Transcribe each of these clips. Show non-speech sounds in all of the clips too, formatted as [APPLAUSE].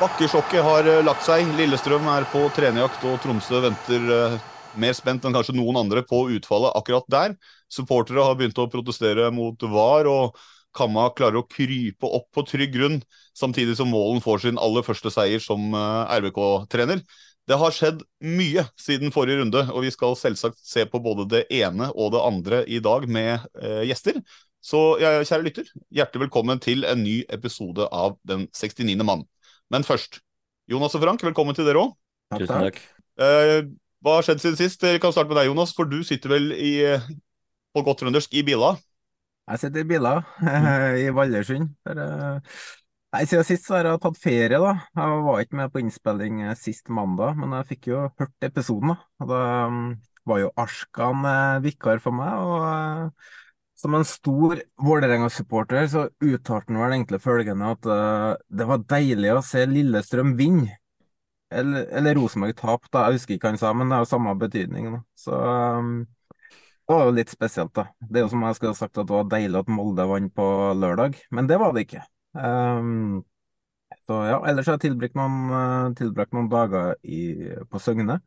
Bakkesjokket har eh, lagt seg. Lillestrøm er på trenerjakt, og Tromsø venter eh, mer spent enn kanskje noen andre på utfallet akkurat der. Supportere har begynt å protestere mot VAR, og Kamma klarer å krype opp på trygg grunn, samtidig som Målen får sin aller første seier som eh, RBK-trener. Det har skjedd mye siden forrige runde, og vi skal selvsagt se på både det ene og det andre i dag med eh, gjester. Så ja, kjære lytter, hjertelig velkommen til en ny episode av Den 69. mann. Men først, Jonas og Frank, velkommen til dere òg. Tusen takk. Eh, hva har skjedd siden sist? Vi kan starte med deg, Jonas, for du sitter vel i, eh, på godt trøndersk i biler? Jeg sitter i biler [LAUGHS] i Vallersund. Eh, Nei, Siden sist så har jeg tatt ferie, da. Jeg var ikke med på innspilling eh, sist mandag, men jeg fikk jo hørt episoden. da. Da mm, var jo Arskan eh, vikar for meg. og Som en stor Vålerenga-supporter så uttalte han vel egentlig følgende at det var deilig å se Lillestrøm vinne. Eller, eller Rosenborg tape. Jeg husker ikke hva han sa, men det er jo samme betydning. da. Så um, det var jo litt spesielt, da. Det er jo som jeg skulle ha sagt at det var deilig at Molde vant på lørdag, men det var det ikke. Um, så ja, ellers har jeg tilbrakt noen, eh, tilbrakt noen dager i, på Søgne.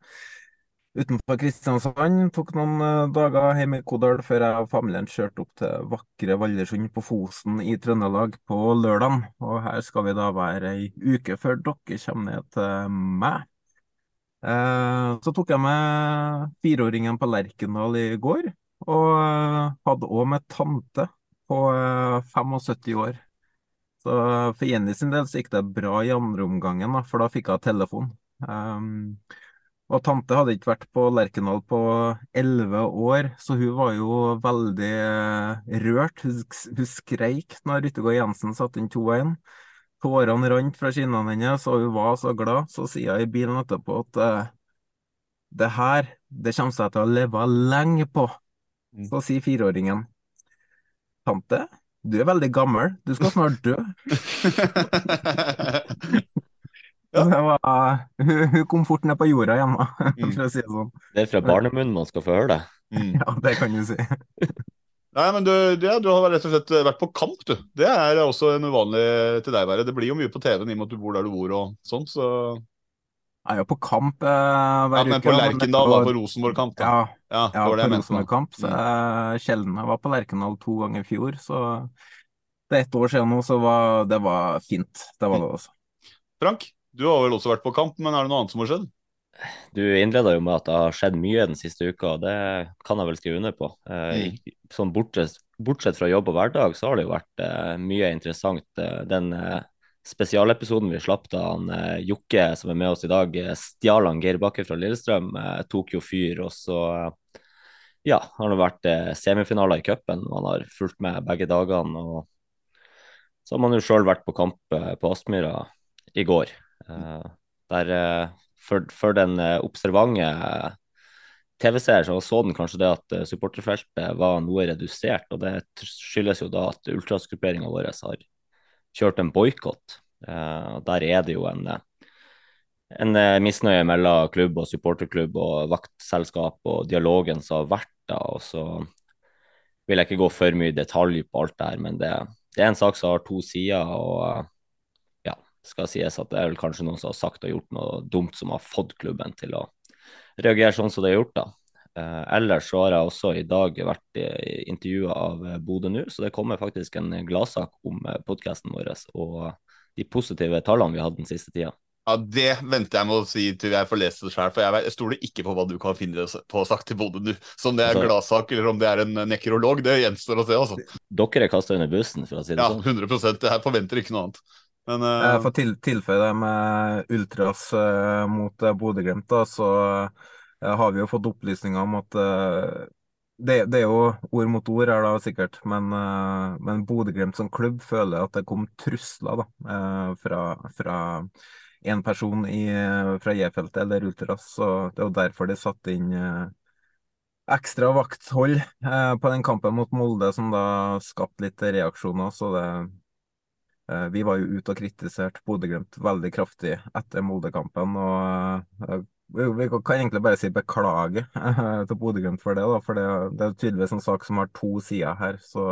Utenfor Kristiansand. Tok noen eh, dager hjemme i Kodal før jeg og familien kjørte opp til vakre Vallersund på Fosen i Trøndelag på lørdag. Og her skal vi da være ei uke før dere kommer ned til meg. Eh, så tok jeg med fireåringen på Lerkendal i går, og eh, hadde òg med tante på eh, 75 år. Så for Jenny sin del så gikk det bra i andre omgangen, for da fikk hun telefon. Og tante hadde ikke vært på Lerkendal på elleve år, så hun var jo veldig eh, rørt. Hun, skreik når Ryttegård Jensen satte inn 2-1. Tårene rant fra kinnene hennes, og hun var så glad. Så sier hun i bilen etterpå at uh, det her, det kommer seg til å leve lenge på. Så sier fireåringen. Tante, du er veldig gammel, du skal snart dø. [LAUGHS] Det var, hun, hun kom fort ned på jorda hjemme, for å si det sånn. Det er fra barnemunnen man skal få høre det. Mm. Ja, det kan du si. Nei, men du, ja, du har rett og slett vært på kamp, du. Det er også en uvanlig til deg, være. Det blir jo mye på TV-en i og med at du bor der du bor og sånn, så Jeg er jo på kamp eh, hver Ja, men uke. på da, Lerkendal, da, var- på Rosenborg-kamp, da. Ja, Ja, ja på. Rosenborg-kamp. Så jeg sjelden jeg var på Lerkendal to ganger i fjor, så det er ett år siden nå, så var, det var fint. Det var det også. Frank, du har vel også vært på kamp, men er det noe annet som har skjedd? Du innleda jo med at det har skjedd mye den siste uka, og det kan jeg vel skrive under på. Eh, i- sånn bortsett, bortsett fra jobb og hverdag, så har det jo vært eh, mye interessant. Eh, den spesialepisoden vi slapp da han Jokke, som er med oss i dag, stjal han Geir Bakke fra Lillestrøm, tok jo fyr. Og så ja, har det vært semifinaler i cupen. han har fulgt med begge dagene. og så har man jo sjøl vært på kamp på Aspmyra i går. Der for, for den eh, observante eh, TV-seer så så den kanskje det at eh, supporterfeltet var noe redusert. og Det skyldes jo da at ultrasgrupperinga vår har kjørt en boikott. Der er det jo en, en misnøye mellom klubb og supporterklubb og vaktselskap og dialogen som har vært da. Og så vil jeg ikke gå for mye i detalj på alt det her, men det, det, er en sak som har to sider. og skal sies at det er vel kanskje noen som har sagt og gjort noe dumt som har fått klubben til å reagere sånn som det er gjort. da. Eh, ellers så har jeg også i dag vært intervjua av Bodø nå, så det kommer faktisk en gladsak om podkasten vår og de positive tallene vi hatt den siste tida. Ja, Det venter jeg med å si til jeg får lese det sjøl, for jeg, jeg stoler ikke på hva du kan finne på sagt til Bodø nå. om det er en gladsak eller om det er en nekrolog, det gjenstår å se. altså. Dere er kasta under bussen, for å si det ja, sånn. Ja, 100% Jeg forventer ikke noe annet. Men, uh... Jeg får til, tilføye det med ultras uh, mot uh, Bodø-Glimt, så uh, har vi jo fått opplysninger om at det, det, er jo ord mot ord her, da, sikkert, men, men Bodø-Glimt som klubb føler at det kom trusler da, fra, fra en person i, fra J-feltet eller Ultras, så det er jo derfor de satte inn uh, ekstra vakthold eh, på den kampen mot Molde, som da skapte litt reaksjoner. Så det eh, Vi var jo ute og kritiserte Bodø-Glimt veldig kraftig etter Molde-kampen. og eh, vi, kan egentlig bare si beklage eh, til Bodø-Glimt for det, da, for det, det er tydeligvis en sak som har to sider her. så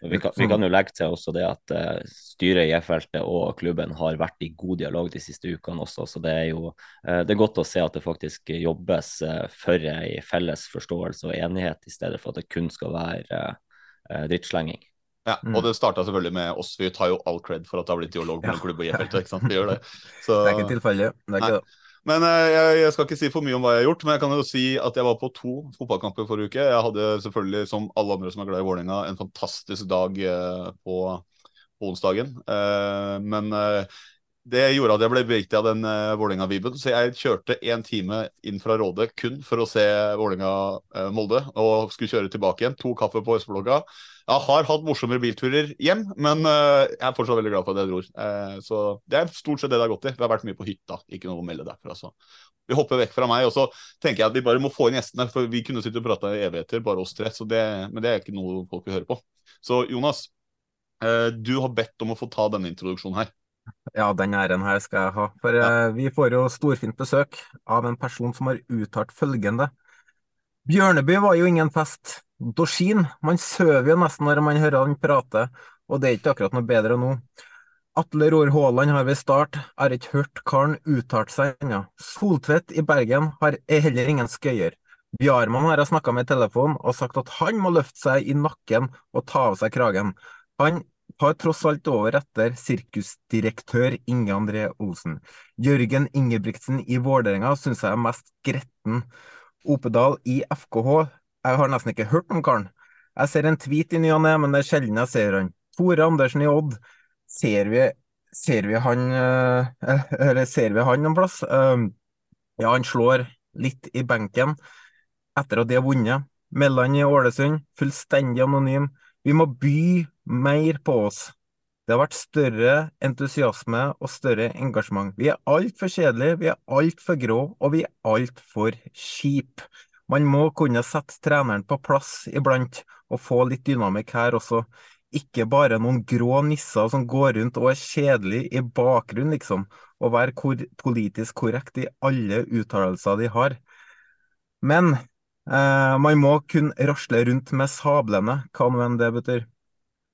vi kan, vi kan, jo legge til også det at uh, styret i J-feltet og klubben har vært i god dialog de siste ukene også. Så det er jo uh, det er godt å se at det faktisk jobbes uh, for ei felles forståelse og enighet, i stedet for at det kun skal være drittslenging. Ja, mm. og det starta selvfølgelig med oss. Vi tar jo all cred for at det har blitt dialog mellom ja. klubb og J-feltet. ikke sant? Vi gjør det. Så... [LAUGHS] Det er ikke tilfeldig. Det er ikke det. Men eh, jeg, jeg, skal ikke si for mye om hva jeg har gjort, men jeg kan jo si at jeg var på to fotballkamper forrige uke. Jeg hadde selvfølgelig, som alle andre som er glad i Vålerenga, en fantastisk dag eh, på, onsdagen. Eh, men det gjorde at jeg ble beveget av den uh, Vålerenga-viben. Så jeg kjørte én time inn fra Råde kun for å se Vålerenga-Molde. og skulle kjøre tilbake igjen. To kaffe på Østblokka. Jeg har hatt morsommere bilturer hjem, men uh, jeg er fortsatt veldig glad for at jeg dro. Uh, så det er stort sett det det har gått i. Vi har vært mye på hytta, ikke noe å melde derfra. Så vi hopper vekk fra meg. Og så tenker jeg at vi bare må få inn gjestene, for vi kunne sitte og prate i evigheter, bare oss tre. Det, men det er ikke noe folk vil høre på. Så Jonas, du har bedt om å få ta denne introduksjonen her. Ja, den æren her skal jeg ha. For ja. eh, vi får jo storfint besøk av en person som har uttalt følgende. Bjørneby var jo ingen fest. Dorsin, man søver jo nesten når man hører han prate, og det er ikke akkurat noe bedre nå. Atle Roar Haaland har ved start, har ikke hørt karen uttalt seg ennå. Soltvedt i Bergen har, er heller ingen skøyer. Bjarmann har jeg snakka med i telefonen og sagt at han må løfte seg i nakken og ta av seg kragen. Han har tross alt over etter sirkusdirektør Inge André Olsen. Jørgen Ingebrigtsen i Vålerenga syns jeg er mest gretten. Opedal i FKH, jeg har nesten ikke hørt om karen. Jeg ser en tweet i ny og ne, men det er sjelden jeg ser han. Tore Andersen i Odd, ser vi, ser vi han eh, [LAUGHS] Eller ser vi han noen plass? Eh, ja, han slår litt i benken etter at de har vunnet. Melland i Ålesund, fullstendig anonym. Vi må by mer på oss. Det har vært større entusiasme og større engasjement. Vi er altfor kjedelige, vi er altfor grå, og vi er altfor kjipe. Man må kunne sette treneren på plass iblant, og få litt dynamikk her også. Ikke bare noen grå nisser som går rundt og er kjedelige i bakgrunnen, liksom, og være kor politisk korrekt i alle uttalelser de har. Men Eh, man må kun rasle rundt med sablene, hva nå enn det betyr.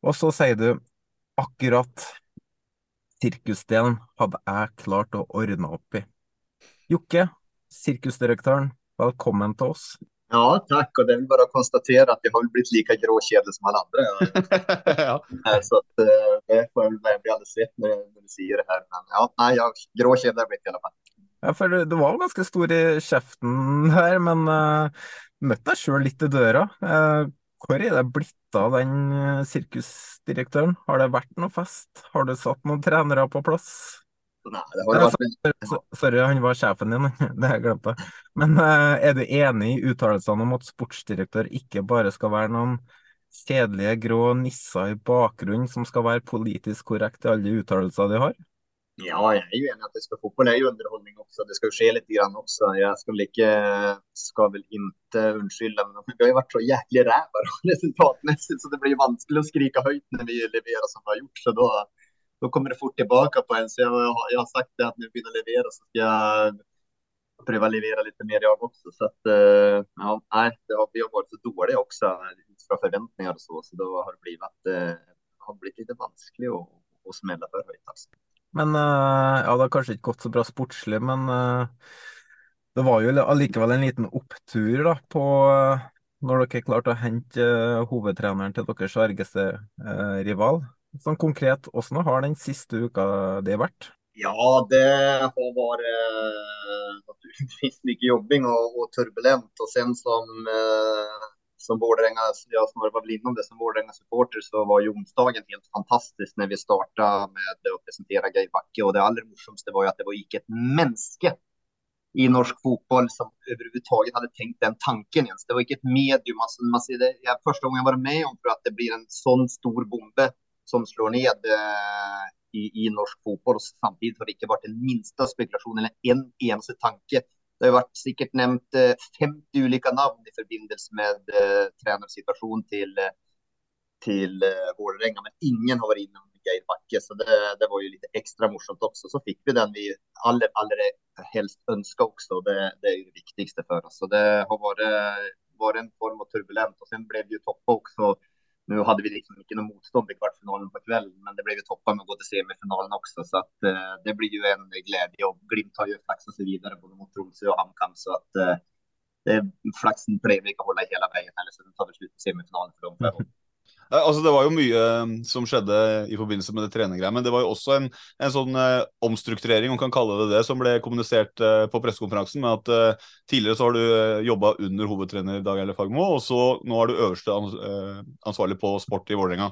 Og så sier du akkurat sirkusdelen hadde jeg klart å ordne opp i. Jokke, sirkusdirektøren, velkommen til oss. Ja, takk. Og det er bare å konstatere at jeg har blitt like gråkjedelig som alle andre. [LAUGHS] ja. Så at, eh, det får jeg vel bli alles sett når, du sier det her. Men ja, nei, jeg, gråkjedelig har blitt i alle fall. Ja, for du var jo ganske stor i kjeften her, men uh, møtte deg sjøl litt i døra. Uh, hvor er det blitt av den uh, sirkusdirektøren? Har det vært noe fest? Har du satt noen trenere på plass? Nei, det har vært... Sorry, han var sjefen din, [LAUGHS] det har jeg glemt. Men er du enig i uttalelsene om at sportsdirektør ikke bare skal være noen kjedelige grå nisser i bakgrunnen som skal være politisk korrekt i alle uttalelser de har? Ja, jeg er jo enig at det skal, fotball er jo underholdning også. Det skal jo skje litt grann også. Jeg skal vel ikke skal vel ikke unnskylde, men vi har jo vært så jæklig ræva resultatmessig, så det blir vanskelig å skrike høyt når vi leverer som vi har gjort. Så da, då kommer det fort tillbaka på en. Så jag, jag har sagt det att när vi börjar leverera så ska jag pröva levera lite mer jag också. Så att, eh, ja, nej, har, vi har varit så dåliga också utifrån förväntningar och så, så då har det blivit, eh, har blivit lite vanskelig att, att smälla för högt. Alltså. Men uh, ja, det har kanskje ikke gått så bra sportslig, men uh, det var jo allikevel en liten opptur da, på uh, når dere klarte å hente hovedtreneren til deres argeste rival. Sånn konkret, hvordan har den siste uka det vært? Ja, det har vært naturligtvis mye jobbing og, og turbulent Og sen som som Vålerenga, jag snarare var det som Vålerenga-supporter så var ju onsdagen helt fantastisk när vi startade med att presentera Geir Bakke och det allra morsomste var ju att det var inte ett mänske i norsk fotboll som överhuvudtaget hade tänkt den tanken ens. Det var inte ett medium. Alltså, man ser det, jag, första gången jag var med om för att det blir en sån stor bombe som slår ned eh, i, i norsk fotboll och samtidigt har det inte varit den minsta spekulation eller en eneste tanke det har vært sikkert nevnt 50 ulike navn i forbindelse med uh, trenersituasjonen til, til till eh, Vålerenga, men ingen har vært inne med Geir Bakke. så det, det, var jo litt ekstra morsomt også. Så fikk vi den vi aller, aller helst önskade også, det, det er jo det viktigste for oss. Så det har vært, vært en form av turbulent Og sen ble det jo toppa också nu hade vi liksom inte något motstånd i kvartsfinalen på kvällen, men det blev ju toppen med att gå till semifinalen också. Så att eh, det blir ju en glädje och Glimt har ju flaxat sig vidare både mot Tromsø och HamKam så att eh, det, flaxen plejer vi ikke hålla hela vägen veien, så tar vi slut i semifinalen för dem. Mm. Altså, det var jo mye um, som skjedde i forbindelse med det trenergreiet, men det var jo også en, en sånn uh, omstrukturering, om kan kalle det det, som ble kommunisert uh, på pressekonferansen. med at uh, Tidligere så har du uh, jobba under hovedtrener Dag Eile Fagmo, og så nå er du øverste ans ansvarlig på sport i Vålerenga.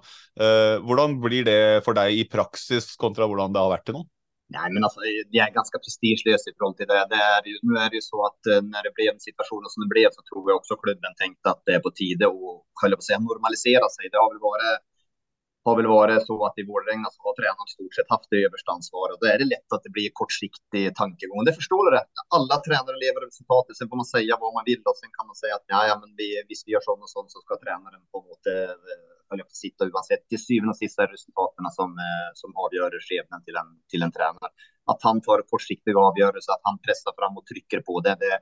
hvordan blir det for deg i praksis kontra hvordan det har vært til nå? Nej, men altså, De er ganske prestisjeløse i forhold til det. det er, nå er det jo så at når det ble en situasjon som det ble, så tror jeg også klubben tenkte at det er på tide å, å si, normalisere seg. Det har vel vært, har vel vært så at i Vålerenga så har treneren stort sett hatt det øverste ansvaret. Da er det lett at det blir kortsiktig tankegång. Det forstår du Alle trenere lever resultatet. Så får man si hva man vil, og sen kan man si at ja, ja men vi, hvis vi gjør sånn og sånn, så skal treneren på något höll på och oavsett. Till syvende och sist är resultaten som, eh, som avgör skebnen till en, till en tränare. Att han tar kortsiktiga avgörelser, att han pressar fram och trycker på det, det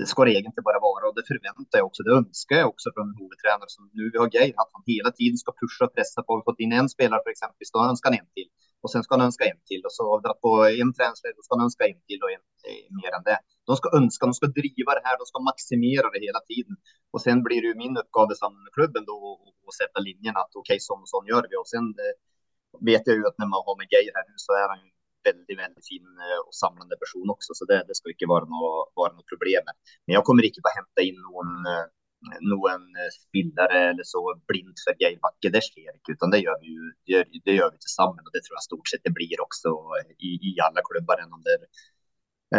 det ska det egentligen bara vara och det förväntar jag också. Det önskar jag också från en huvudtränare som nu vi har Geir, att han hela tiden ska pusha och pressa på. Vi fått in en spelare för exempel, då önskar han en till och sen ska han önska en till och så på en träningsläge, så ska han önska en till och en eh, mer än det. De ska önska, de ska driva det här, de ska maximera det hela tiden och sen blir det ju min uppgave med klubben att sätta linjen att okej, okay, og och gjør vi och sen eh, vet jag ju att när man har med Geir nu så är han ju väldigt, väldigt fin og och samlande person också, så det, det ska inte vara något, vara något problem. Men jag kommer inte bara hämta in någon, eh, spillere eh, eller så blindt for Geir Bakke. det skjer ikke. utan det gjør vi ju, det, gör vi sammen. og det tror jeg stort sett det blir også i, i alle klubber. Enn om det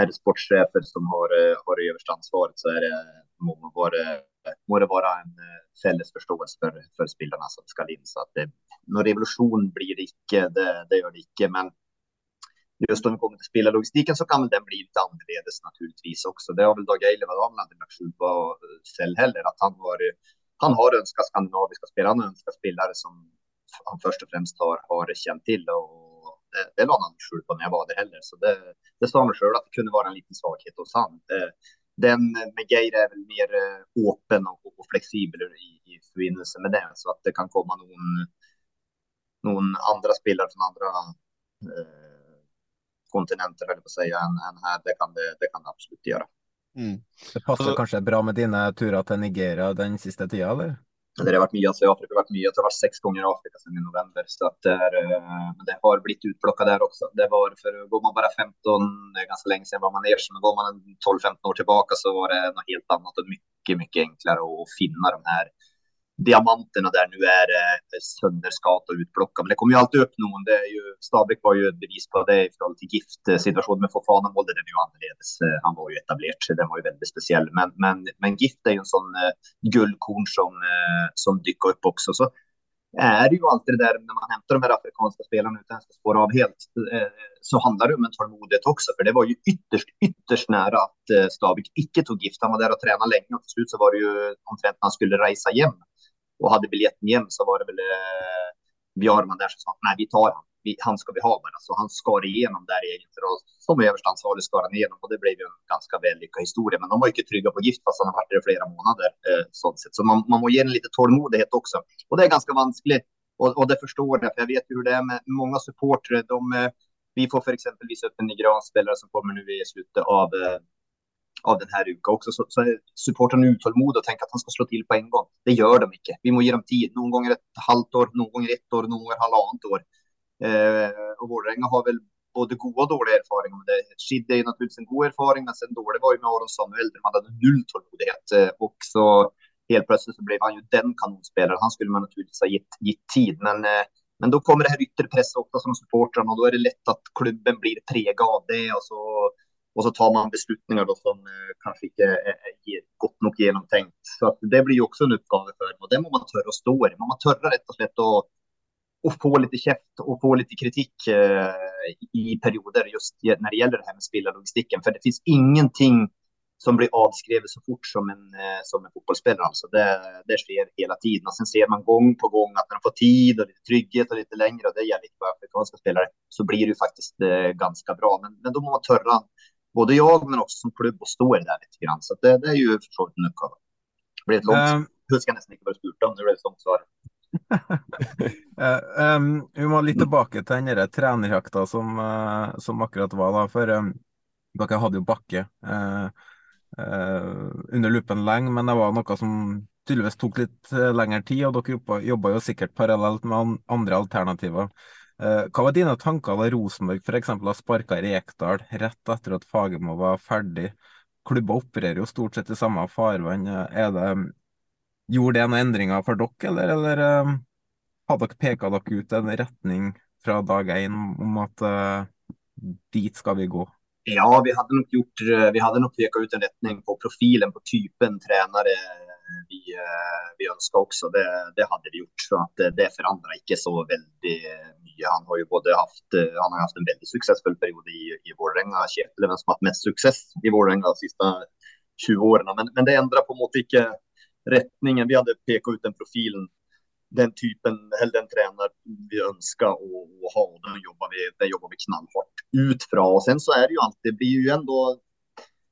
er sportssjefer som har, har øverste ansvaret så det, må, vara, må det være en felles forståelse for, for spillerne som skal inn. Så at det, någon revolusjon blir det ikke, det, det gjør det ikke. men just om vi kommer till spelarlogistiken så kan väl den bli lite annorledes naturligtvis också. Det har väl Dag Eileva aldrig lagt skjul på själv heller, att han har, han har önskat skandinaviska spelare, han önskar spelare som han först och främst har, har känt till och det, det la han skjul på när jag var där heller. Så det, det sa han själv att det kunde vara en liten svaghet hos han. Den med Geir är väl mer öppen och, och flexibel i, i förbindelse med det, så att det kan komma någon, någon andra spelare från andra eh, kontinenter, höll på å si, enn her. här. Det kan det, det kan det absolutt gjøre. Mm. Det passer altså, kanskje bra med dine turer til Nigeria den siste tida, eller? Det har vært mye altså, i Afrika har vært mye, det har vært seks ganger i Afrika siden i november, så att det, är, eh, det har blitt utplockat der også. Det var for, går man bare 15, det er ganske lenge siden var man er, men går man 12-15 år tilbake, så var det noe helt annet og mye, mye enklere å finne de här diamanterna der nå er eh, og och utplockat. Men det kommer jo alltid opp noen. Det er jo, Stabæk var jo et bevis på det i forhold til till giftsituationen med Fofana målde den jo annorledes. Eh, han var jo etablert, så den var jo veldig spesiell. Men, men, men gift er jo en sånn eh, guldkorn som, eh, som dyker opp også. Så är det ju alltid det där när man hämtar de här afrikanska spelarna att spåra av helt, eh, så handlar det om en tålmodighet också. För det var ju ytterst, ytterst nära att Stabik icke tog gift. Han var där och tränade länge och till slut så var det ju omtrent han skulle resa hem och hade biljetten hem så var det väl eh, Bjarman där som sa nej, vi tar han. vi, han ska vi ha bara. Så han skar igenom där egentligen och som överstansvarig skar han igenom och det blev ju en ganska vällyckad historia. Men de var ju inte trygga på gift fast han har varit det i flera månader. Eh, sånt sett. Så man, man må ge en lite tålmodighet också. Och det är ganska vanskligt och, och det förstår jag, för jag vet hur det är med många supportrar. De, eh, vi får för exempel opp en nigeriansk som kommer nu i slutet av eh, av denne uka også, så, så er supporterne utålmodige og tenker at han skal slå til på en gang. Det gjør de ikke. Vi må gi dem tid. Noen ganger et halvt år, noen ganger ett år, noen ganger halvannet år. Eh, og Vålerenga har vel både gode og dårlige erfaringer med det. Skidde er naturligvis en god erfaring, men sen dårlig var jo med Aron Samuel, der man hadde null tålmodighet. Og så helt plutselig så ble han jo den kanonspilleren. Han skulle man naturligvis ha gitt, gitt tid, men eh, men da kommer det her ytterpresset opp som från supportrarna og da er det lett at klubben blir prega av det og så och så tar man beslutninger da, som kanskje ikke er godt nok nog. Så det blir jo også en oppgave for dem og det må man tørre å stå i. Man må tørre rett og slett å, å få litt kjeft og få litt kritikk eh, i perioder just når det gjelder det her med spillerlogistikken. For det fins ingenting som blir avskrevet så fort som en, eh, som en fotballspiller. Altså det, det skjer hele tiden. Og sen ser man gang på gang at når de får tid og litt trygghet og litt lengre, og det gjelder ikke bare afrikanske spillere, så blir det jo faktisk ganske bra. Men, men da må man törra både jag men också som klubb och står der litt. där lite grann. Så det, det är ju förstås en uppgave. Det blir ett långt um, Husker nesten ikke hva du spurte om, det ble det sånt svar. uh, [LAUGHS] um, vi må litt tilbake til den trenerjakta som, uh, som akkurat var. da, For um, dere hadde jo Bakke uh, under lupen lenge, men det var noe som tydeligvis tok litt lengre tid. Og dere jobba jo sikkert parallelt med andre alternativer. Eh, hva var dine tanker da Rosenborg f.eks. har sparka Rekdal rett etter at Fagermo var ferdig? Klubber opererer jo stort sett i samme farvann. Er det, gjorde det noen endringer for dere, eller, eller uh, hadde dere peka dere ut en retning fra dag én om at uh, dit skal vi gå? Ja, vi hadde nok, gjort, vi hadde nok pekat ut en retning på profilen, på typen trenere vi, eh, vi ønska også. Det, det hadde vi gjort. Så att det forandra ikke så väldigt mycket. Han har jo både haft, eh, han har haft en veldig suksessfull period i, i Vålerenga. Kjetil är som har hatt mest suksess i Vålerenga de siste 20 årene. Men, men det endrer på en måte ikke retningen. Vi hadde pekt ut den profilen den typen, eller den trener vi ønska å, å, ha. Den jobber vi, den vi knallhardt ut fra. Og sen så er det jo alltid, det blir jo ändå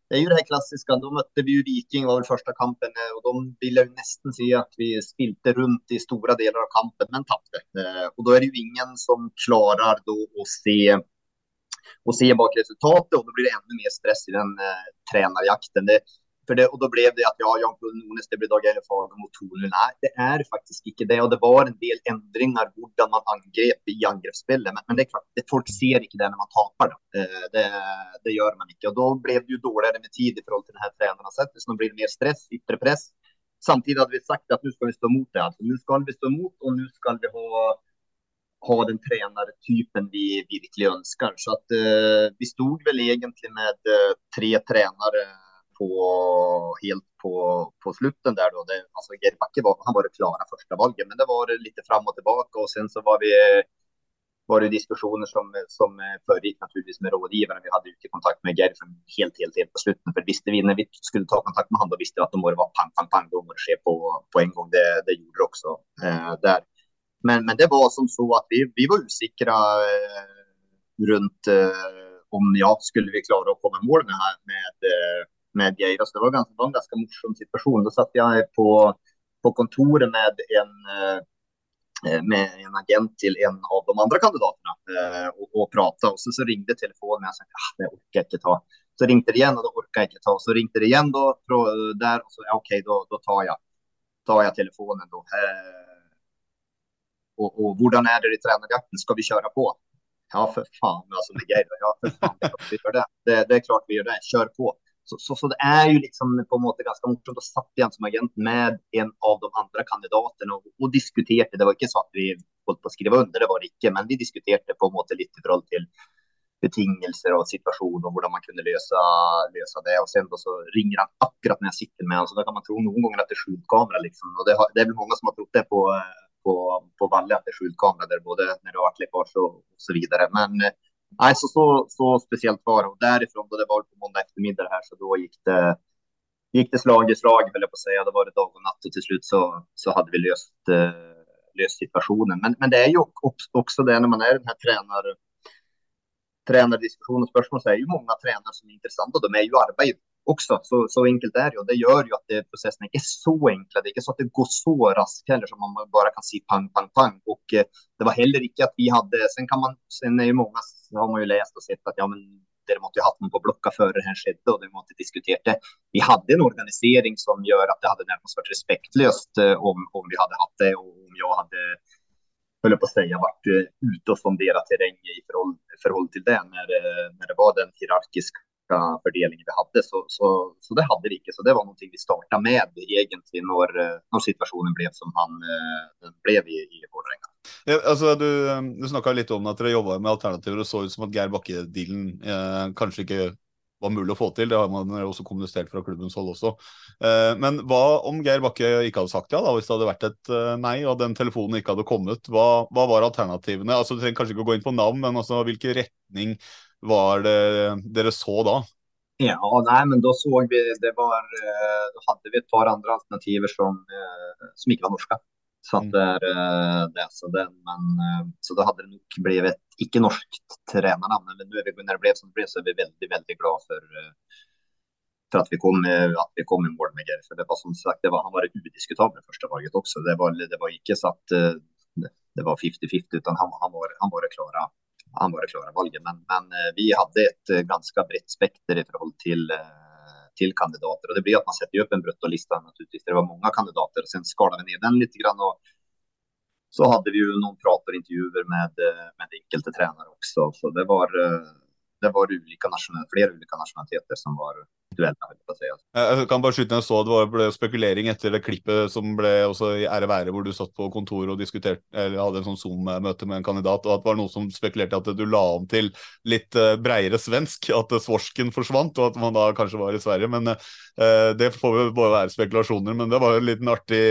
det är ju det här klassiska. Då mötte vi ju Viking var väl första kampen eh, och de ville ju nästan se att vi spilte runt i stora delar av kampen, men tappade. Eh, och då är det ju ingen som klarar då att se och se bak resultatet och då blir det ännu mer stress i den eh, tränarjakten. Det, det, och då blev det att ja, Jan Nunes, det blir Dag Eilefag mot Tornel. Nej, det är faktiskt inte det. Och det var en del ändringar hur man angrep i angreppsspelet. Men, men, det är klart, det, folk ser inte det när man tapar. Eh, det, det, gör man inte. Och då blev det ju dåligare med tid i förhållande till den här tränarna sättet. Så då blir det mer stress, yttre press. Samtidigt hade vi sagt att nu ska vi stå emot det. Alltså, nu ska vi stå emot och nu ska vi ha ha den tränartypen vi virkelig ønsker. Så at, uh, vi stod vel egentlig med uh, tre tränare på, helt på, på slutten där då. Det, alltså Gerd Backe var, han var det klara första valget, men det var lite fram och tillbaka och sen så var vi var det diskussioner som, som föregick naturligtvis med rådgivaren. Vi hade ute kontakt med Gerd helt, helt, helt på slutet. För visste vi när vi skulle ta kontakt med honom, då visste vi att de var pang, pang, pang, då måste det ske på, på en gång. Det, det gjorde det också eh, där. Men, men det var som så att vi, vi var osäkra eh, runt eh, om jag skulle vi klara att komma i mål med, med med Geiras. Det var, ganska, var en ganske morsom situasjon. Da satt jeg på, på kontoret med en, eh, med en agent til en av de andre kandidaterna og, og och Og så, så ringte telefonen. Jag sa ah, det orker jeg ikke ta. Så ringte det igjen, og da orka jeg ikke ta. Så ringte det igjen da, fra, der, og så ja, OK, da tar jeg, tar jeg telefonen da. Og, og, hvordan er det i trenerjakten, Ska vi kjøre på? Ja, for faen, altså, det er gøy. Ja, fan, vi gör det. det. Det er klart vi gjør det. Kjør på. Så, så, så, det er ju liksom på en måte ganska morsomt. Då satt jag som agent med en av de andre kandidatene og, og diskuterte. Det var ikke så at vi holdt på å skrive under, det var det ikke. men vi diskuterte på en måte litt i forhold til betingelser og situasjon og hvordan man kunne løse, løse det. Og sen så ringer han akkurat når jeg sitter med han, så da kan man tro noen ganger at det er skjult kamera. liksom. Og det, har, det er vel mange som har trott det på, på, på Valle, at det er skjult kamera der både når det har vært lekkasje og, och så videre. Men nej, så, så, så speciellt var det. Och därifrån, då det var på måndag eftermiddag här, så då gick det, gick det slag i slag, höll jag på att säga. Var det dag och natt och till slut så, så hade vi löst, eh, löst situationen. Men, men det är ju också det när man är den här tränare tränardiskusjon og spørsmål, så er jo mange trenere som er interessante, og de er jo arbeid også. Så, så enkelt er det jo. Det gjør jo at det, prosessen er så enkle. Det er ikke så at det går så raskt heller som man bare kan si pang, pang, pang. Og eh, det var heller ikke at vi hadde Sen kan man, sen er jo mange, har man jo lest og sett at ja, men dere måtte jo hatt noen på blokka før det her skjedde, og dere måtte diskutert det. Vi hadde en organisering som gjør at det hadde nærmest vært respektløst eh, om, om vi hadde hatt det, og om jeg hadde höll på att säga, varit eh, ute och sonderat terräng i forhold, forhold til det når, når det var den hierarkiska fördelningen vi hadde. Så, så, så det hadde vi ikke. Så det var noe vi starta med egentlig når, når, situasjonen ble som han, eh, den ble i, i Vålerenga. Ja, altså, du, du snakka litt om at dere jobba med alternativer, og så ut som at Geir Bakke-dealen eh, kanskje ikke var mulig å få til. Det har man også kommunisert fra klubbens hold også. Eh, men hva om Geir Bakke ikke hadde sagt ja, da, hvis det hadde vært et eh, nei, og den telefonen ikke hadde kommet? Hva, hva var alternativene? Altså, Du trenger kanskje ikke å gå inn på navn, men altså, hvilken retning var det dere så da? Ja, nei, men da så vi det var, eh, Da hadde vi et par andre alternativer som, som ikke var norske. Så, at mm. det er, det, så, det, men, så da hadde det nok blitt ikke norsk trenernavn. Men er når det ble som det ble, så er vi veldig veldig glad for, eh, for at, vi kom, at vi kom i mål med Geir. For det var som sagt, det var, Han var udiskutabel førstevalget også. Det var, det var ikke så at det var 50-50, utan han, han, var, han var det klare han var klar av valget. Men, men, eh, vi hadde et ganske bredt spekter i forhold til, til kandidater. Og det blir at man setter opp en naturligvis. Det var mange kandidater. og Sen skala vi ned den litt. Grann, og så hadde vi jo noen prat og intervjuer med, eh, med enkelte trenere også. Så det var, eh, det var ulike flere ulike nasjonaliteter som var aktuelle. Jeg kan bare skyte ned så Det ble spekulering etter det klippet som ble også i Ære være, hvor du satt på kontoret og diskuterte, eller hadde en sånn Zoom-møte med en kandidat, og at det var noen som spekulerte at du la om til litt eh, breiere svensk, at svorsken forsvant, og at man da kanskje var i Sverige. Men uh, det får jo bare være spekulasjoner. Men det var jo en liten artig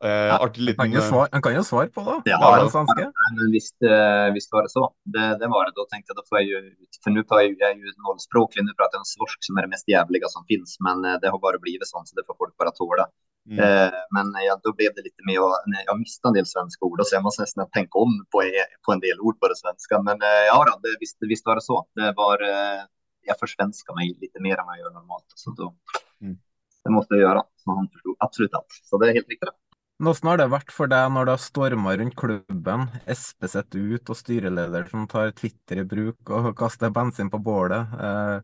Eh, artig liten han, kan svare, han kan jo svare på det. Ja, var det svenske? men hvis, uh, hvis det var det så, det, det var det. Da tenkte jeg da får jeg jo For nå tar jeg, jo jo nollspråklig, nå prater jeg om svorsk som er det mest jævlige som finnes, men uh, det har bare blitt sånn, så det får folk bare tåle. Mm. Men ja, da ble det litt med å Jeg miste en del svenske ord, så jeg må nesten tenke om på, på, en del ord på det svenske. Men ja da, det, hvis, hvis det var det så. Det var Jeg forsvenska meg litt mer enn jeg gjør normalt. Så da, mm. det måtte jeg gjøre. Så han forsto absolutt alt. Så det er helt riktig. Det. Hvordan har det vært for deg når det har storma rundt klubben, Espeseth ut og styreleder som tar Twitter i bruk og kaster bensin på bålet? Eh,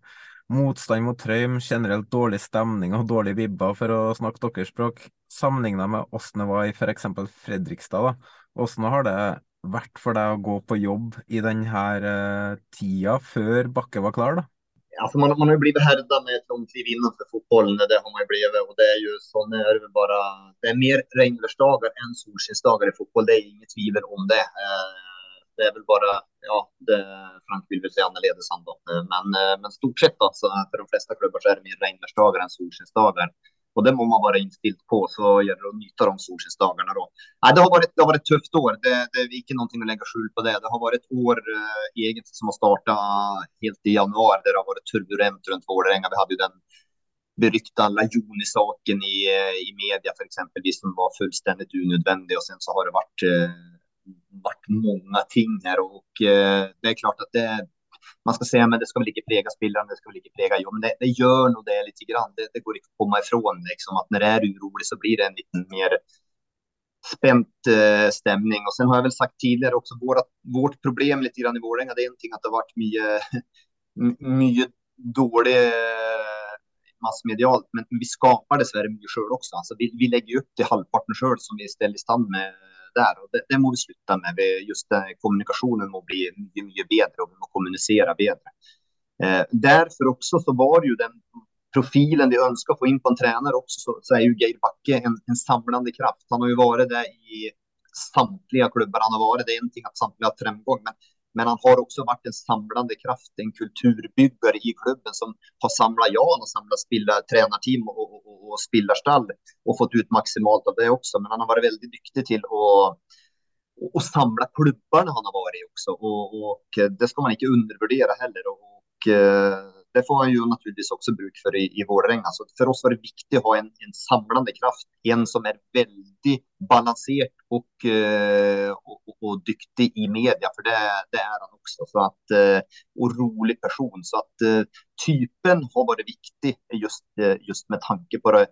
motstand mot Trøim, generelt dårlig stemning og dårlige vibber, for å snakke deres språk. Sammenligna med hvordan det var i f.eks. Fredrikstad, da. hvordan har det vært for deg å gå på jobb i denne eh, tida, før Bakke var klar? da? Alltså man, man har ju blivit härda med ett långtliv innanför fotbollen, det har man ju blivit. Och det är ju sån är det det är mer regnvärsdagar än solskensdagar i fotboll, det är inget tvivel om det. Eh, det är väl bara, ja, det, Frank vill väl säga. Eh, men, eh, men stort sett då, så för de flesta klubbar så är det mer regnvärsdagar än solskensdagar. Och det må man vara innstilt på, så gäller det att nyta de solskensdagarna då. Det, har varit, det har varit ett tufft år, det, det är inte någonting att lägga skjul på det. Det har varit ett år eh, egentligen som har startat helt i januari, där det har varit turbulent runt Vålerenga. Vi hade ju den berykta Lajoni-saken i, eh, i media för exempelvis som var fullständigt unødvendig, och sen så har det varit, eh, varit många ting här och eh, det är klart att det, man ska säga men det ska väl inte präga spelaren, det ska väl inte prege. jo men det, det gör nog det lite grann. Det, det, går inte att komma ifrån liksom att det är urolig så blir det en liten mer spänt eh, stämning. Och sen har jag väl sagt tidigare också, våra, vårt problem lite grann i Våränga, det är någonting att det har varit mycket, mycket dålig eh, massmedialt, men vi skapar dessvärre mye sjøl også. Altså, vi, vi legger opp til halvparten sjøl som vi steller i stand med der. og Det, det må vi slutte med. Just det, Kommunikasjonen må bli mye, mye bedre, og vi må kommunisere bedre. Eh, derfor også så var jo den profilen de ønsker å få inn på en trener også, så, så er jo Geir Bakke en, en samlende kraft. Han har jo vært det i samtlige klubber han har vært. Det er en ting at samtlige har fremgang, men men han har også vært en samlende kraft, en kulturbygger i klubben som har samlet Jan og samlet trenerteam og, og, og, og spillerstall og fått ut maksimalt av det også. Men han har vært veldig dyktig til å, å samle klubbene han har vært i også. Og, og, det skal man ikke undervurdere heller. Og, det får han ju naturligtvis också bruk för i, i Vålerenga. Så för oss var det viktigt att ha en, en samlande kraft, en som är väldigt balanserad och, eh, och, och, dyktig i media, för det, det är han också. Så att, eh, och rolig person. Så att eh, typen har varit viktig just, eh, just med tanke på det,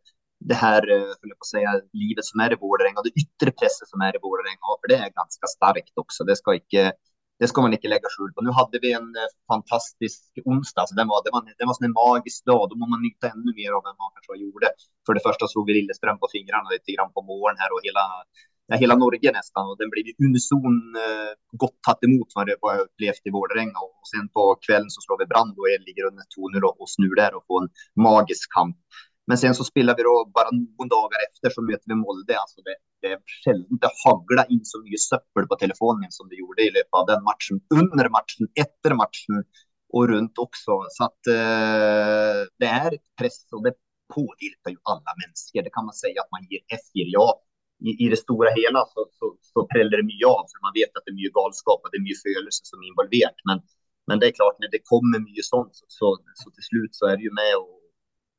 det här, eh, på säga, livet som är i Vålerenga det yttre presset som är i Vålerenga, för det är ganska starkt också. Det ska inte det skal man ikke legge skjul på. Nå hadde vi en eh, fantastisk onsdag. så Det var, det var, det var en magisk dag. Da må man nyte enda mer av enn man kanske gjorde. For det første slog vi Lillestrøm på fingrene litt på morgonen her, og hela, ja, hele Norge nesten. Og den ble unison eh, godt tatt imot, vad, det, jag upplevt i Vålerenga. Og sen på kvelden så slår vi Brand Jeg ligger under 2-0 och, och snur der og får en magisk kamp. Men sen så spiller vi då noen någon etter, så møter vi Molde. Altså det, det sällan det hagla inn så mye søppel på telefonen som det gjorde i løpet av den matchen. Under matchen, etter matchen og rundt også. Så at, uh, det er ett press og det påvirker jo alle mennesker. Det kan man si at man ger efter. Ja, i, i det store og hele så, så, så preller det mye av. for man vet at det er mye galskap og det er mye følelser som er involvert. Men, men det er klart, når det kommer mye sånt så, så, så till slut så er det jo med och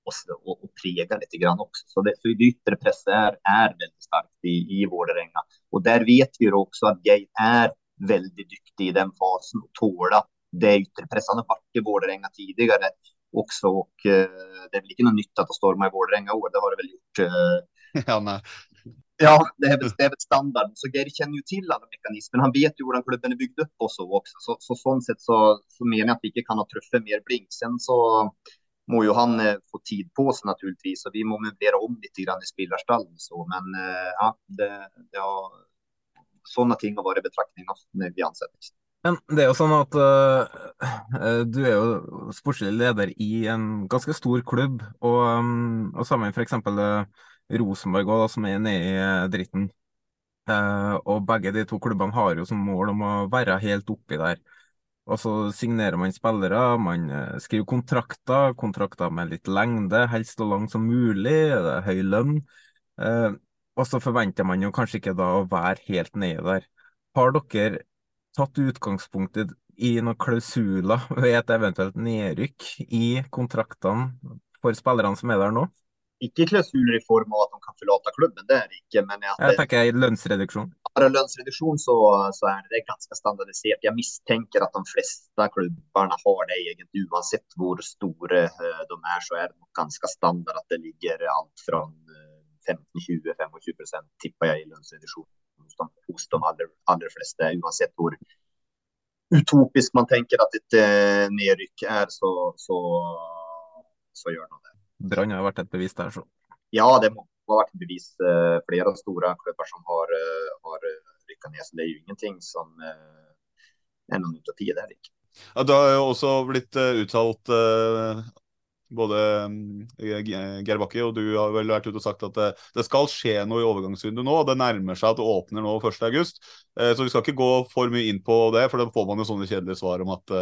och, och, och prega lite grann också. Så det, så det yttre presset är, är väldigt starkt i, i Vålerenga. Och där vet vi också att Gay är väldigt dyktig i den fasen och tåla det yttre presset. Han har varit i Vålerenga tidigare också och eh, det är väl inte något nytt att storma i Vålerenga år. Det har det väl gjort. Eh, [LAUGHS] ja, nej. Ja, det är, väl, det är väl standard. Så Geir känner ju till alla mekanismer. Han vet ju hur den klubben är byggd upp och så också. Så, så sånt sätt så, så menar jag att vi inte kan ha truffet mer blink. Sen så må jo han eh, få tid på seg, naturligvis. Og vi må møblere om litt i spillerstallen. så. Men eh, ja, det, det har sånne ting har varit betraktning når vi ansett. Men det er jo sånn at uh, du er jo sportslig leder i en ganske stor klubb, og, um, og sammen med f.eks. Uh, Rosenborg, også, da, som er nede i dritten. Uh, og begge de to klubbene har jo som mål om å være helt oppi der. Og så signerer man spillere, man eh, skriver kontrakter, kontrakter med litt lengde, helst så lang som mulig, det er høy lønn. Eh, og så forventer man jo kanskje ikke da å være helt nede der. Har dere tatt utgangspunkt i noen klausuler [LAUGHS] ved et eventuelt nedrykk i kontraktene for spillerne som er der nå? Ikke klausuler i form av at de kan forlate klubben, det er det ikke. Men at jeg tenker lønnsreduksjon. Bare lønnsreduksjon så, så, er det ganske standardisert. Jeg mistenker at de fleste klubbene har det egentlig. Uansett hvor store eh, de er, så er det ganske standard at det ligger alt fra 15-20-25% tipper jeg i lønnsreduksjon hos de, hos de aller, aller, fleste. Uansett hvor utopisk man tenker at et eh, nedrykk er, så, så, så gjør de det. Brann har vært et bevis der, så. Ja, det må ha vært bevis. Eh, flere store klubber som har, eh, har rykka ned. Så det er jo ingenting som eh, er noen utopi. Er det ikke. Ja, det har jo også blitt uttalt både eh, Geir Bakke og du har vel vært ute og sagt at det, det skal skje noe i overgangsvinduet nå. Det nærmer seg at det åpner nå 1.8. Eh, så vi skal ikke gå for mye inn på det, for da får man jo sånne kjedelige svar om at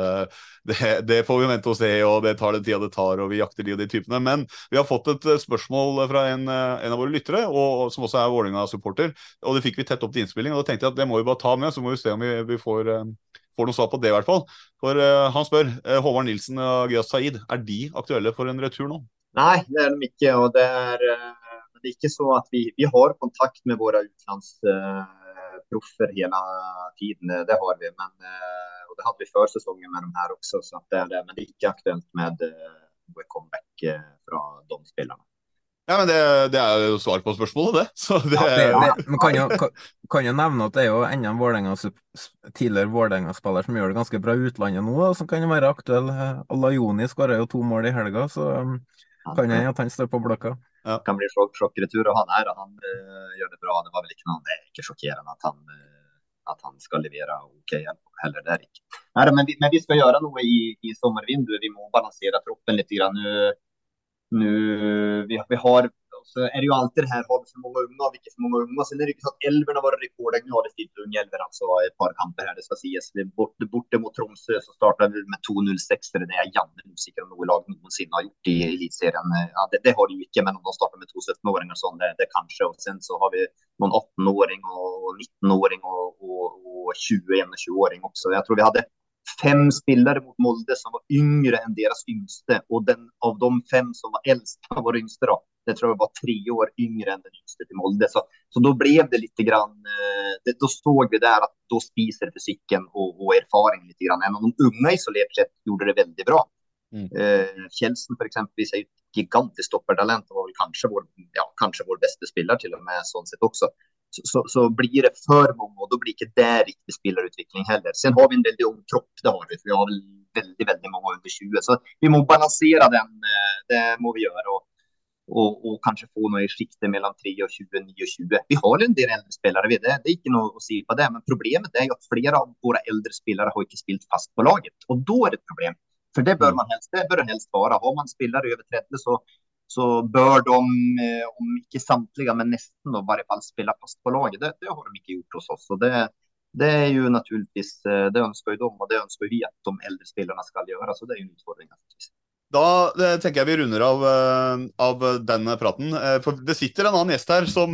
det, det, får vi vente og se, og det tar den tida det tar, og vi jakter de og de typene. Men vi har fått et spørsmål fra en, en av våre lyttere, og, som også er Vålerenga-supporter, og det fikk vi tett opp til innspilling. og Da tenkte jeg at det må vi bare ta med, så må vi se om vi, vi får får noe svar på det, i hvert fall. For uh, Han spør uh, Håvard Nilsen og Gyas Saeed, er de aktuelle for en retur nå? Nei, det er de ikke. og Det er, uh, det er ikke så at vi, vi har kontakt med våre utenlandsproffer hele tiden. Det har vi. Men, og det hadde vi før sesongen med dem her også. så det er det, Men det er ikke aktuelt med uh, comeback fra de spillerne. Ja, men det, det, er jo svar på spørsmålet, det. Så det, ja, det, det kan, jo, [LAUGHS] kan, jo, nevne at det er jo enda en tidligere Vålerenga-spiller som gjør det ganske bra i utlandet nå, som kan være aktuell. Alayoni skåra jo to mål i helga, så um, kan hende at han står på blokka. Ja. Kan bli sjokk, sjokkretur, og han er han uh, gjør det bra. Det var vel ikke noe det er ikke sjokkerende at han, uh, at han skal levere OK heller. Det er ikke. Nei, men, vi, men, vi, skal gjøre noe i, i sommervinduet. Vi må balansere troppen litt. Grann. Nu, vi, vi har så är det ju alltid det här, har vi för många unga, vilka för många unga? Sen är det ju så att Elven har varit rekord, nu har det stilt ungelver alltså ett par kamper här, det ska ses. Vi borta, borta mot Tromsö så startar vi med 2-0-6, för det är Janne osäker om något lag någonsin har gjort i elitserien. Ja, det, det har det ju inte, men om de startar med 2-17-åringar så det, det kanske. Och sen så har vi någon 18-åring och 19-åring och, och, och 21 20-åring också. Jag tror vi hade fem spillere mot Molde som var yngre enn deres yngste. Og den, av de fem som var eldst av våre yngste, da, det tror jeg var tre år yngre enn den yngste til Molde. Så, så da ble det litt grann, det, Da så vi der at da spiser fysikken og, og erfaring litt. Grann. En av de unge isolert sett gjorde det veldig bra. Mm. Eh, Kjeldsen eksempel, er et gigantisk stoppertalent og var vel kanskje vår, ja, kanskje vår beste spiller til og med sånn sett også så, så, blir det for mange, og da blir ikke det riktig spillerutvikling heller. Sen har vi en veldig ung tropp, det har vi. Vi har vel veldig veldig mange under 20. Så vi må balansere den. Eh, det må vi gjøre. Og, og, og kanskje få noe i sjiktet mellom 23 og 29. Vi har en del eldre spillere, det, det er ikke noe å si på det. Men problemet er at flere av våre eldre spillere har ikke spilt fast på laget. Og da er det et problem. For det bør man helst, det det helst være. Har man spillere over 30, så så bør de, eh, om ikke samtlige, men nesten i hvert fall spille fast på laget. Det, det, har de ikke gjort hos oss. og det, det er jo naturligvis, eh, det ønsker jo de, og det ønsker vi at de eldre spillerne skal gjøre. Så det er en utfordring. naturligvis. Da eh, tenker jeg vi runder av, av den praten. For det sitter en annen gjest her som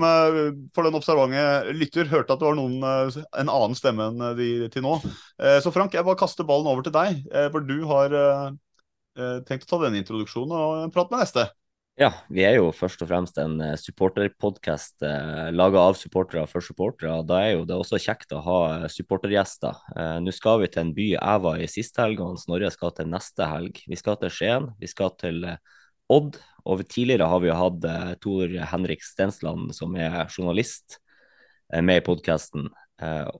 for den observante lytter hørte at det var noen, en annen stemme enn de til nå. Så Frank, jeg bare kaster ballen over til deg. For du har tenkt å ta denne introduksjonen og prate med neste. Ja, vi er jo først og fremst en eh, supporterpodkast eh, laga av supportere for supportere. Da er jo det også kjekt å ha eh, supportergjester. Eh, Nå skal vi til en by jeg var i siste helg, og Snorre skal til neste helg. Vi skal til Skien, vi skal til eh, Odd. Og tidligere har vi hatt eh, Tor Henrik Stensland, som er journalist, med i podkasten.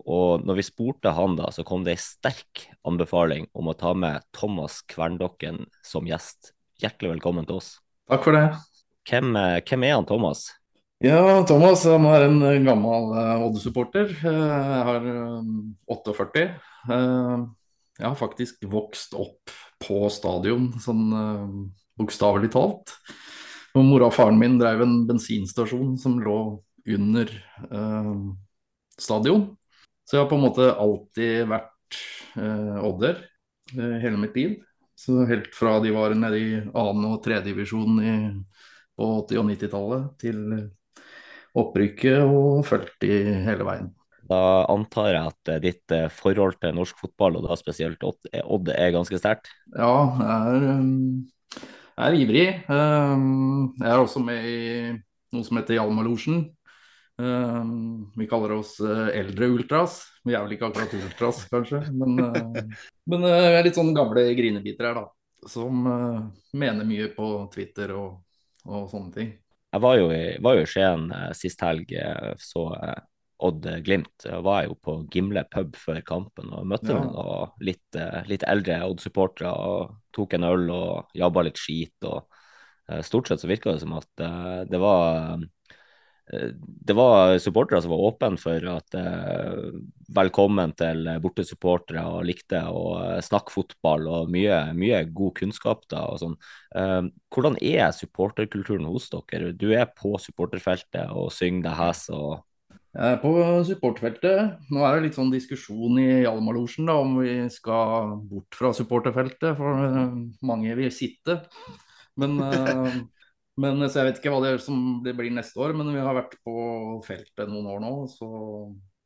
og når vi spurte han da, så kom det en sterk anbefaling om å ta med Thomas Kverndokken som gjest. Hjertelig velkommen til oss. Takk for det. Hvem, eh, hvem, er han Thomas? Ja, Thomas han er en gammel uh, Odd-supporter. Uh, jeg har um, 48. Uh, jeg har faktisk vokst opp på stadion, sånn bokstavelig talt. Og mora og faren min drev en bensinstasjon som lå under stadion. Så jeg har på en måte alltid vært Odder hele mitt liv. Så helt fra de var nede i annen- og tredjedivisjon på 80- og 90-tallet, til opprykket, og fulgt i hele veien. Da antar jeg at ditt eh, forhold til norsk fotball, og da spesielt Odd, er ganske sterkt? Ja, jeg er, eh, jeg er ivrig. Eh, jeg er også med i noe som heter Hjalmarlosjen. vi kaller oss eldre ultras. Vi er vel ikke akkurat ultras, kanskje. Men, men vi er litt sånn gamle grinebiter her, da. Som uh, mener mye på Twitter og, og sånne ting. Jeg var jo i, var jo i Skien sist helg, så Odd Glimt. Jeg var jo på Gimle pub før kampen og møtte ja. noen litt, litt, eldre Odd-supportere og tok en øl og jabba litt skit. og Stort sett så virka det som at det var det var supportere som var åpne for at eh, velkommen til bortesupportere og likte å eh, snakke fotball og mye, mye god kunnskap. da og sånn. Eh, hvordan er supporterkulturen hos dere? Du er på supporterfeltet og synger deg hes og jeg er på supporterfeltet. Nå er det litt sånn diskusjon i Hjalmarlosjen om vi skal bort fra supporterfeltet, for eh, mange vil sitte. Men eh, Men, så jeg vet ikke hva det, som det blir neste år, men vi har vært på feltet noen år nå. så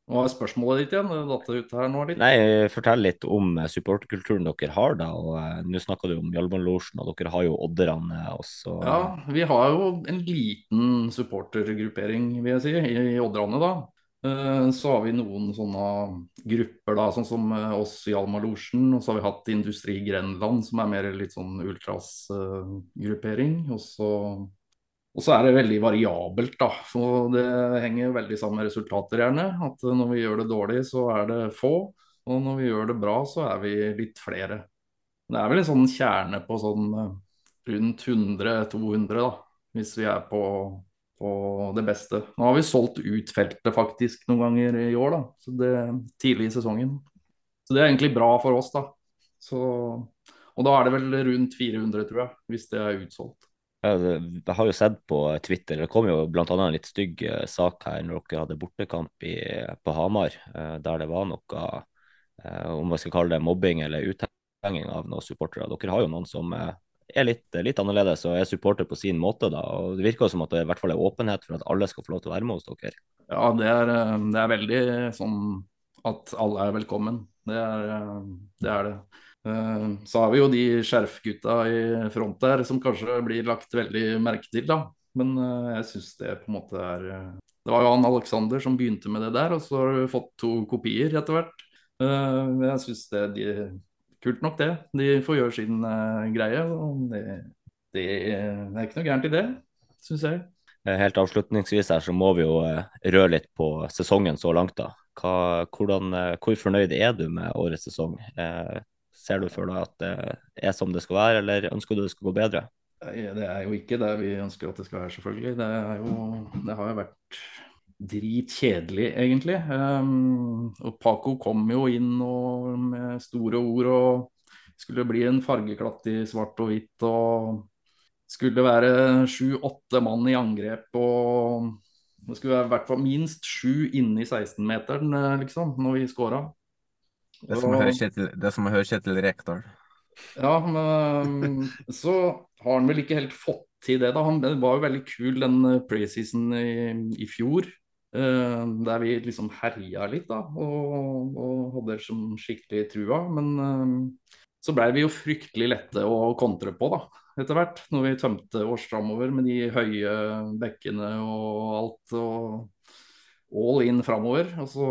nå er spørsmålet ditt igjen? Datt ut her nå litt? Nei, Fortell litt om eh, supporterkulturen dere har. da, og Nå snakker du om Hjalmarlosjen, og dere har jo odderne også. Ja, vi har jo en liten supportergruppering, vil jeg si, i, i odderne. da. Eh, så har vi noen sånne grupper, da, sånn som eh, oss i Alma-losjen. Og så har vi hatt Industri Grenland, som er mer litt sånn ultras-gruppering. Og så, og så er det veldig variabelt, da. Så det henger veldig sammen med resultater, gjerne. At når vi gjør det dårlig, så er det få. Og når vi gjør det bra, så er vi litt flere. Det er vel en sånn kjerne på sånn eh, rundt 100-200, da. Hvis vi er på på det beste. Nå har vi solgt ut feltet faktisk noen ganger i år, da. Så det, tidlig i sesongen. Så det er egentlig bra for oss, da. Så, og da er det vel rundt 400, tror jeg, hvis det er utsolgt. Jeg har jo sett på Twitter, det kom jo bl.a. en litt stygg eh, sak her når dere hadde bortekamp i, på Hamar, eh, der det var noe, eh, om man skal kalle det mobbing eller uthenging av noen supportere. Dere har jo noen som er litt, litt, annerledes og er supporter på sin måte. da, og Det virker som at det i hvert fall er åpenhet for at alle skal få lov til å være med hos dere. Ja, det er, det er veldig sånn at alle er velkommen. Det er det. Er det. Så har vi jo de skjerfgutta i front der som kanskje blir lagt veldig merke til, da. Men jeg syns det på en måte er Det var jo han Alexander som begynte med det der, og så har du fått to kopier etter hvert. Jeg syns det de, kult nok, det. De får gjøre sin greie. og det, det, det er ikke noe gærent i det, syns jeg. Helt avslutningsvis her så må vi jo røre litt på sesongen så langt, da. Hva, hvordan, hvor fornøyd er du med årets sesong? Eh, ser du for deg at det er som det skal være, eller ønsker du det skal gå bedre? Det er jo ikke det vi ønsker at det skal være, selvfølgelig. Det, jo, det har jo vært dritkjedelig, egentlig. Um, og Paco kom jo inn og, med store ord og skulle bli en fargeklatt i svart og hvitt. og skulle være sju-åtte mann i angrep og det skulle være i hvert fall minst sju inni 16-meteren, liksom, når vi scora. Det er som å høre Kjetil, det er som å høre Kjetil Rekdal. Ja, men så har han vel ikke helt fått til det, da. Han, det var jo veldig kul den preseason i, i fjor. Uh, der vi liksom herja litt, da. Og, og hadde som skikkelig trua. Men uh, så blei vi jo fryktelig lette å kontre på, da etter hvert. Når vi tømte oss framover med de høye bekkene og alt. Og all in framover. Og så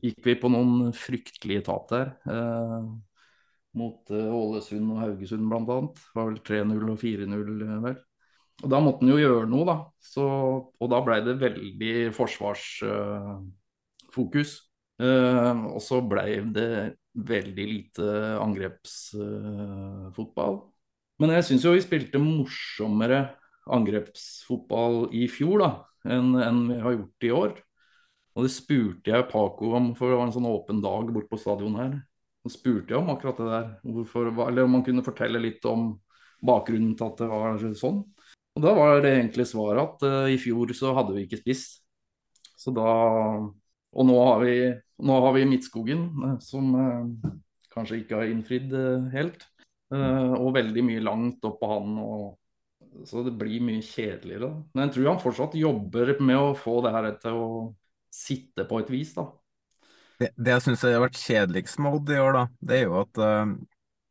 gikk vi på noen fryktelige tap der. Eh, mot eh, Ålesund og Haugesund bl.a. Det var vel 3-0 og 4-0, eh, vel. Og Da måtte han jo gjøre noe, da. Så, og da ble det veldig forsvarsfokus. Uh, uh, og så ble det veldig lite angrepsfotball. Uh, men jeg syns jo vi spilte morsommere angrepsfotball i fjor da, enn, enn vi har gjort i år. Og det spurte jeg Paco om, for det var en sånn åpen dag bort på stadion her. Så spurte jeg om akkurat det der, Hvorfor, eller om han kunne fortelle litt om bakgrunnen til at det var sånn. Og da var det egentlig svaret at uh, i fjor så hadde vi ikke spist. Så da Og nå har vi, nå har vi Midtskogen, uh, som uh, kanskje ikke har innfridd helt. Uh, og veldig mye langt opp på han. Og, så det blir mye kjedeligere. Men jeg tror han fortsatt jobber med å få det her til å sitte på et vis. da. Det, det jeg syns har vært kjedeligst med Odd i år, da, det er jo at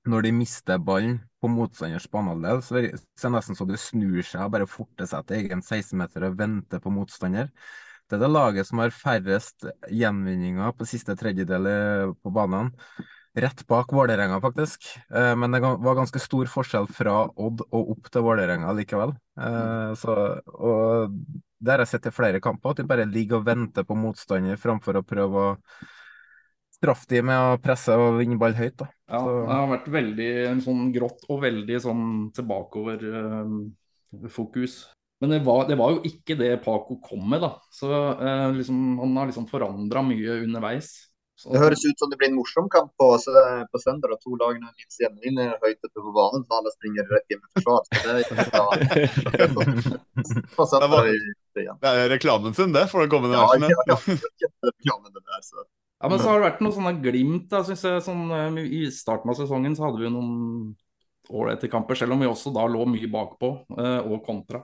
når de mister ballen på motstanders banehalvdel, så er det nesten så de snur seg og bare forter seg til egen 16-meter og venter på motstander. Det er det laget som har færrest gjenvinninger på siste tredjedel på banen. Rett bak Vålerenga, faktisk. Eh, men det var ganske stor forskjell fra Odd og opp til Vålerenga likevel. Eh, så, og det har jeg sett i flere kamper, at de bare ligger og venter på motstander framfor å prøve å straffe de med å presse og vinne ball høyt. Da. Ja, det har vært veldig sånn grått og veldig sånn tilbakeover uh, fokus. Men det var, det var, jo ikke det Paco kom med, da. Så uh, liksom, han har liksom forandra mye underveis. Så. Det høres ut som det blir en morsom kamp på, på søndag. To lagene minst hjemme høyt oppe på banen, så alle springer rett hjem i forsvar. Det, [LAUGHS] det, det er reklamen sin, det, for den kommende ja, ja, Ja, reklamen det der, så. Ja, men så har det vært noen sånne glimt. Da, synes jeg, sånn, eh, I starten av sesongen så hadde vi noen ålreite kamper, selv om vi også da lå mye bakpå eh, og kontra.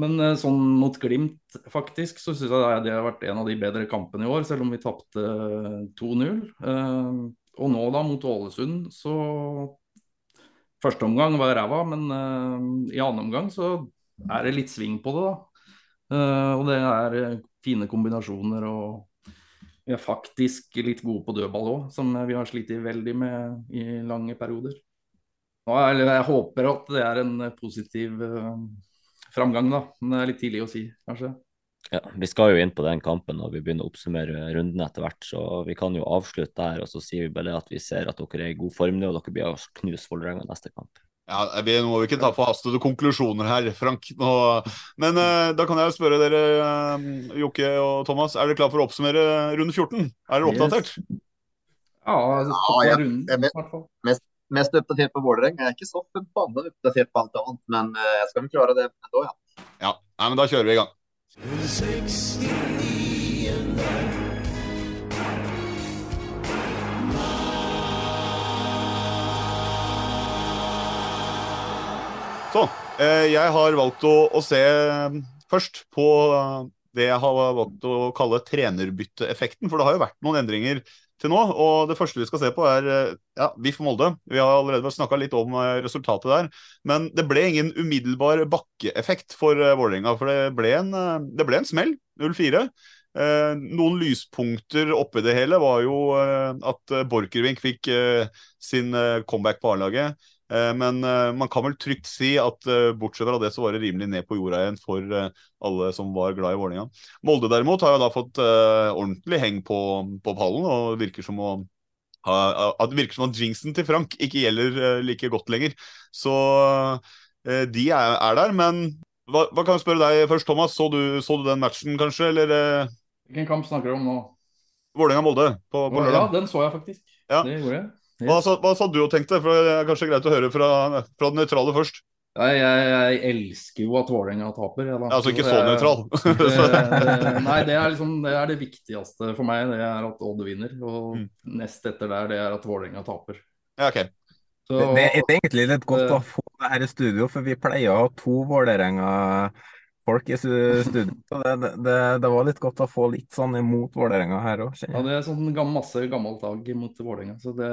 Men eh, sånn mot Glimt, faktisk, så syns jeg det har vært en av de bedre kampene i år, selv om vi tapte 2-0. Eh, og nå, da, mot Ålesund, så Første omgang var ræva, men i annen omgang så er det litt sving på det, da. Og det er fine kombinasjoner, og vi er faktisk litt gode på dødball òg, som vi har slitt veldig med i lange perioder. Jeg håper at det er en positiv framgang, da. Men det er litt tidlig å si, kanskje. Ja, Vi skal jo inn på den kampen når vi begynner å oppsummere runden etter hvert, så vi kan jo avslutte der. Og så sier vi bare at vi ser at dere er i god form nå, og dere blir å knuse Vålerenga neste kamp. Ja, vi må vi ikke ta forhastede konklusjoner her, Frank. Nå. Men uh, da kan jeg jo spørre dere, uh, Jokke og Thomas, er dere klar for å oppsummere runde 14? Er dere oppdatert? Yes. Ja, ja, jeg, jeg, jeg, mest, mest oppdatert på Vålerenga. Jeg er ikke så forbanna oppdatert på alt annet, men uh, jeg skal vel klare det ennå, ja. Ja, Nei, men da kjører vi i gang. Sånn. Jeg har valgt å, å, se eh, først på det jeg har valgt å kalle trenerbytteeffekten. For det har jo vært noen endringer til nå. Og det første vi skal se på, er ja, VIF Molde. Vi har allerede snakka litt om resultatet der. Men det ble ingen umiddelbar bakkeeffekt for Vålerenga. For det ble en, det ble en smell. 0-4. Eh, noen lyspunkter oppi det hele var jo eh, at Borchgrevink fikk eh, sin comeback på A-laget. Men man kan vel trygt si at bortsett fra det, så var det rimelig ned på jorda igjen for alle som var glad i Vålerenga. Molde derimot har jo da fått ordentlig heng på, på pallen, og virker som å at det virker som at jinxen til Frank ikke gjelder like godt lenger. Så de er, er der. Men hva, hva, kan jeg spørre deg først, Thomas? Så du, så du den matchen, kanskje? Eller Hvilken kamp snakker du om nå? Vålerenga-Molde på, på lørdag. Ja, den så jeg faktisk. Ja. Det gjorde jeg. Hva, hva sa du og tenkte? For Det er kanskje greit å høre fra, fra det nøytrale først. Jeg, jeg, jeg, elsker jo at Vålerenga taper. Ja, altså ikke så nøytral? [LAUGHS] [LAUGHS] nei, det er, liksom, det er det viktigste for meg. Det er at Odd vinner. Og mm. nest etter der, det er at Vålerenga taper. Ja, okay. Så, det, det, er egentlig litt godt å få det her i studio, for vi pleier å ha to Vålerenga folk i studio. Så det, det, det, var litt godt å få litt sånn imot Vålerenga her òg. Ja, det er sånn masse gammelt lag mot Vålerenga, så det,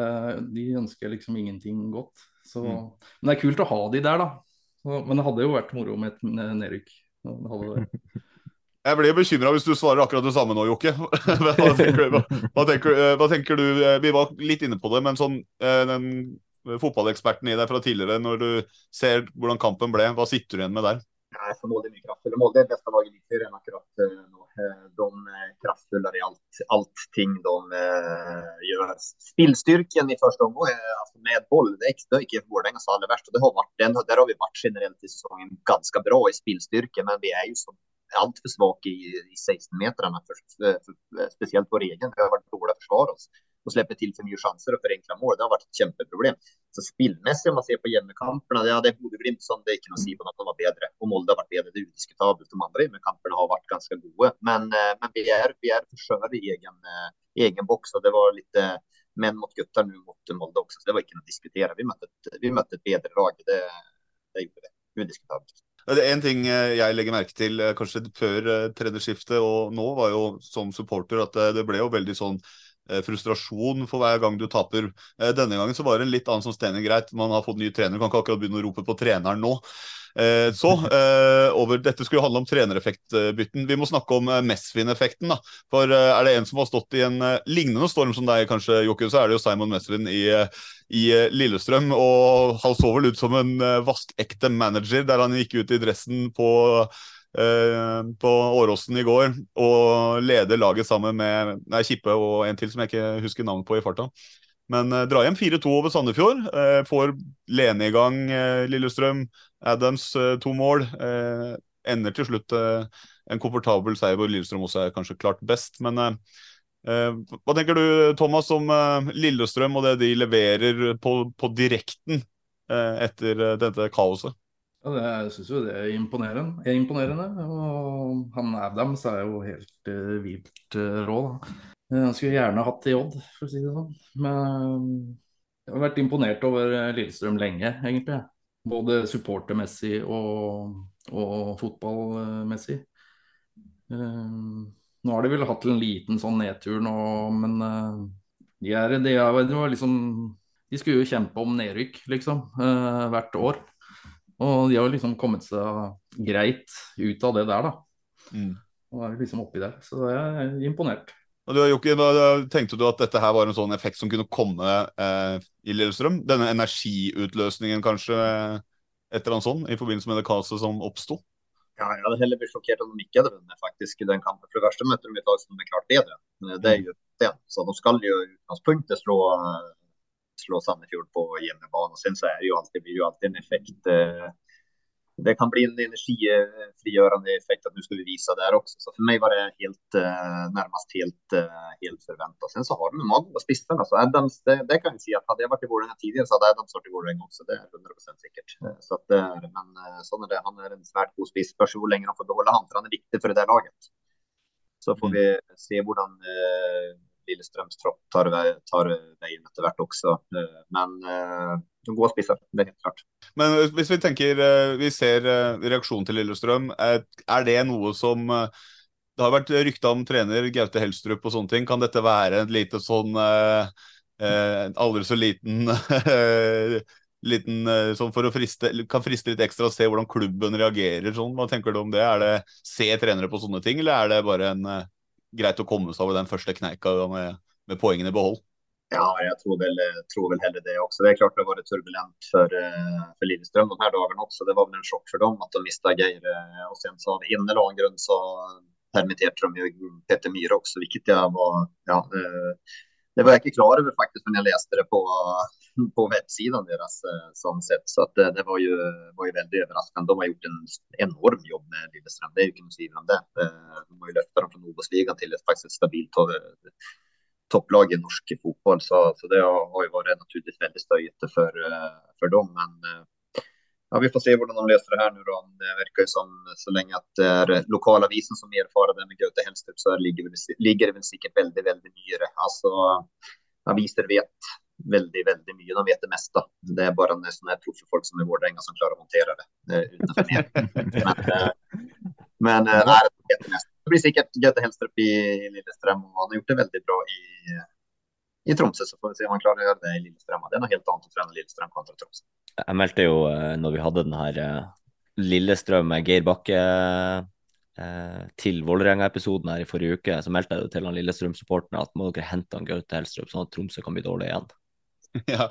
de ønsker liksom ingenting godt. Så, mm. Men det er kult å ha de der, da. Så, men det hadde jo vært moro med et nedrykk. [LAUGHS] Jeg blir bekymra hvis du svarer akkurat det samme nå, Jokke. hva, tenker, hva, hva, tenker, hva, tenker, du? Vi var litt inne på det, men sånn eh, den fotballeksperten i deg fra tidligere, når du ser hvordan kampen ble, hva sitter du igjen med der? Nej, för Molde är mycket kraftfulla. Molde är bästa laget i enn akkurat eh, nu. Eh, de är kraftfullare i allt, allting de eh, gör. Spillstyrken i första omgången, alltså med boll, det är inte Vålerengas aller värst. Och det har varit, den, där har vi varit generellt i säsongen ganska bra i spillstyrke, men vi är ju för svag i, i 16 metrarna, för, för, för, speciellt vår egen. Vi har varit dåliga att försvara oss och slippe til for mye sjanser og forenkla mål. Det har vært et kjempeproblem. Så spillmessig, om man ser på hjemmekampene, det er Bodø-Glimt som det ikke noe å si på at de var bedre. Og Molde har vært bedre, det er udiskutabelt. De andre hjemmekampene har vært ganske gode. Men, eh, men er, vi er for i egen, eh, egen boks, og det var litt eh, menn mot gutter nå mot Molde også, så det var ikke noe å diskutere. Vi møtte et, vi møtte et bedre lag. Det, det gjorde det. Udiskutabelt. Det er En ting jeg legger merke til kanskje før tredje skiftet og nå, var jo som supporter at det ble jo veldig sånn frustrasjon for hver gang du taper. Eh, denne gangen så var det en litt annen som stener greit. Man har fått ny trener, kan ikke akkurat begynne å rope på treneren nå. Eh, så [LAUGHS] over, Dette skulle handle om trenereffektbytten. Vi må snakke om Mesvin-effekten. For er det en som har stått i en lignende storm som deg, kanskje, Jokke, så er det jo Simon Mesvin i, i Lillestrøm. Og han så vel ut som en vaskekte manager der han gikk ut i dressen på Eh, på Åråsen i går og leder laget sammen med nei, Kippe og en til som jeg ikke husker navnet på i farta. Men eh, dra hjem 4-2 over Sandefjord. Eh, får Lene i gang eh, Lillestrøm. Adams eh, to mål. Eh, ender til slutt en komfortabel seier hvor Lillestrøm også er kanskje klart best. Men hva tenker du, Thomas, om Lillestrøm og det de leverer på, på direkten etter dette kaoset? Ja, det, jeg syns jo det er imponerende. Er imponerende. Og han Adams er jo helt uh, vilt uh, rå, da. Han skulle gjerne hatt i Odd, for å si det sånn. Men jeg har vært imponert over Lillestrøm lenge, egentlig. Både supportermessig og, og fotballmessig. Uh, nå har de vel hatt en liten sånn nedtur nå, men uh, de, er, de, de, liksom, de skulle jo kjempe om nedrykk, liksom, uh, hvert år. Og de har liksom kommet seg greit ut av det der, da. Mm. Og er liksom oppi der. Så jeg er imponert. Og du, Jokke, Tenkte du at dette her var en sånn effekt som kunne komme eh, i Lillestrøm? Denne energiutløsningen kanskje, et eller annet sånt, i forbindelse med det kaoset som oppsto? Ja, jeg hadde heller blitt sjokkert om de ikke hadde vunnet faktisk i den kampen. For det verste møter de et lag som er klart bedre. Det er jo det. Så de skal jo i utgangspunktet slå slå Sandefjord på hjemmebane. Sen så är det jo alltid, blir ju alltid en effekt. Eh, det kan bli en energifrigjørende effekt at nå skal vi vise der også. Så for meg var det helt, nærmest helt, eh, helt forventa. Sen så har de många spissarna. Altså Adams, det, det kan jeg si at hadde jeg vært i Vålerenga tidligere, så hadde Adams vært i Vålerenga også. Det er 100% säkert. Så att, men sånn er det. Han er en svært god spiss. Spørs hvor lenge han får beholde han, for han er viktig for det der laget. Så får mm. vi se hvordan Lillestrøms tropp tar, tar veien etter hvert også. Eh, men uh, gode spisser, det er helt klart. Men hvis vi tenker, eh, vi ser reaksjonen til Lillestrøm. Er det noe som det har vært rykta om trener Gaute Helstrup og sånne ting. Kan dette være en lite sånn eh, eh, aldri så liten [LAUGHS] liten sånn for å friste, kan friste litt ekstra og se hvordan klubben reagerer sånn. Hva tenker du om det? Er det se trenere på sånne ting, eller er det bare en greit å komme seg over den første kneika med, med poengene i behold? Ja, jeg tror vel, tror vel heller det også. Det er klart det har vært turbulent for, for Lillestrøm de her dagene også. Det var vel en sjokk for dem at de mista Geir. Og sen så av en eller annen grunn så permitterte de jo Petter Myhre også, hvilket jeg var ja, det var jeg ikke klar over faktisk når jeg leste det på, på websiden deres. sånn sett. Så det, det var, jo, var, jo, veldig overraskende. De har gjort en enorm jobb med Lillestrøm, det er jo ikke noe tvil om det. De har jo løftet dem fra Obos-ligaen til et faktisk stabilt topplag i norsk fotball. Så, så, det har jo vært naturligvis veldig støyete for, eh, for dem. Men eh, ja, vi får se hvordan de løser det her nå. Det virker jo som så lenge at det er lokalavisen som erfarer det med Gaute Helstrup, så ligger, det vel sikkert veldig veldig mye Altså, aviser vet veldig veldig mye. De vet det meste. Det er bare sånne proffe folk som i Vålerenga som klarer å håndtere det. Utenfor men, uh, men nei, det vet det det blir sikkert Gaute Helstrup i Lillestrøm. og Han har gjort det veldig bra i, i Tromsø, så får vi se om han klarer å gjøre det i Lillestrøm. Det er noe helt annet å trene Lillestrøm kontra Tromsø. Jeg meldte jo eh, når vi hadde den her eh, Lillestrøm med Geir Bakke eh, til Vålerenga-episoden her i forrige uke, så meldte jeg til han Lillestrøm-supporterne at må dere hente han Gaute Helstrup, sånn at Tromsø kan bli dårlig igjen. [LAUGHS] Ja,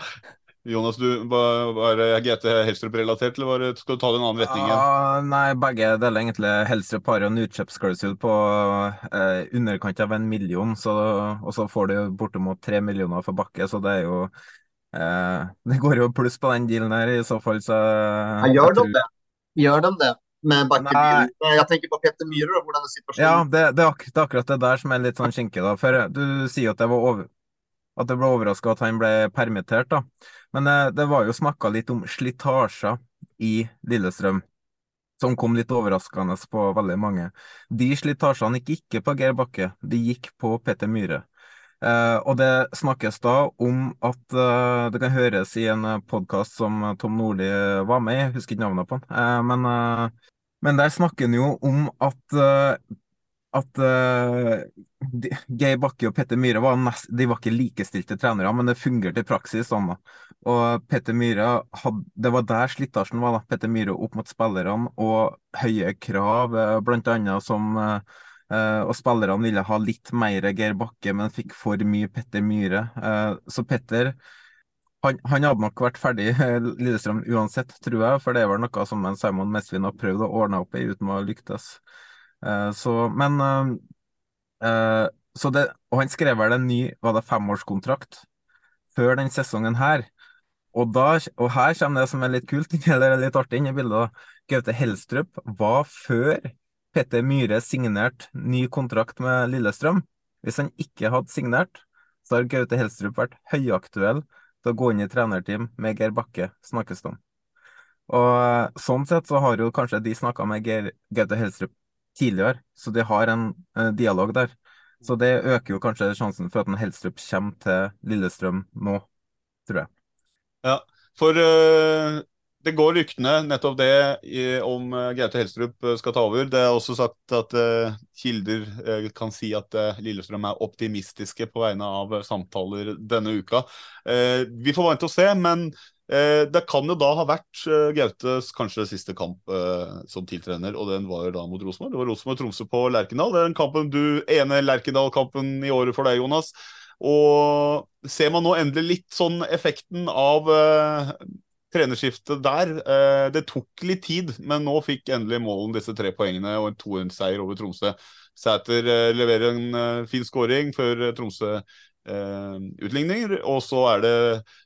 Jonas, du, var det GT Helstrup-relatert, eller var det, skal du ta det en annen retning? Ja, nei, begge deler egentlig. Helstrup har jo en utkjøpsklausul på eh, underkant av en million, så, og så får du bortimot tre millioner for Bakke, så det er jo eh, [LAUGHS] Det går jo pluss på den dealen her, i så fall, så ja, Gjør de det? Gjør de det? Med Bakke Jeg tenker på Petter Myhre, hvordan er situasjonen? Ja, det, det, er akkurat, det, er akkurat det der som er litt sånn skinke, da. For du sier at det var over at jeg ble overraska at han ble permittert. da. Men eh, det var jo snakka litt om slitasjer i Lillestrøm, som kom litt overraskende på veldig mange. De slitasjene gikk ikke på Geir Bakke, de gikk på Petter Myhre. Eh, og det snakkes da om at eh, Det kan høres i en podkast som Tom Nordli var med i, jeg husker ikke navnet på den, Eh, men, eh, men der snakker han jo om at eh, at uh, Geir Bakke og Petter Myhre var, nest, de var ikke likestilte trenere, men det fungerte i praksis sånn. da. Og Petter Myhre had, Det var der slitasjen var. da. Petter Myhre opp mot spillerne og høye krav, bl.a. blant annet som uh, Og spillerne ville ha litt mer Geir Bakke, men fikk for mye Petter Myhre. så Petter han, han, hadde nok vært ferdig Lillestrøm uansett, tror jeg, for det var noe som Simon Mesvin har prøvd å ordne opp i uten å lyktes. Eh, så, men uh, så det, Og han skrev vel en ny var det femårskontrakt før den sesongen her. Og, da, og her kommer det som er litt kult, [LAUGHS] eller litt artig inn i bildet. Gaute Helstrup var før Petter Myhre signerte ny kontrakt med Lillestrøm. Hvis han ikke hadde signert, så har Gaute Helstrup vært høyaktuell til å gå inn i trenerteam med Geir Bakke, snakkes det om. Og sånn sett så har jo kanskje de snakka med Geir, Gaute Helstrup tidligere, så de har en uh, dialog der. Så det øker jo kanskje sjansen for at en Helstrup kommer til Lillestrøm nå, tror jeg. Ja, for uh, det går ryktene nettopp det om uh, Gaute Helstrup skal ta over. Det er også sagt at uh, kilder kan si at Lillestrøm er optimistiske på vegne av samtaler denne uka. vi får vente og se, men Eh, det kan jo da ha vært eh, Gautes kanskje siste kamp eh, som tiltrener, og den var da mot Rosenborg. Det var Rosenborg-Tromsø på Lerkendal. Det er den kampen du, ene Lerkendal-kampen i året for deg, Jonas. Og ser man nå endelig litt sånn effekten av eh, trenerskiftet der. Eh, det tok litt tid, men nå fikk endelig Målen disse tre poengene og en 2-1-seier over Tromsø. Sæter eh, leverer en fin skåring før Tromsø utligninger. Og så er det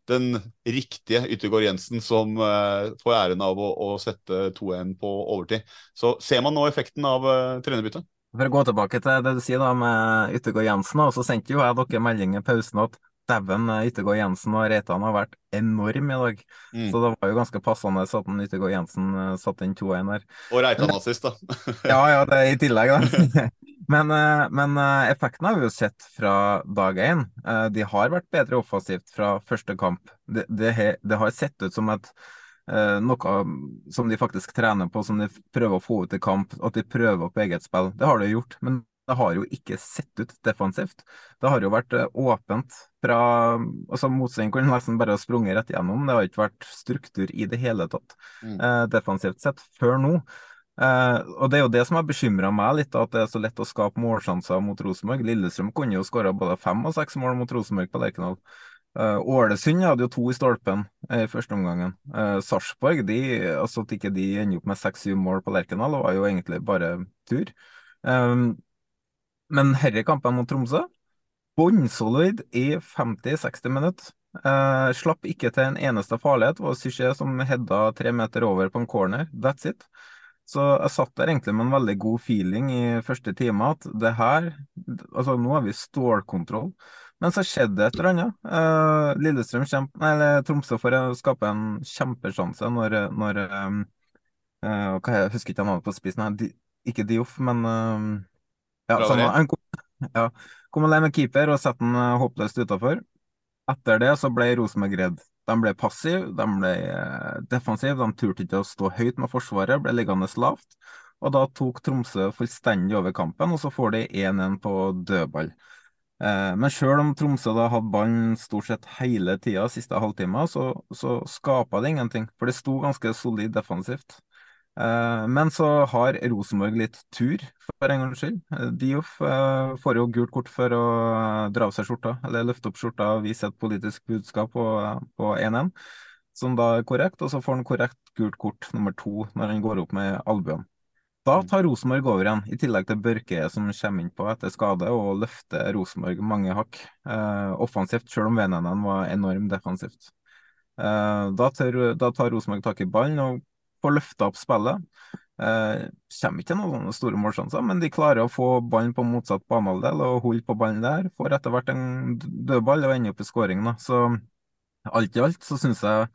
den riktige Yttergård Jensen som får æren av å, å sette 2-1 på overtid. Så ser man nå effekten av trenerbyttet? For å gå tilbake til det du sier da med Yttergård Jensen, så sendte jo jeg dere melding i pausen at dæven, Yttergård Jensen og Reitan har vært enorm i dag. Mm. Så det var jo ganske passende at Yttergård Jensen satte inn 2-1 der. Og Reitan assist, da. [LAUGHS] ja, ja, det er i tillegg, da. [LAUGHS] Men, eh, men, eh, effekten har vi jo sett fra dag én. Eh, de har vært bedre offensivt fra første kamp. Det, det, det har sett ut som et eh, noe som de faktisk trener på, som de prøver å få ut i kamp, at de prøver på eget spill. Det har de gjort, men det har jo ikke sett ut defensivt. Det har jo vært eh, åpent fra altså Motstanderen kunne nesten bare ha sprunget rett gjennom. Det har ikke vært struktur i det hele tatt mm. eh, defensivt sett før nå. Eh, og Det er jo det som har bekymra meg litt, at det er så lett å skape målsjanser mot Rosenborg. Lillestrøm kunne jo skåra både fem og seks mål mot Rosenborg på Lerkendal. Uh, Ålesund hadde jo to i stolpen i første omgangen. Uh, Sarpsborg, de, altså at ikke de ender opp med seks-syv mål på Lerkendal, var jo egentlig bare tur. Um, men herre kampen mot Tromsø, bunnsolid i 50-60 minutter. Eh, slapp ikke til en eneste farlighet. Det var Syché som hedda tre meter over på en corner. That's it. Så jeg satt der egentlig med en veldig god feeling i første time at det her Altså, nå har vi stålkontroll. Men så skjedde det et eller annet. Eh, Lillestrøm kjempe, eller Tromsø får skape en kjempesjanse når, når eh, uh, hva Jeg husker ikke navnet på spissen. Ikke Dioff, men uh, ja, samme, han kom, ja, kom alene med keeper og satte den håpløst utafor. Etter det så ble Rosenborg redd. De ble passive, de ble defensive, de turte ikke å stå høyt med Forsvaret, ble liggende lavt. Og da tok Tromsø fullstendig over kampen, og så får de 1-1 på dødball. Eh, men sjøl om Tromsø da hadde ballen stort sett hele tida siste halvtime, så, så skapa det ingenting. For det sto ganske solid defensivt. Eh, men så har Rosenborg litt tur, for en gangs skyld. Eh, Dioff får jo gult kort for å dra av seg skjorta, eller løfte opp skjorta og vise et politisk budskap på 1-1, som da er korrekt. Og så får han korrekt gult kort nummer to når han går opp med albuen. Da tar Rosenborg over igjen, i tillegg til Børke som kommer inn på etter skade og løfter Rosenborg mange hakk. Eh, offensivt, selv om Vennenen var enormt defensivt. Eh, da, tar Rosenborg tak i ballen og får løfta opp spillet. Eh, kommer ikke noen store målsjanser, men de klarer å få ballen på motsatt banehalvdel og holde på ballen der. Får etter hvert en dødball og ender opp i skåring. Så alt i alt så syns jeg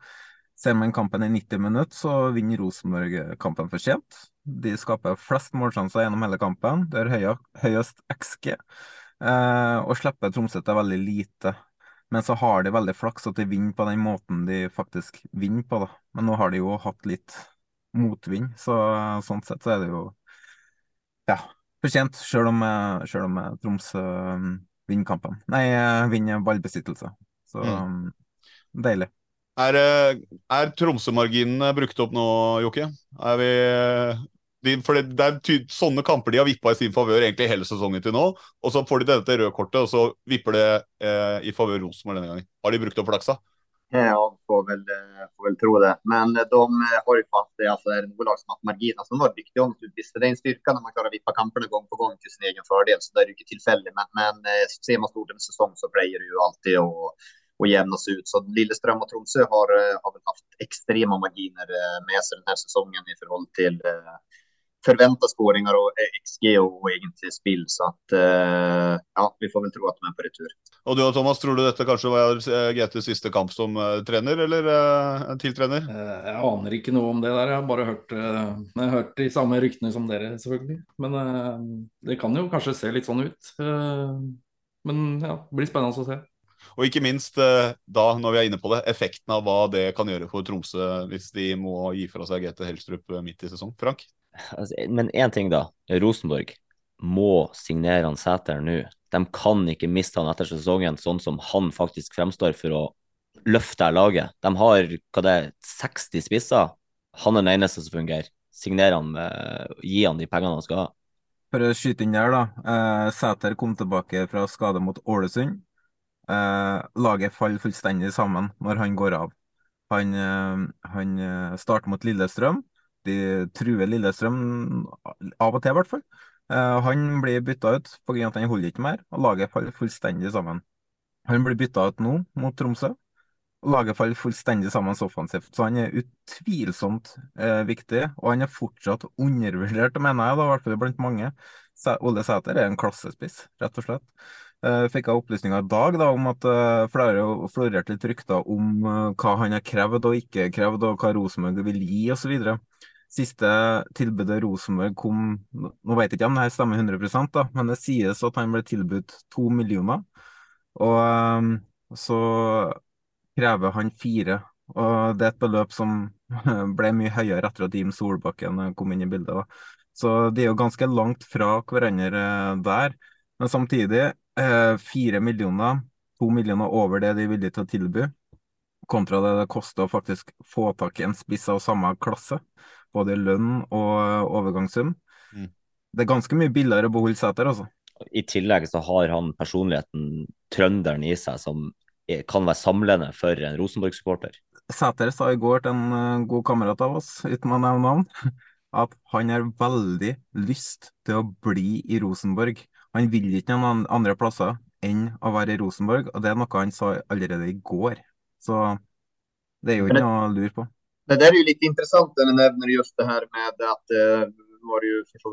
Ser man kampen i 90 minutter, så vinner Rosenborg kampen for sent. De skaper flest målsjanser gjennom hele kampen. Det er høyest XG. Eh, og slipper Tromsø til veldig lite. Men så har de veldig flaks at de vinner på den måten de faktisk vinner på. da. Men nå har de jo hatt litt motvind, så sånn sett så er det jo ja, fortjent, sjøl om, selv om Troms um, vinner kampen. Nei, vinner ballbesittelse. Så mm. deilig. Er, eh, er Tromsø-marginene brukt opp nå, Jokke? Er vi de, for det, det, er sånne kamper de har vippa i sin favør egentlig hele sesongen til nå. Og så får de dette røde kortet, og så vipper det eh, i favør Rosenborg denne gangen. Har de brukt opp flaksa? Ja, får vel, eh, får vel tro det. Men de eh, har jo fast det, altså, er noe lag som har marginer som var dyktige om naturligvis. Det er en styrke når man klarer å vippe kampene gang på gang til sin egen fordel. så det er jo ikke tilfeldig. Men, men ser man stort en sesong, så pleier det jo alltid å och jämnas ut. Så Lillestrøm och Tromsø har, eh, har väl haft extrema marginer eh, med sig den här säsongen i forhold til eh, förvänta skåringar och XG og egentlig spill. Så at, ja, vi får vel tro at de er på retur. Og du og Thomas, tror du dette kanskje var GTs siste kamp som trener, eller uh, tiltrener? Jeg aner ikke noe om det der. Jeg har bare hørt, jeg har hørt de samme ryktene som dere, selvfølgelig. Men det kan jo kanskje se litt sånn ut. Men ja, det blir spennende å se. Og ikke minst, eh, da, når vi er inne på det, effekten av hva det kan gjøre for Tromsø hvis de må gi fra seg GT Helstrup eh, midt i sesong. Frank? Altså, men én ting, da. Rosenborg må signere han Sæter nå. De kan ikke miste han etter sesongen, sånn som han faktisk fremstår for å løfte laget. De har hva det er, 60 spisser. Han er den eneste som fungerer. Signer han, gi han de pengene han skal ha. For å skyte inn der, da. Eh, Sæter kom tilbake fra skade mot Ålesund. Eh, laget faller fullstendig sammen når han går av. Han, eh, han eh, starter mot Lillestrøm. De truer Lillestrøm av og til, i hvert fall. Eh, han blir bytta ut pga. at han holder ikke mer, og laget faller fullstendig sammen. Han blir bytta ut nå, mot Tromsø. og Laget faller fullstendig sammen offensivt, så han er utvilsomt eh, viktig. Og han er fortsatt undervurdert, mener jeg, da, i hvert fall blant mange. Ole Sæter er en klassespiss, rett og slett. Uh, fikk jeg opplysninger i dag da, om at uh, flere florerte litt rykter om uh, hva han har krevd og ikke krevd, og hva Rosenborg vil gi osv. Siste tilbudet Rosenborg kom Nå vet jeg ikke om det her stemmer 100 da, men det sies at han ble tilbudt to millioner. Og så krever han fire. Og det er et beløp som [LAUGHS] ble mye høyere etter at Jim Solbakken kom inn i bildet. da. Så de er jo ganske langt fra hverandre der. Men samtidig, fire millioner, to millioner over det de er villige til å tilby, kontra det det koster å faktisk få tak i en spiss av samme klasse, både lønn og overgangssum. Mm. Det er ganske mye billigere å beholde Sæter, altså. I tillegg så har han personligheten, trønderen i seg, som kan være samlende for en Rosenborg-supporter. Sæter sa i går til en uh, god kamerat av oss, uten å nevne navn, [LAUGHS] at han har veldig lyst til å bli i Rosenborg. Han vil ikke noen andre plasser enn å være i Rosenborg, og det er noe han sa allerede i går. Så det er jo ikke noe å lure på. Det där är ju lite intressant när du nämner just det här med att eh, var det ju för så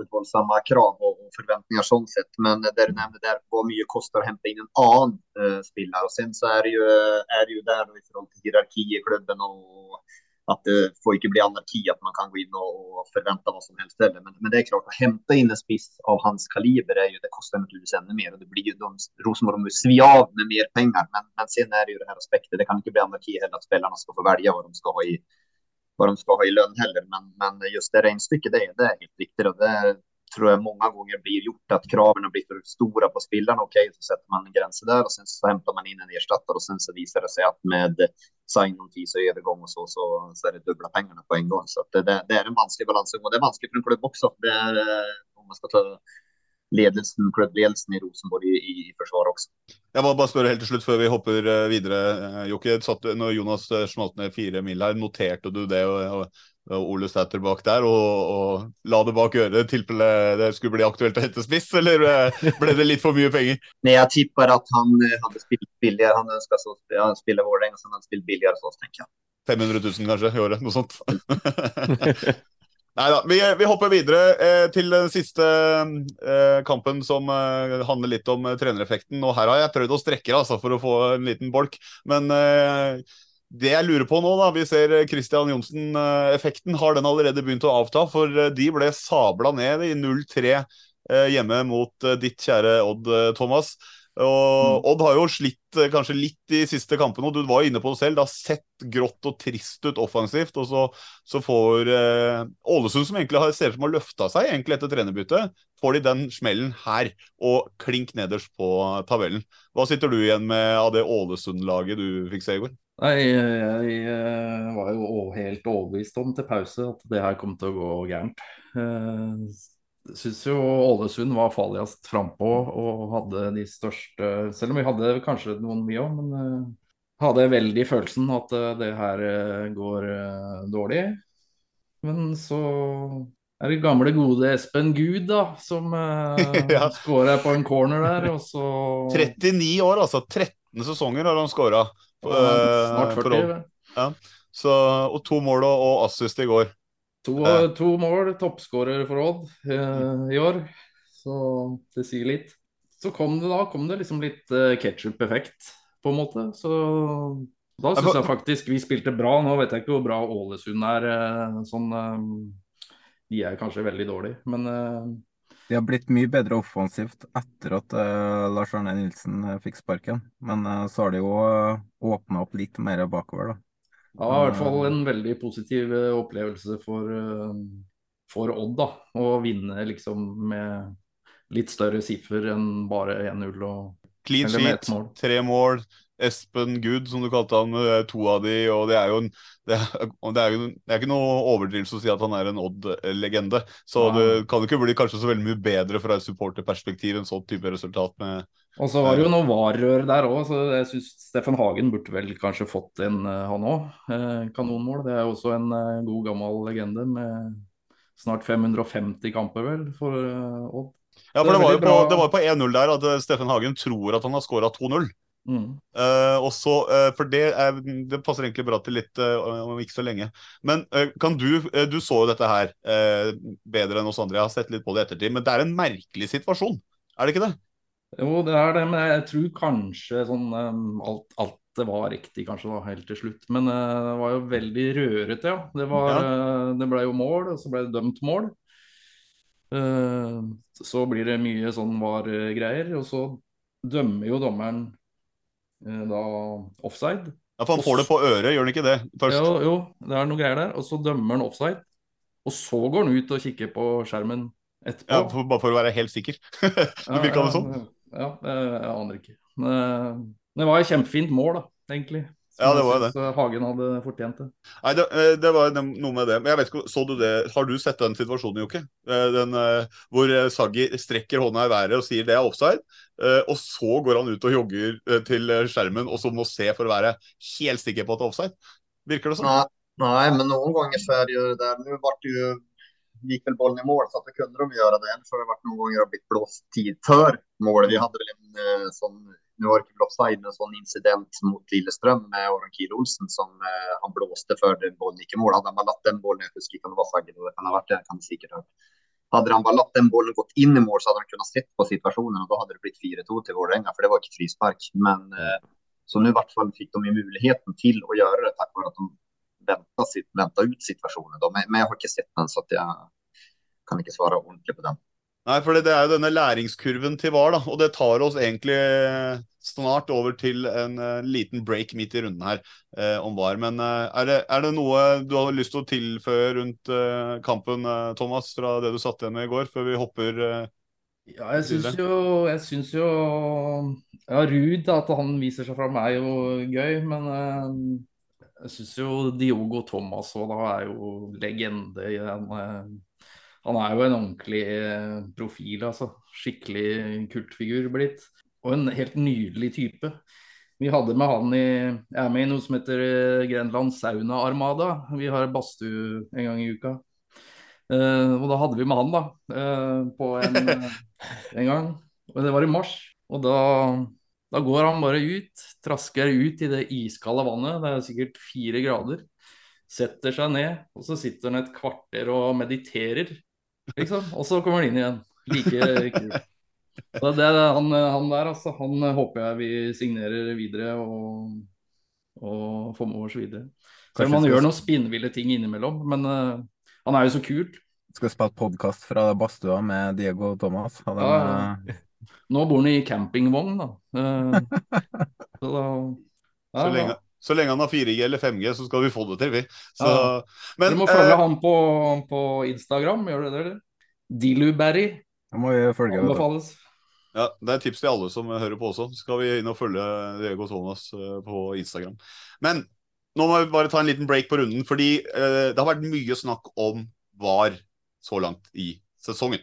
krav och, och förväntningar sånt sett. Men det du nämnde där, vad mycket kostar att hämta in en annan eh, spelare. Och sen så är det ju, är det ju där då i förhållande till hierarki i klubben och att det får inte bli anarki, att man kan gå in och, förvänta vad som helst. Men, men det är klart, att hämta in en spiss av hans kaliber, är ju, det kostar naturligtvis ännu mer. Och det blir ju de, Rosenborg de svi av med mer pengar. Men, men sen är det ju det här aspekten, det kan inte bli anarki heller, att spelarna ska få välja vad de ska ha i vad de ska ha i lön heller. Men, men just det regnstykket, det, det är helt riktigt. Och det tror jag många gånger blir gjort att kraven blir för stora på spelarna. Okej, så sätter man gränser där och sen så hämtar man in en ersättare och sen så visar det sig att med sign-on fees och övergång och så, så, så är det dubbla pengarna på en gång. Så det, det, det, är en vansklig balansgång och det är vanskligt för en klubb också. Det är, om man ska ta ledelsen, klubbledelsen i Rosenborg i, i forsvar også. Jeg må bare spørre helt til slutt før vi hopper eh, videre. Eh, Jokke, når Jonas eh, smalt ned fire mil her, noterte du det og, og, Ole Sæter bak der, og, og, la det bak øret i tilfelle det skulle bli aktuelt å hente spiss, eller ble det litt for mye penger? [LAUGHS] Nei, jeg tipper at han hadde spilt billigere. Han ønska å spille Vålerenga, så han hadde spilt billigere for oss, tenker jeg. 500 000 kanskje i året, noe sånt. [LAUGHS] Nei da. Vi, vi, hopper videre eh, til den siste eh, kampen som eh, handler litt om eh, trenereffekten. Og her har jeg prøvd å strekke altså, for å få en liten bolk. Men eh, det jeg lurer på nå, da, vi ser Christian Johnsen-effekten. Har den allerede begynt å avta? For eh, de ble sabla ned i 0-3 hjemme mot ditt kjære Odd, Thomas. Og mm. Odd har jo slitt eh, kanskje litt i siste kampene, og du var jo inne på det selv. Det har sett grått og trist ut offensivt. Og så, så får eh, Ålesund, som egentlig har, ser ut som har løfta seg egentlig etter trenerbyttet, får de den smellen her og klink nederst på tabellen. Hva sitter du igjen med av det Ålesund-laget du fikk se i går? Jeg, jeg eh, var jo helt overbevist om til pause at det her kom til å gå gærent. Syns jo Ålesund var farligst frampå og hadde de største Selv om vi hadde kanskje noen mye òg, men uh, hadde veldig følelsen at uh, det her uh, går dårlig. Men så er det gamle, gode Espen Gud, da, som [LAUGHS] ja. skårer på en corner der, og så 39 år, altså. 13 sesonger har han skåra. Snart 40. Ja. Så, og to mål og assist i går. To, to mål, toppskårer for Odd eh, i år. Så det sier litt. Så kom det da kom det liksom litt eh, ketsjup-effekt, på en måte. Så da syns jeg faktisk vi spilte bra. Nå vet jeg ikke hvor bra Ålesund er. eh, sånn, uh, de er kanskje veldig dårlige, men De har blitt mye bedre offensivt etter at Lars Arne Nilsen fikk sparken. Men så har de jo åpna opp litt mer bakover, da. Ja, i hvert fall en veldig positiv eh, opplevelse for, eh, for Odd, da. Å vinne liksom med litt større siffer enn bare 1-0 og Clean sheet, tre mål. Espen Good, som du kalte han, to av de, og det er jo en, det er, det er, det er ikke noe overdrivelse å si at han er en Odd-legende. Så ja. det kan jo ikke bli kanskje så veldig mye bedre fra et supporterperspektiv enn sånn type resultat. med Og så var det jo noe varrør der òg, så jeg syns Steffen Hagen burde vel kanskje fått en, eh, han òg. Eh, kanonmål. Det er jo også en eh, god, gammel legende med snart 550 kamper, vel, for Odd. Ja, for det, var jo på, var på 1-0 der at Steffen Hagen tror at han har skåra 2-0. Mm. Uh, også, uh, for det, er, det, passer egentlig bra til litt uh, om ikke så lenge. Men kan du Du så jo dette her bedre enn oss andre. Jeg har sett litt på det i ettertid. Men det er en merkelig situasjon, er det ikke det? Jo, det er det. Men jeg tror kanskje sånn um, alt, alt, det var riktig kanskje da, helt til slutt. Men det var jo veldig rørete, ja. Det, var, ja. det ble jo mål, og så ble det dømt mål. så blir det mye sånn var-greier. Og så dømmer jo dommeren da offside. Ja, for han får det på øret, gjør han ikke det? Først? Jo, jo, det er noe greier der. Og så dømmer han offside. Og så går han ut og kikker på skjermen etterpå. Ja, for, Bare for å være helt sikker. [LAUGHS] det virka det sånn. Ja, jeg aner ikke. Men det var et kjempefint mål, da, egentlig. Ja, det var det. Så Hagen hadde fortjent det. Nei, det, eh, det, var noe med det. Men jeg vet ikke, så du det? Har du sett den situasjonen, Jokke? Eh, den, eh, hvor Saggi strekker hånda i været og sier det er offside. Og så går han ut og jogger til skjermen og så må se for å være helt sikker på at det er offside. Virker det sånn? Nei, nei men noen ganger så er det jo det Nå ble det jo gikk vel bollen i mål, så at det kunne de gjøre det. Ellers har det vært noen ganger blitt blåst tid før målet. Vi hadde vel en sånn nå var det ikke offside, en sånn incident mot Lillestrøm med Aron Kiel Olsen som eh, han blåste før den bollen gikk i mål. Hadde han bare latt den bollen jeg husker ikke om det var Saggen, det kan ha vært det, kan det ha. Hadde han bare latt den bollen gått inn i mål, så hadde han kunnet sett på situasjonen. og Da hadde det blitt 4-2 til Vålerenga, for det var ikke frispark. Men eh, så nå i hvert fall fikk de muligheten til å gjøre det takk for at de venta ut situasjonen. Men jeg har ikke sett den, så jeg kan ikke svare ordentlig på den. Nei, for det er jo denne læringskurven til VAR, da. Og det tar oss egentlig snart over til en uh, liten break midt i runden her uh, om VAR. Men uh, er, det, er, det, noe du har lyst til å tilføye rundt kampen, Thomas, fra det du satt igjen med i går, før vi hopper Ja, jeg syns jo, jeg syns jo Ja, Ruud, at han viser seg fram, er jo gøy, men jeg syns jo Diogo Thomas òg da er jo legende i den han er jo en ordentlig eh, profil, altså. Skikkelig kultfigur blitt. Og en helt nydelig type. Vi hadde med han i Jeg er med i noe som heter eh, Grenland Sauna Armada. Vi har badstue en gang i uka. Uh, og da hadde vi med han, da. Uh, på en, [LAUGHS] en, gang. Og det var i mars. Og da, da går han bare ut. Trasker ut i det iskalde vannet. Det er sikkert fire grader. Setter seg ned, og så sitter han et kvarter og mediterer. Liksom. Og så kommer han inn igjen. Like kult. Så det er han, han, der, altså. Han håper jeg vi signerer videre og, og får med oss videre. Selv om han gjør noen spinnville ting innimellom. Men uh, han er jo så kul. Skal spille podkast fra badstua med Diego og Thomas. Den, ja, uh... Nå bor han i campingvogn, da. Uh, så da [LAUGHS] ja, så lenge, så lenge han har 4G eller 5G, så skal vi få det til, vi. Så, ja. men, du må følge eh, han på, på, Instagram, gjør du det, eller? Diluberry. Jeg må følge Anbefales. Ja, Det er tips til alle som hører på også. Så skal vi inn og følge Diego Thomas eh, på Instagram. Men nå må vi bare ta en liten break på runden, fordi eh, det har vært mye snakk om VAR så langt i sesongen.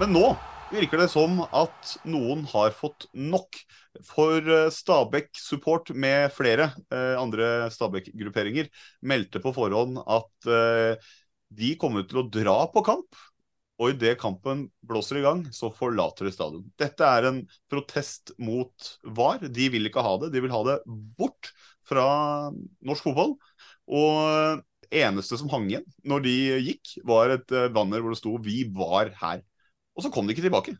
Men nå virker det som at noen har fått nok. For eh, Stabæk Support med flere eh, andre Stabæk-grupperinger meldte på forhånd at eh, de kommer til å dra på kamp. Og idet kampen blåser i gang, så forlater de stadion. Dette er en protest mot VAR. De vil ikke ha det. De vil ha det bort fra norsk fotball. Og eneste som hang igjen når de gikk, var et eh, banner hvor det sto 'Vi var her'. Og så kom de ikke tilbake.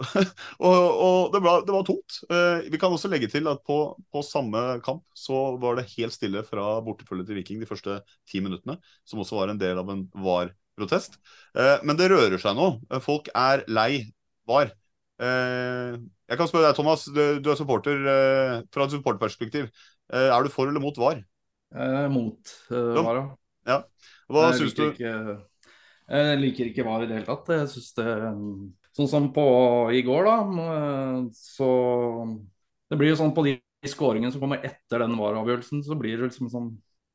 [LAUGHS] og, og det, var, det, var, tungt. Uh, vi kan også legge til at på, på, samme kamp så var det helt stille fra bortefølget til Viking de første ti minuttene, som også var en del av en VAR-protest. Uh, men det rører seg nå. Folk er lei VAR. Uh, jeg kan spørre deg, Thomas, du, du er supporter fra et supporterperspektiv. er du for eller mot VAR? mot VAR, ja. ja. Hva syns du? Ikke jeg liker ikke VAR i det hele tatt. Jeg synes det Sånn som på i går, da. Så Det blir jo sånn på de skåringene som kommer etter den VAR-avgjørelsen, så blir det liksom sånn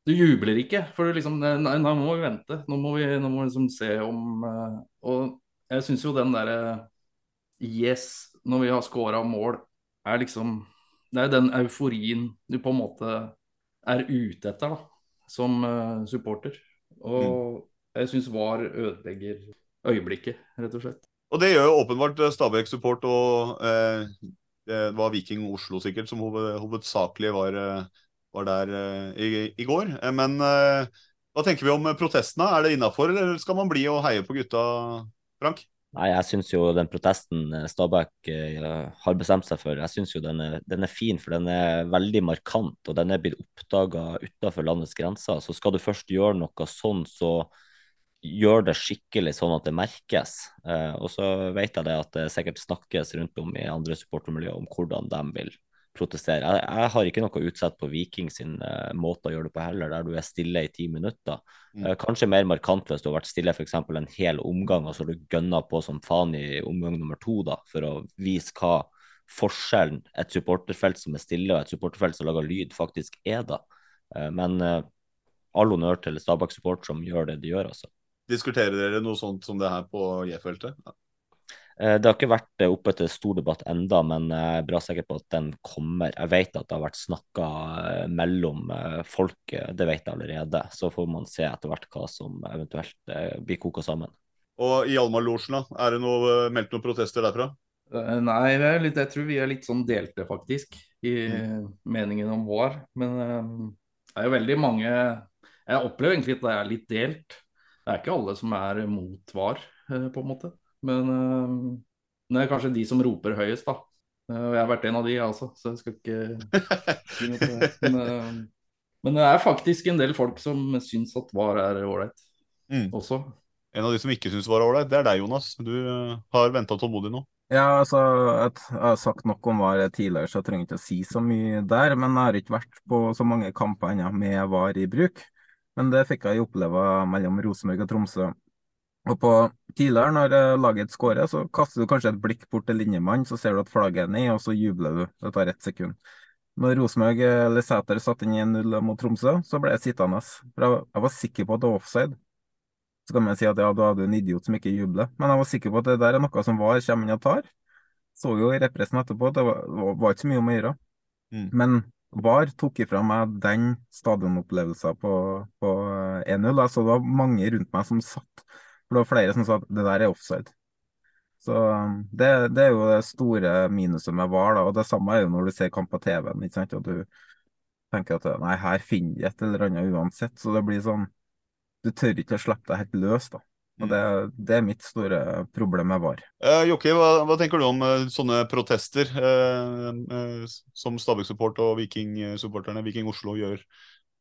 Du jubler ikke, for liksom Nei, nå må vi vente. Nå må vi, nå må vi liksom se om eh, Og jeg syns jo den derre Yes, når vi har scora mål, er liksom Det er den euforien du på en måte er ute etter, da, som supporter. Og mm jeg syns VAR ødelegger øyeblikket, rett og slett. Og det gjør jo åpenbart Stabæk Support og eh, det var Viking Oslo sikkert som hovedsakelig var, eh, var der eh, i, i, går. Eh, men eh, hva tenker vi om protestene? Er det innafor, eller skal man bli og heie på gutta, Frank? Nei, jeg syns jo den protesten Stabæk har bestemt seg for, jeg syns jo den er, den er, fin. For den er veldig markant, og den er blitt oppdaga utafor landets grenser. Så skal du først gjøre noe sånn, så gjøre det skikkelig sånn at det merkes. Eh, og så vet jeg det at det sikkert snakkes rundt om i andre supportermiljøer om hvordan de vil protestere. Jeg, jeg har ikke noe utsett på Viking sin uh, måte å gjøre det på heller, der du er stille i ti minutter. Mm. Uh, kanskje mer markant hvis du har vært stille f.eks. en hel omgang, og så har du gønna på som faen i omgang nummer to, da, for å vise hva forskjellen et supporterfelt som er stille og et supporterfelt som lager lyd, faktisk er da. Men all honnør til Stabæk Support som gjør det de gjør, altså. Diskuterer dere noe sånt som det her på J-feltet? Ja. Eh, det har ikke vært eh, oppe til stor debatt enda, men jeg er bra sikker på at den kommer. Jeg vet at det har vært snakka eh, mellom folk, det vet jeg allerede. Så får man se etter hvert hva som eventuelt blir koka sammen. Og i Almar-losjen, er det noe, meldt noen protester derfra? Nei, litt, jeg tror vi er litt sånn delte, faktisk, i mm. meningen om vår. Men det er jo veldig mange Jeg opplever egentlig at det er litt delt. Det er ikke alle som er mot VAR, på en måte. Men uh, det er kanskje de som roper høyest, da. Uh, og jeg har vært en av de, jeg også, så jeg skal ikke [LAUGHS] si noe på det. Men, men, det er faktisk en del folk som syns at VAR er ålreit mm. også. En av de som ikke syns VAR er ålreit, det er deg, Jonas. Du har venta tålmodig nå. Ja, altså, jeg har sagt nok om VAR tidligere, så jeg trenger ikke å si så mye der. Men jeg har ikke vært på så mange kamper ennå med VAR i bruk. Men det fikk jeg oppleve mellom Rosenborg og Tromsø og på tidligere, når eh, laget skårer, så kaster du kanskje et blikk bort til linjemannen, så ser du at flagget er ned, og så jubler du. Det tar ett sekund. Når Rosenborg eh, eller Sæter satte inn 1-0 mot Tromsø, så ble jeg sittende. For jeg var sikker på at det var offside. Så kan man si at ja, da hadde du en idiot som ikke jubler. Men jeg var sikker på at det der er noe som VAR kommer inn og tar. Så jo i repressen etterpå at det var, var, ikke så mye om å gjøre. Mm. Men VAR tok ifra meg den stadionopplevelsen på, på 1-0. Jeg så det var mange rundt meg som satt for det var flere som sa at det der er offside. Så um, det, det er jo det store minuset med VAR. da, og Det samme er jo når du ser kamp på TV-en. ikke sant, og du tenker at nei, her finner de et eller annet uansett. Så det blir sånn Du tør ikke å slippe deg helt løs. da. Og det, det, er mitt store problem med VAR. Eh, Jokke, hva, hva, tenker du om uh, sånne protester eh, uh, som Stabæk-support og Viking-supporterne, Viking Oslo, gjør?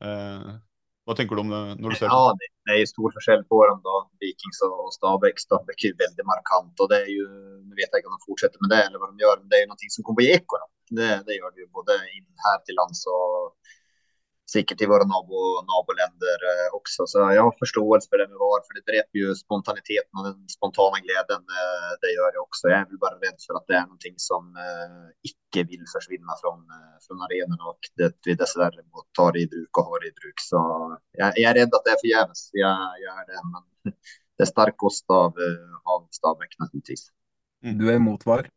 Hva tenker du om det når du ser det? Ja, det er stor forskjell på dem da, Vikings og Stabæk. Stabæk er veldig markant og det er jo, Jeg vet ikke inte om de fortsetter med det eller hva de gjør, men det er jo noe som kommer i ekko. Det, det gjør det jo både inn her til lands och sikkert i våre nabo, naboländer eh, også. Så jeg har forståelse for det med VAR, for det dreper jo spontaniteten og den spontane gleden. Eh, det gjør jeg også. Jeg er bare redd for at det er noe som eh, ikke vil forsvinne fra, fra arenaen, og det vi dessverre må ta det i bruk og har i bruk. Så jeg, jeg er redd at det er forgjeves. Jeg, jeg er det, men [LAUGHS] det er sterk kost av, av Stabæk, naturligvis. Du er imot VAR?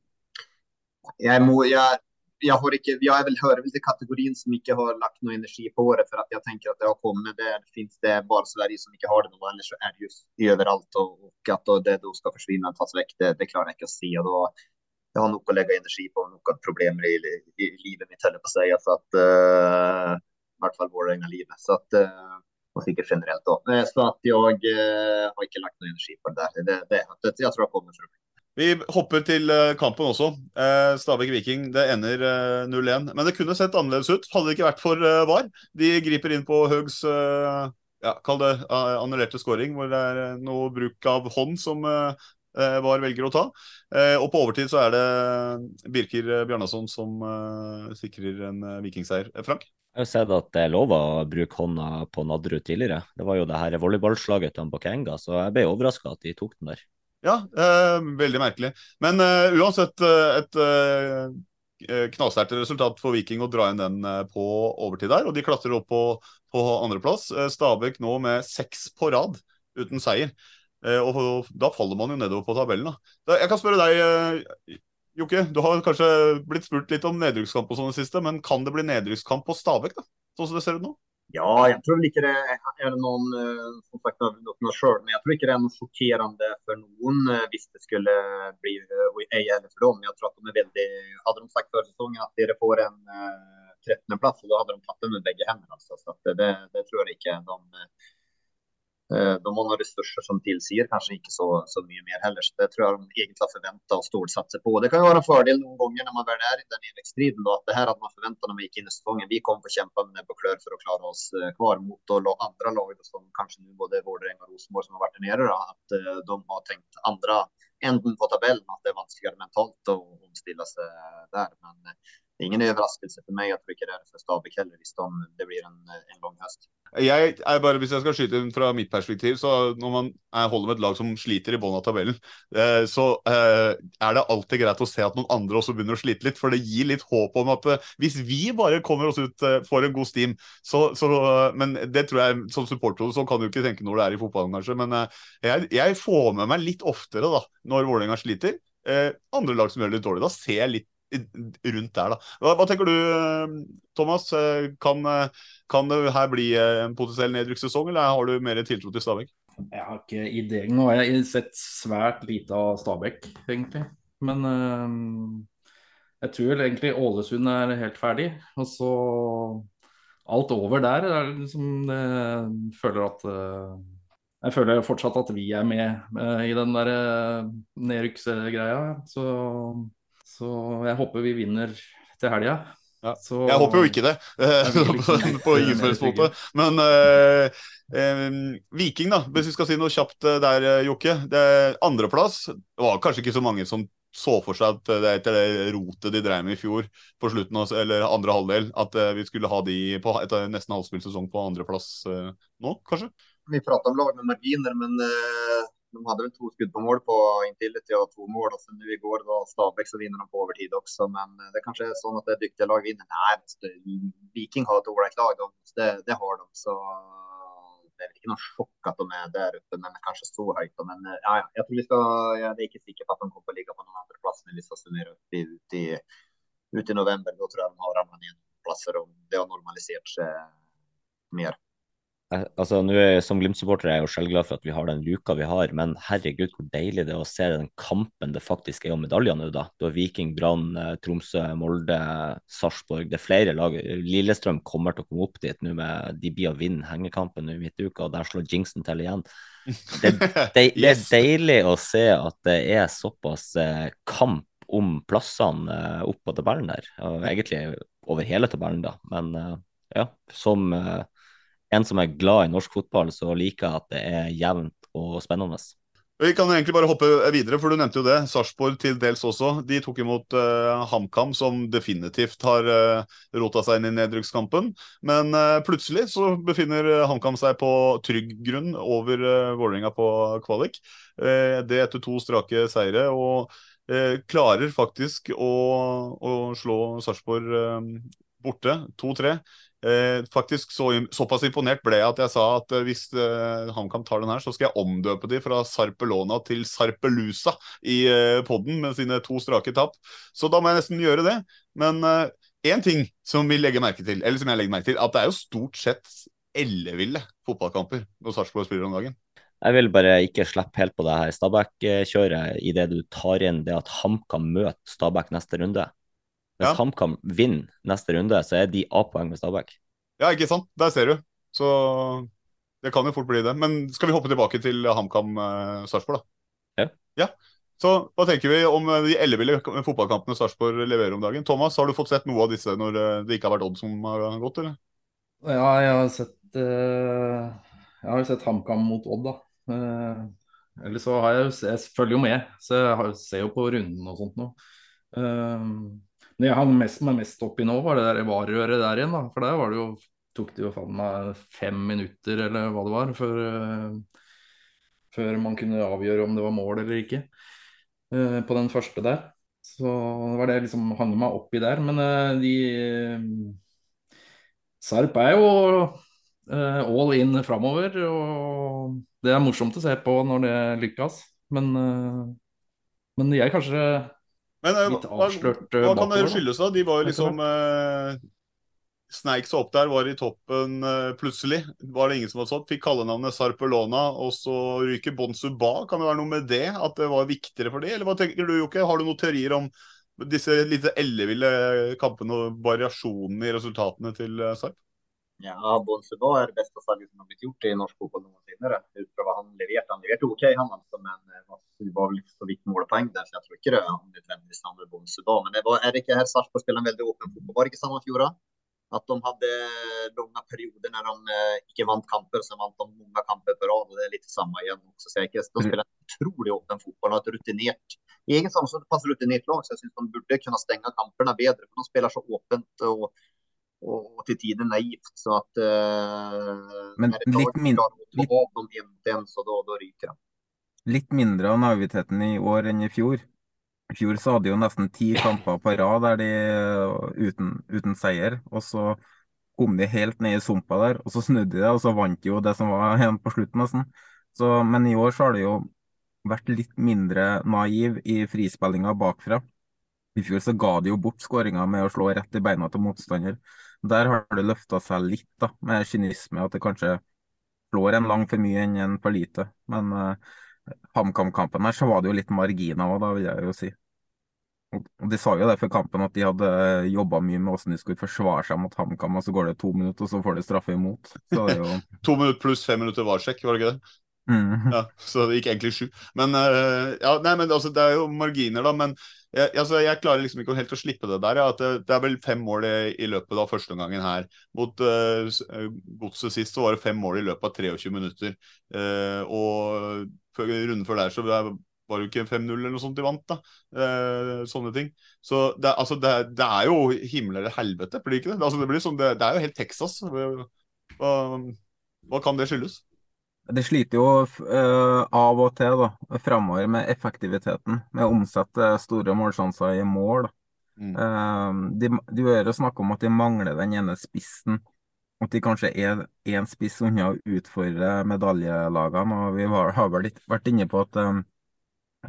Jeg, må, jeg, jeg, har ikke, jag hører vel till kategorien som ikke har lagt noe energi på det. For att jeg tenker at det har kommet. Det, det finnes det bare Sverige som ikke har det nå. så er det just överallt overalt. Og, att at det då skal forsvinne og tas vekk, det, det, klarer jeg ikke å se. og då, jag har nok å legge energi på noen problemer i, i, i livet mitt, heller på si. Så att uh, I hvert fall Vålerenga-livet. Så att uh, og sikkert generelt då. Så att jeg uh, har ikke lagt noe energi på det der. Det, det, det, jeg tror det kommer for å bli. Vi hopper til eh, kampen også. Eh, Stabæk-Viking det ender 0-1. Eh, Men det kunne sett annerledes ut, hadde det ikke vært for VAR. De griper inn på Høgs ja, kall det annullerte scoring, hvor det er noe bruk av hånd som VAR velger å ta. Og på overtid så er det Birker Bjarnason som sikrer en vikingseier. Frank? Jeg har sett at det er lov å bruke hånda på Nadderud tidligere. Det var jo det her volleyballslaget til Bakenga, så jeg ble overraska at de tok den der. Ja, eh, veldig merkelig. Men eh, uansett uh, et eh, knallsterkt resultat for Viking å dra inn den på overtid der. Og de klatrer opp på, på andreplass. Stabæk nå med seks på rad uten seier. og da faller man jo nedover på tabellen. Da. Jeg kan spørre deg, Jokke. Du har kanskje blitt spurt litt om nedrykkskamp og sånn i siste, men kan det bli nedrykkskamp på Stabæk, da? Sånn som det ser ut nå? Ja, jeg tror ikke det er noen eh, som sagt, noe selv, men jeg tror ikke det er noe sjokkerende for noen eh, hvis det skulle bli og ei heller for dem. Jeg tror at de er veldig, Hadde de sagt før sesongen at dere får en eh, 13.-plass, da hadde de tatt det med begge hendene. Altså. Så det, det, tror jeg ikke. De, Eh, de har ressurser som tilsier kanskje ikke så, så, mye mer heller. Så det tror jeg de egentlig har forventa og stålsatser på. Det kan jo være en fordel noen ganger når man vel er i den nedrykksstriden. At det her hadde man forventa når vi gikk inn i sesongen. Vi kom for å kjempe med på klør for å klare oss kvar mot andre lag som kanskje nå både Vålerenga og Rosenborg som har vært der nede. At de har tenkt andre enden på tabellen. At det er vanskeligere mentalt å omstille seg der. Men det er ingen meg. at tror ikke er for Stabæk heller, hvis de, det blir en, en lang høst. Jeg er bare, Hvis jeg skal skyte inn fra mitt perspektiv, så når man holder med et lag som sliter i bunnen av tabellen, eh, så eh, er det alltid greit å se at noen andre også begynner å slite litt. For det gir litt håp om at eh, hvis vi bare kommer oss ut, får en god steam så, så Men det tror jeg som supporter så kan du ikke tenke når det er i fotballen, kanskje. Men jeg, jeg får med meg litt oftere da, når Vålerenga sliter. andre lag som gjør det litt dårlig. Da ser jeg litt rundt der, da. Hva, tenker du, Thomas? Kan, kan det her bli en potensiell nedrykkssesong, eller har du mer tiltro til Stabæk? Jeg har ikke ideen. Nå har jeg sett svært lite av Stabæk, egentlig. Men øh, jeg tror egentlig Ålesund er helt ferdig. Og så alt over der er liksom Jeg føler at jeg føler fortsatt at vi er med i den der nedrykksgreia. Så så jeg håper vi vinner til helga. Ja. jeg håper jo ikke det, [LAUGHS] [LAUGHS] på ingen måte. Men uh, uh, Viking, da, hvis vi skal si noe kjapt eh, der, Jokke. Andreplass var kanskje ikke så mange som så for seg at det etter det rotet de drev med i fjor, på slutten av, eller andre halvdel, at uh, vi skulle ha de på etter nesten halvspilt sesong på andreplass nå, kanskje? Vi prata om lag med marginer, men de hadde vel to skudd på mål på Intility og to mål. og så nå I går da Stabæk så vinner de på overtid også, men eh, det er kanskje sånn at det er dyktige lag vinner. Nei, Viking har et ålreit lag, det, det, har de. så Det er ikke noe sjokk at de er der oppe, men kanskje så høyt. Men ja, ja, jeg tror vi skal, jeg er ikke sikker på at de kommer til å ligge på noen andre plass når vi skal summere opp ut i, ut i november. Da tror jeg de har ramlet ned plasser, og det har normalisert seg mer altså er, Som Glimt-supporter er jeg jo selvglad for at vi har den luka vi har, men herregud hvor deilig det er å se den kampen det faktisk er om medaljer nå. da. Du har Viking, Brann, eh, Tromsø, Molde, Sarpsborg. Det er flere lag. Lillestrøm kommer til å komme opp dit nå med de blir å vinne hengekampen nå i midtuka, og der slår Jingsen til igjen. Det, det, [LAUGHS] det, er deilig å se at det er såpass eh, kamp om plassene eh, opp på tabellen der. Og egentlig over hele tabellen, da. Men ja, som en som er glad i norsk fotball, så liker jeg at det er jevnt og spennende. Vi kan egentlig bare hoppe videre, for du nevnte jo det. Sarpsborg til dels også. De tok imot uh, HamKam, som definitivt har uh, rota seg inn i nedrykkskampen. Men uh, plutselig så befinner HamKam seg på trygg grunn over uh, Vålerenga på kvalik. Uh, det etter to strake seire, og klarer faktisk å, å slå Sarpsborg borte, 2-3. Eh, faktisk så, Såpass imponert ble jeg at jeg sa at eh, hvis eh, HamKam tar den her, så skal jeg omdøpe de fra Sarpelona til Sarpelusa i eh, podden med sine to strake tap. Så da må jeg nesten gjøre det. Men én eh, ting som vi legger merke til, eller som jeg legger merke til, at det er jo stort sett elleville fotballkamper når Sarpsborg spiller om dagen. Jeg vil bare ikke slippe helt på det her Stabæk-kjøret idet du tar inn det at HamKam møter Stabæk neste runde. Hvis ja. HamKam vinner neste runde, så er de A-poeng med Stabæk. Ja, ikke sant. Der ser du. Så det kan jo fort bli det. Men skal vi hoppe tilbake til HamKam eh, Sarpsborg, da? Ja. ja. Så hva tenker vi om eh, de elleville fotballkampene Sarpsborg leverer om dagen? Thomas, har du fått sett noe av disse når eh, det ikke har vært Odd som har gått, eller? Ja, jeg har sett uh, Jeg har sett HamKam mot Odd, da. Uh, eller så har jeg Jeg følger jo med, så jeg har, ser jo på runden og sånt nå. Uh, det jeg hang mest, meg mest opp nå, var det der varerøret der igjen. da, For der var det jo, tok det jo faen meg fem minutter eller hva det var, før, uh, før man kunne avgjøre om det var mål eller ikke. Uh, på den første der. Så det var det jeg liksom hang meg opp i der. Men uh, de Sarp er jo all in framover. Og det er morsomt å se på når det lykkes. Men, men de er kanskje men uh, hva, hva kan det skyldes, da? De var jo liksom eh, Sneik seg opp der, var i toppen eh, plutselig. Var det ingen som hadde sånn? Fikk kallenavnet Sarpelona, og så ryker Bonsu Ba. Kan det være noe med det? At det var viktigere for de? Eller hva tenker du, Jokke? Har du noen teorier om disse litt elleville kampene og variasjonene i resultatene til uh, Sarp? Ja, Bonsu Ba er det beste salget som har blitt gjort i norsk fotball noensinne. Han leverte OK, han altså, men det var vel så vidt målpoeng der, så jeg tror ikke det er nødvendigvis handler om da. Men det var, er det ikke her Sarpsborg spiller en veldig åpen fotball? Var det ikke samme i? At de hadde lange perioder når de eh, ikke vant kamper, så vant de mange kamper på rad. og Det er litt samme igjen. også. Så De spiller en utrolig åpen fotball og et rutinert i egen sånn pass rutinert lag. Så jeg syns de burde kunne stenge kampene bedre. for De spiller så åpent og, og, til tider naivt. så at uh, Men litt, mindre litt, så da, da ryker de. Litt mindre av naiviteten i år enn i fjor. I fjor så hadde de jo nesten ti kamper på rad der de uten, uten, seier. Og så kom de helt ned i sumpa der, og så snudde de det, og så vant de jo det som var [LAUGHS] igjen på slutten, nesten. Så, men i år så har de jo vært litt mindre naiv i frispillinga bakfra. I fjor så ga de jo bort skåringa med å slå rett i beina til motstander. Der har det løfta seg litt, da, med kynisme, at det kanskje slår en lang for mye enn en for lite. Men uh, HamKam-kampen her, så var det jo litt marginer òg, da vil jeg jo si. Og De sa jo det før kampen, at de hadde jobba mye med hvordan de skulle forsvare seg mot HamKam, og så går det to minutter, og så får de straffe imot. Så det jo... [LAUGHS] to minutter pluss fem minutter varsjekk, var det ikke det? Mm. Ja, så det gikk egentlig sju. Men, uh, ja, nei, men altså, det er jo marginer, da. Men jeg, altså, jeg klarer liksom ikke helt å slippe det der. Ja, det, det, er vel fem mål i, i løpet av første omgangen her. Mot uh, Godset sist så var det fem mål i løpet av 23 minutter. Uh, og før, runden før der så var det jo ikke 5-0 eller noe sånt de vant. da, uh, Sånne ting. Så det, altså, det, det, er jo himmel eller helvete, blir det ikke det? Altså, det, sånn, det, er jo helt Texas. Hva, hva kan det skyldes? Det sliter jo uh, av og til da, framover med effektiviteten, med å omsette store målsjanser i mål. Mm. Uh, de, du hører snakke om at de mangler den ene spissen at de kanskje er én spiss unna å utfordre medaljelagene. og Vi har, har vel litt, vært inne på at um,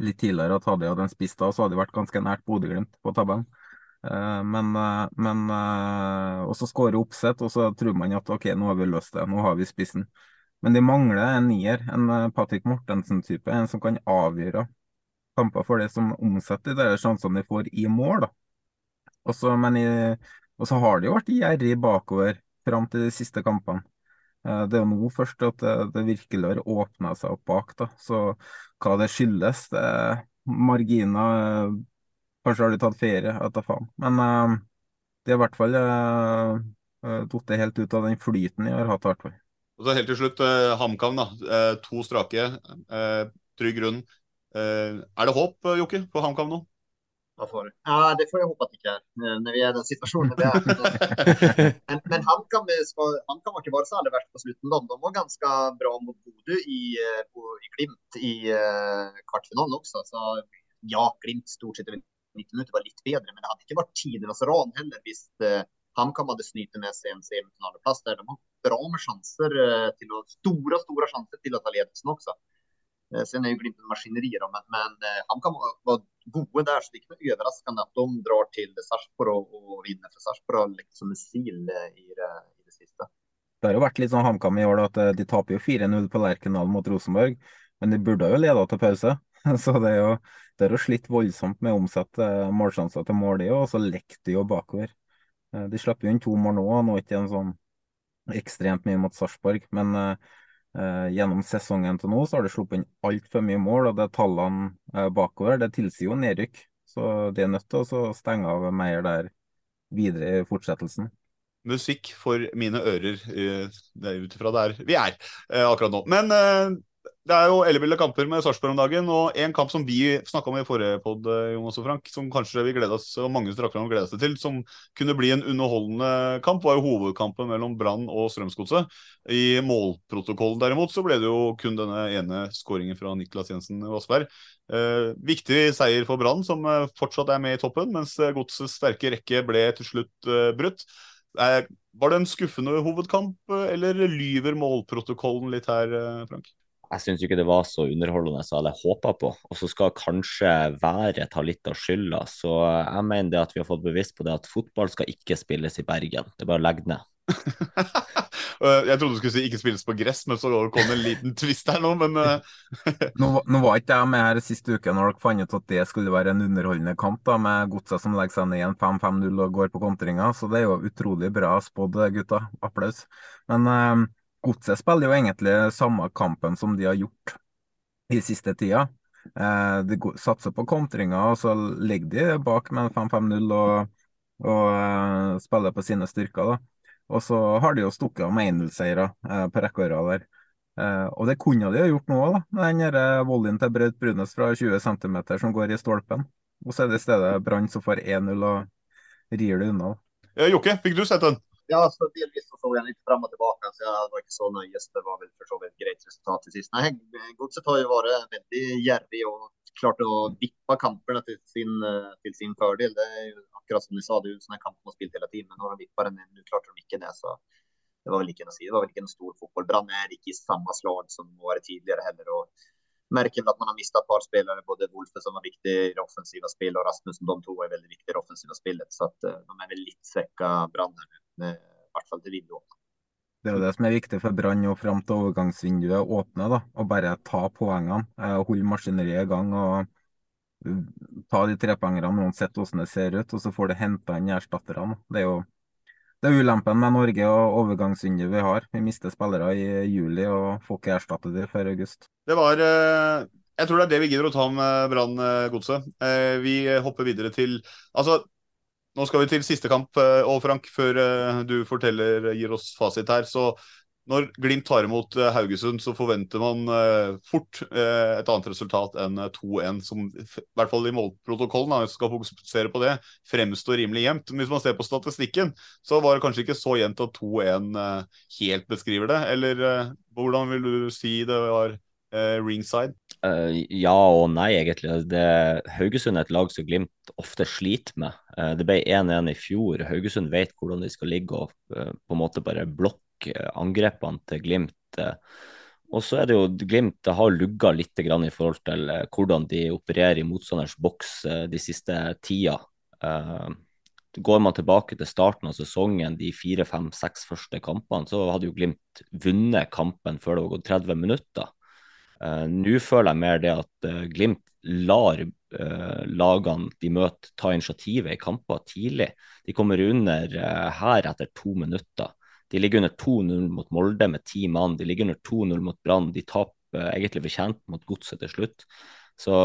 litt tidligere at hadde de hatt en spiss da, så hadde de vært ganske nært Bodø-Glimt på tabellen. Uh, men, men Og så skårer Oppsett, og så tror man at ok, nå har vi løst det, nå har vi spissen. Men de mangler en nier, en Patrick Mortensen-type, en som kan avgjøre kamper for det som omsetter de sjansene de får i mål. og så har de jo vært gjerrig bakover fram til de siste kampene. Eh, det er jo nå først at det, det virkelig har åpna seg opp bak. da, Så hva det skyldes, det er marginer. Kanskje har de tatt ferie, vet da faen. Men uh, det er i hvert fall uh, falt helt ut av den flyten de har hatt. hvert fall. Og så Helt til slutt, eh, HamKam. da, uh, To strake. Trygg grunn. Er det håp, Jokke, for HamKam nå? For. Ja, det får jeg håpe at det ikke er, eh, når vi er i den situasjonen vi er. [LAUGHS] Men, men HamKam han ikke bare så aller verst på slutten. De var ganske bra mot Bodø i, eh, i, Glimt i uh, kvartfinalen også. Så ja, Glimt stort sett 90 minutter var litt bedre, men det hadde ikke vært tidenes ran heller hvis uh, HamKam hadde snytt med seg en semifinaleplass der. De har bra med sjanser uh, til å, store, store sjanser til å ta ledelsen også. Eh, sen er jo Glimt maskineri, men, men eh, han kan være gode der. Så det er ikke overraskende at de drar til Sarpsborg og, vinner. For Sarpsborg har lekt som en sil i i det siste. Det har jo vært litt sånn HamKam i år da, at de taper jo 4-0 på Lerkendal mot Rosenborg. Men de burde jo leda til pause. [LAUGHS] Så det er jo, det er jo slitt voldsomt med å omsette målsjanser til mål, de òg. Og så lekte de jo bakover. De slapp jo inn to mål nå, og nå er ikke en sånn ekstremt mye mot Sarpsborg. Men uh, Eh, gjennom sesongen til nå så har de sluppet inn altfor mye mål, og det tallene eh, bakover det tilsier jo nedrykk. Så de er nødt til å stenge av mer der videre i fortsettelsen. Musikk for mine ører uh, ut ifra der vi er akkurat nå. Men det er jo elleville kamper med Sarpsborg om dagen, og en kamp som vi snakka om i forrige pod, eh, Jonas og Frank, som kanskje vi gleda oss, og mange strakk fram gleda seg til, som kunne bli en underholdende kamp, var jo hovedkampen mellom Brann og Strømsgodset. I målprotokollen derimot så ble det jo kun denne ene skåringen fra Niklas Jensen Vassberg. Eh, viktig seier for Brann, som eh, fortsatt er med i toppen, mens eh, Godsets sterke rekke ble til slutt eh, brutt. Eh, var det en skuffende hovedkamp, eller lyver målprotokollen litt her, Frank? Jeg syns ikke det var så underholdende som jeg hadde håpa på. Og så skal kanskje været ta litt av skylda. Så jeg mener det at vi har fått bevisst på det at fotball skal ikke spilles i Bergen. Det er bare å legge ned. [LAUGHS] jeg trodde du skulle si ikke spilles på gress, men så kom det en liten twist her nå, men eh, nå, [LAUGHS] nå, var ikke jeg med her siste uke når dere fant ut at det skulle være en underholdende kamp da, med godset som legger seg ned igjen 5-5-0 og går på kontringer, så det er jo utrolig bra spådd, gutta. Applaus. Men uh, Godset spiller jo egentlig samme kampen som de har gjort i siste tida. Eh, de satser på kontringer, og så ligger de bak med 5-5-0 og, og uh, spiller på sine styrker. da. Og så har de jo stukket av med 1-0-seire uh, på rekke og rad der. Og det kunne de ha gjort nå òg, den volleyen til Braut Brunes fra 20 cm som går i stolpen. Og så er det i stedet Brann som får 1-0 og rir det unna. Jokke, fikk du sett den? Ja, så delvis så, så jeg litt frem og tilbake. så Jeg var ikke så nøye. Det var vel for så vidt greit resultat til sist. Nei, Godset har jo vært veldig gjerrig og klart å vippe kampene til sin, til sin fordel. Det er jo akkurat som de sa, det er jo sånne sånn kamp man har spilt hele tiden. Men når de vipper den, inn, klarte de ikke det. så det var vel ikke noe å si. Det var vel ikke en stor fotball. Brann er ikke i samme slag som var tidligere heller. og merker at man har mistet et par spillere. Både Wolfe, som var viktig i det offensive spillet, og Rasmussen. De to er veldig viktige i det offensive spillet. Så at, uh, de er vel litt svekka Brann her nå. I hvert fall til vinduet. Det er jo det som er viktig for Brann nå fram til overgangsvinduet åpner. da, Å bare ta poengene. Uh, holde maskineriet i gang. og ta de trepoengerne uansett hvordan det ser ut, og så får du henta inn erstatterne. Det er jo det er ulempen med Norge og overgangsvinduet vi har. Vi mister spillere i juli og får ikke erstatte dem før august. Det var eh, Jeg tror det er det vi gidder å ta med Brann eh, Godset. Eh, vi hopper videre til Altså, nå skal vi til siste kamp, og Frank, før du forteller, gir oss fasit her. så når Glimt tar imot eh, Haugesund, så forventer man fort et annet resultat enn 2-1, som i hvert fall i målprotokollen, hvis skal fokusere på det, fremstår rimelig jevnt. Hvis man ser på statistikken, så var det kanskje ikke så jevnt at 2-1 uh, helt beskriver det. Eller hvordan vil du si det var ringside? Ja og nei, egentlig. Det, Haugesund er et lag som Glimt ofte sliter med. det ble 1-1 i fjor. Haugesund vet hvordan de skal ligge og på en måte bare blokke angrepene til Glimt. Og så er det jo Glimt har lugga litt i forhold til hvordan de opererer i motstanders boks de siste tida. Går man tilbake til starten av sesongen, de fire, fem, seks første kampene, så hadde jo Glimt vunnet kampen før det var gått 30 minutter. Nå føler jeg mer det at Glimt lar lagene de møter, ta initiativet i kamper tidlig. De kommer under her etter to minutter. De ligger under 2-0 mot Molde med ti mann. De ligger under 2-0 mot Brann. De taper eh, egentlig fortjent mot Godset til slutt. Så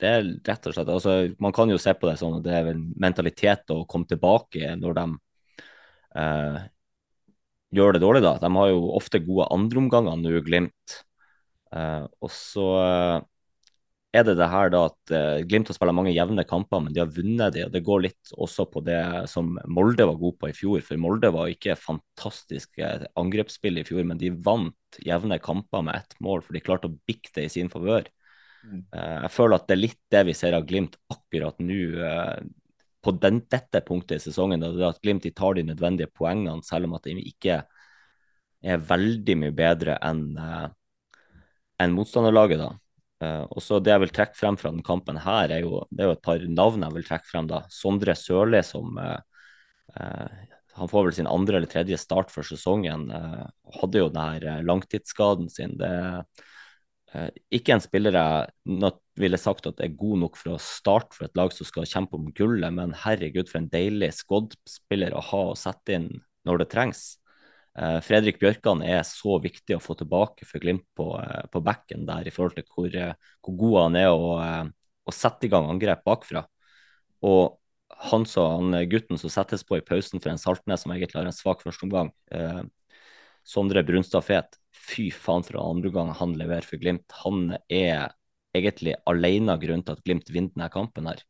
det er rett og slett altså, Man kan jo se på det sånn at det er en mentalitet å komme tilbake når de eh, gjør det dårlig. da. De har jo ofte gode andreomganger nå, Glimt. Eh, og så eh, er det det her da at uh, Glimt har spilt mange jevne kamper, men de har vunnet de, og Det går litt også på det som Molde var god på i fjor. For Molde var ikke fantastisk angrepsspill i fjor, men de vant jevne kamper med ett mål, for de klarte å bikke det i sin favør. Mm. Jeg føler at det er litt det vi ser av Glimt akkurat nå. På den, dette punktet i sesongen, det er at Glimt de tar de nødvendige poengene, selv om at de ikke er veldig mye bedre enn enn motstanderlaget. da. Uh, og så Det jeg vil trekke frem fra den kampen, her er jo, det er jo et par navn jeg vil trekke frem. da. Sondre Sørli, som uh, uh, Han får vel sin andre eller tredje start for sesongen. hadde jo denne langtidsskaden sin. Det er ikke en spiller jeg ville sagt at er god nok for å starte for et lag som skal kjempe om gullet, men herregud, for en deilig skoddspiller å ha og sette inn når det trengs. Eh, Fredrik Bjørkan er så viktig å få tilbake for Glimt på, eh, på bekken der, i forhold til hvor, eh, hvor god han er å, å, sette i gang angrep bakfra. Og han, så, han gutten som settes på i pausen for en Saltnes som egentlig har en svak førsteomgang, eh, Sondre Brunstad Fet, fy faen for en andre gang han leverer for Glimt. Han er egentlig alene grunnen til at Glimt vinner denne kampen her.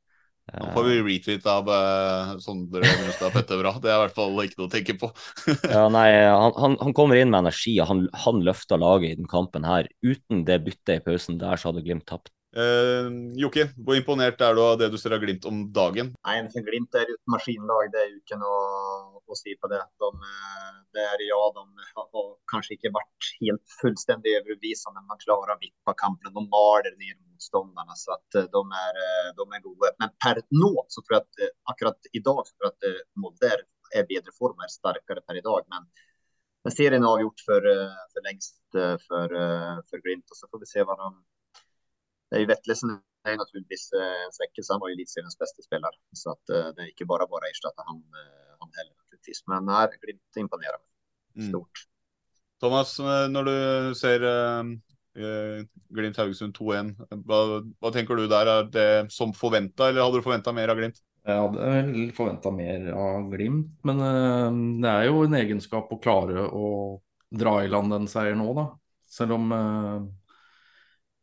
Nå får vi retweet av uh, Sondre Brunstad Fettebra. Det er i hvert fall ikke noe å tenke på. [LAUGHS] ja, nei, han, han, han, kommer inn med energi, og han, han løfter laget i den kampen her. Uten det byttet i pausen der, så hadde Glimt tapt. Uh, Jokke, hvor imponert er du av det du ser av Glimt om dagen? Nei, for Glimt er et maskinlag, det er jo ikke noe å si på det. De, eh, det er, ja, de har kanskje ikke vært helt fullstendig overbevisende, men man klarer å vippe kampen. De maler ned motståndarna så at eh, de er, de er gode. Men per nå så tror jeg at akkurat i dag så tror jeg at Molde er, er bedre form, er sterkere per i dag. Men, men serien er avgjort for, for lengst for, for Glimt, og så får vi se hva de det er Vetlesen er naturligvis eh, en svekkelse. Han var Eliteseriens beste spiller. Så at, uh, det er ikke bare å erstatte han, han heller, naturligvis. Men her Glimt imponerer. Mm. Stort. Mm. Thomas, når du ser Eh, Glimt Haugesund 2-1. Hva, hva, tenker du der? Er det som forventa, eller hadde du forventa mer av Glimt? Jeg hadde vel forventa mer av Glimt, men uh, det er jo en egenskap å klare å dra i land den seieren nå, da. Selv om uh,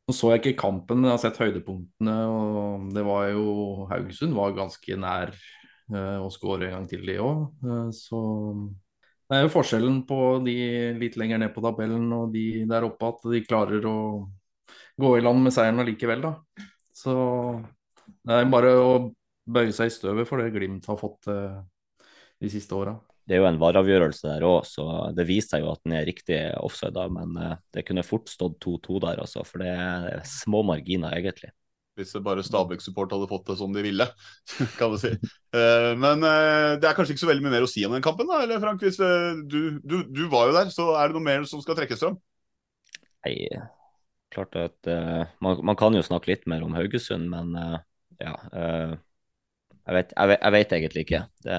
Nå så jeg ikke kampen, men jeg har sett høydepunktene. og det var jo Haugesund var ganske nær å skåre en gang til, de òg. så det er jo forskjellen på de litt lenger ned på tabellen og de der oppe, at de klarer å gå i land med seieren allikevel, da. Så det er bare å bøye seg i støvet for det Glimt har fått de siste åra det er jo en vareavgjørelse der òg, så det viser seg jo at den er riktig offside. Men uh, det kunne fort stått 2-2 der, altså, for det er små marginer, egentlig. Hvis bare Stabæk-support hadde fått det som de ville, [LAUGHS] kan du si. Uh, men uh, det er kanskje ikke så veldig mye mer å si om den kampen, da? Eller Frank, hvis du, du, du, var jo der, så er det noe mer som skal trekkes fram? Nei, klart at man, man, kan jo snakke litt mer om Haugesund, men ja. Jeg vet, jeg, vet, jeg, vet, egentlig ikke. Det,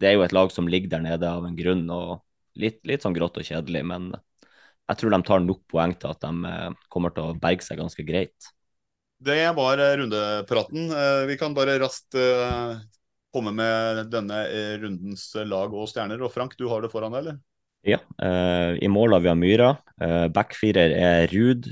det er jo et lag som ligger der nede av en grunn, og litt, litt sånn grått og kjedelig. Men jeg tror de tar nok poeng til at de eh, kommer til å berge seg ganske greit. Det var eh, rundepraten. Eh, vi kan bare raskt komme med denne rundens lag og stjerner. Og Frank, du har det foran deg, eller? Ja, i mål har vi Myra. Backfirer er Ruud,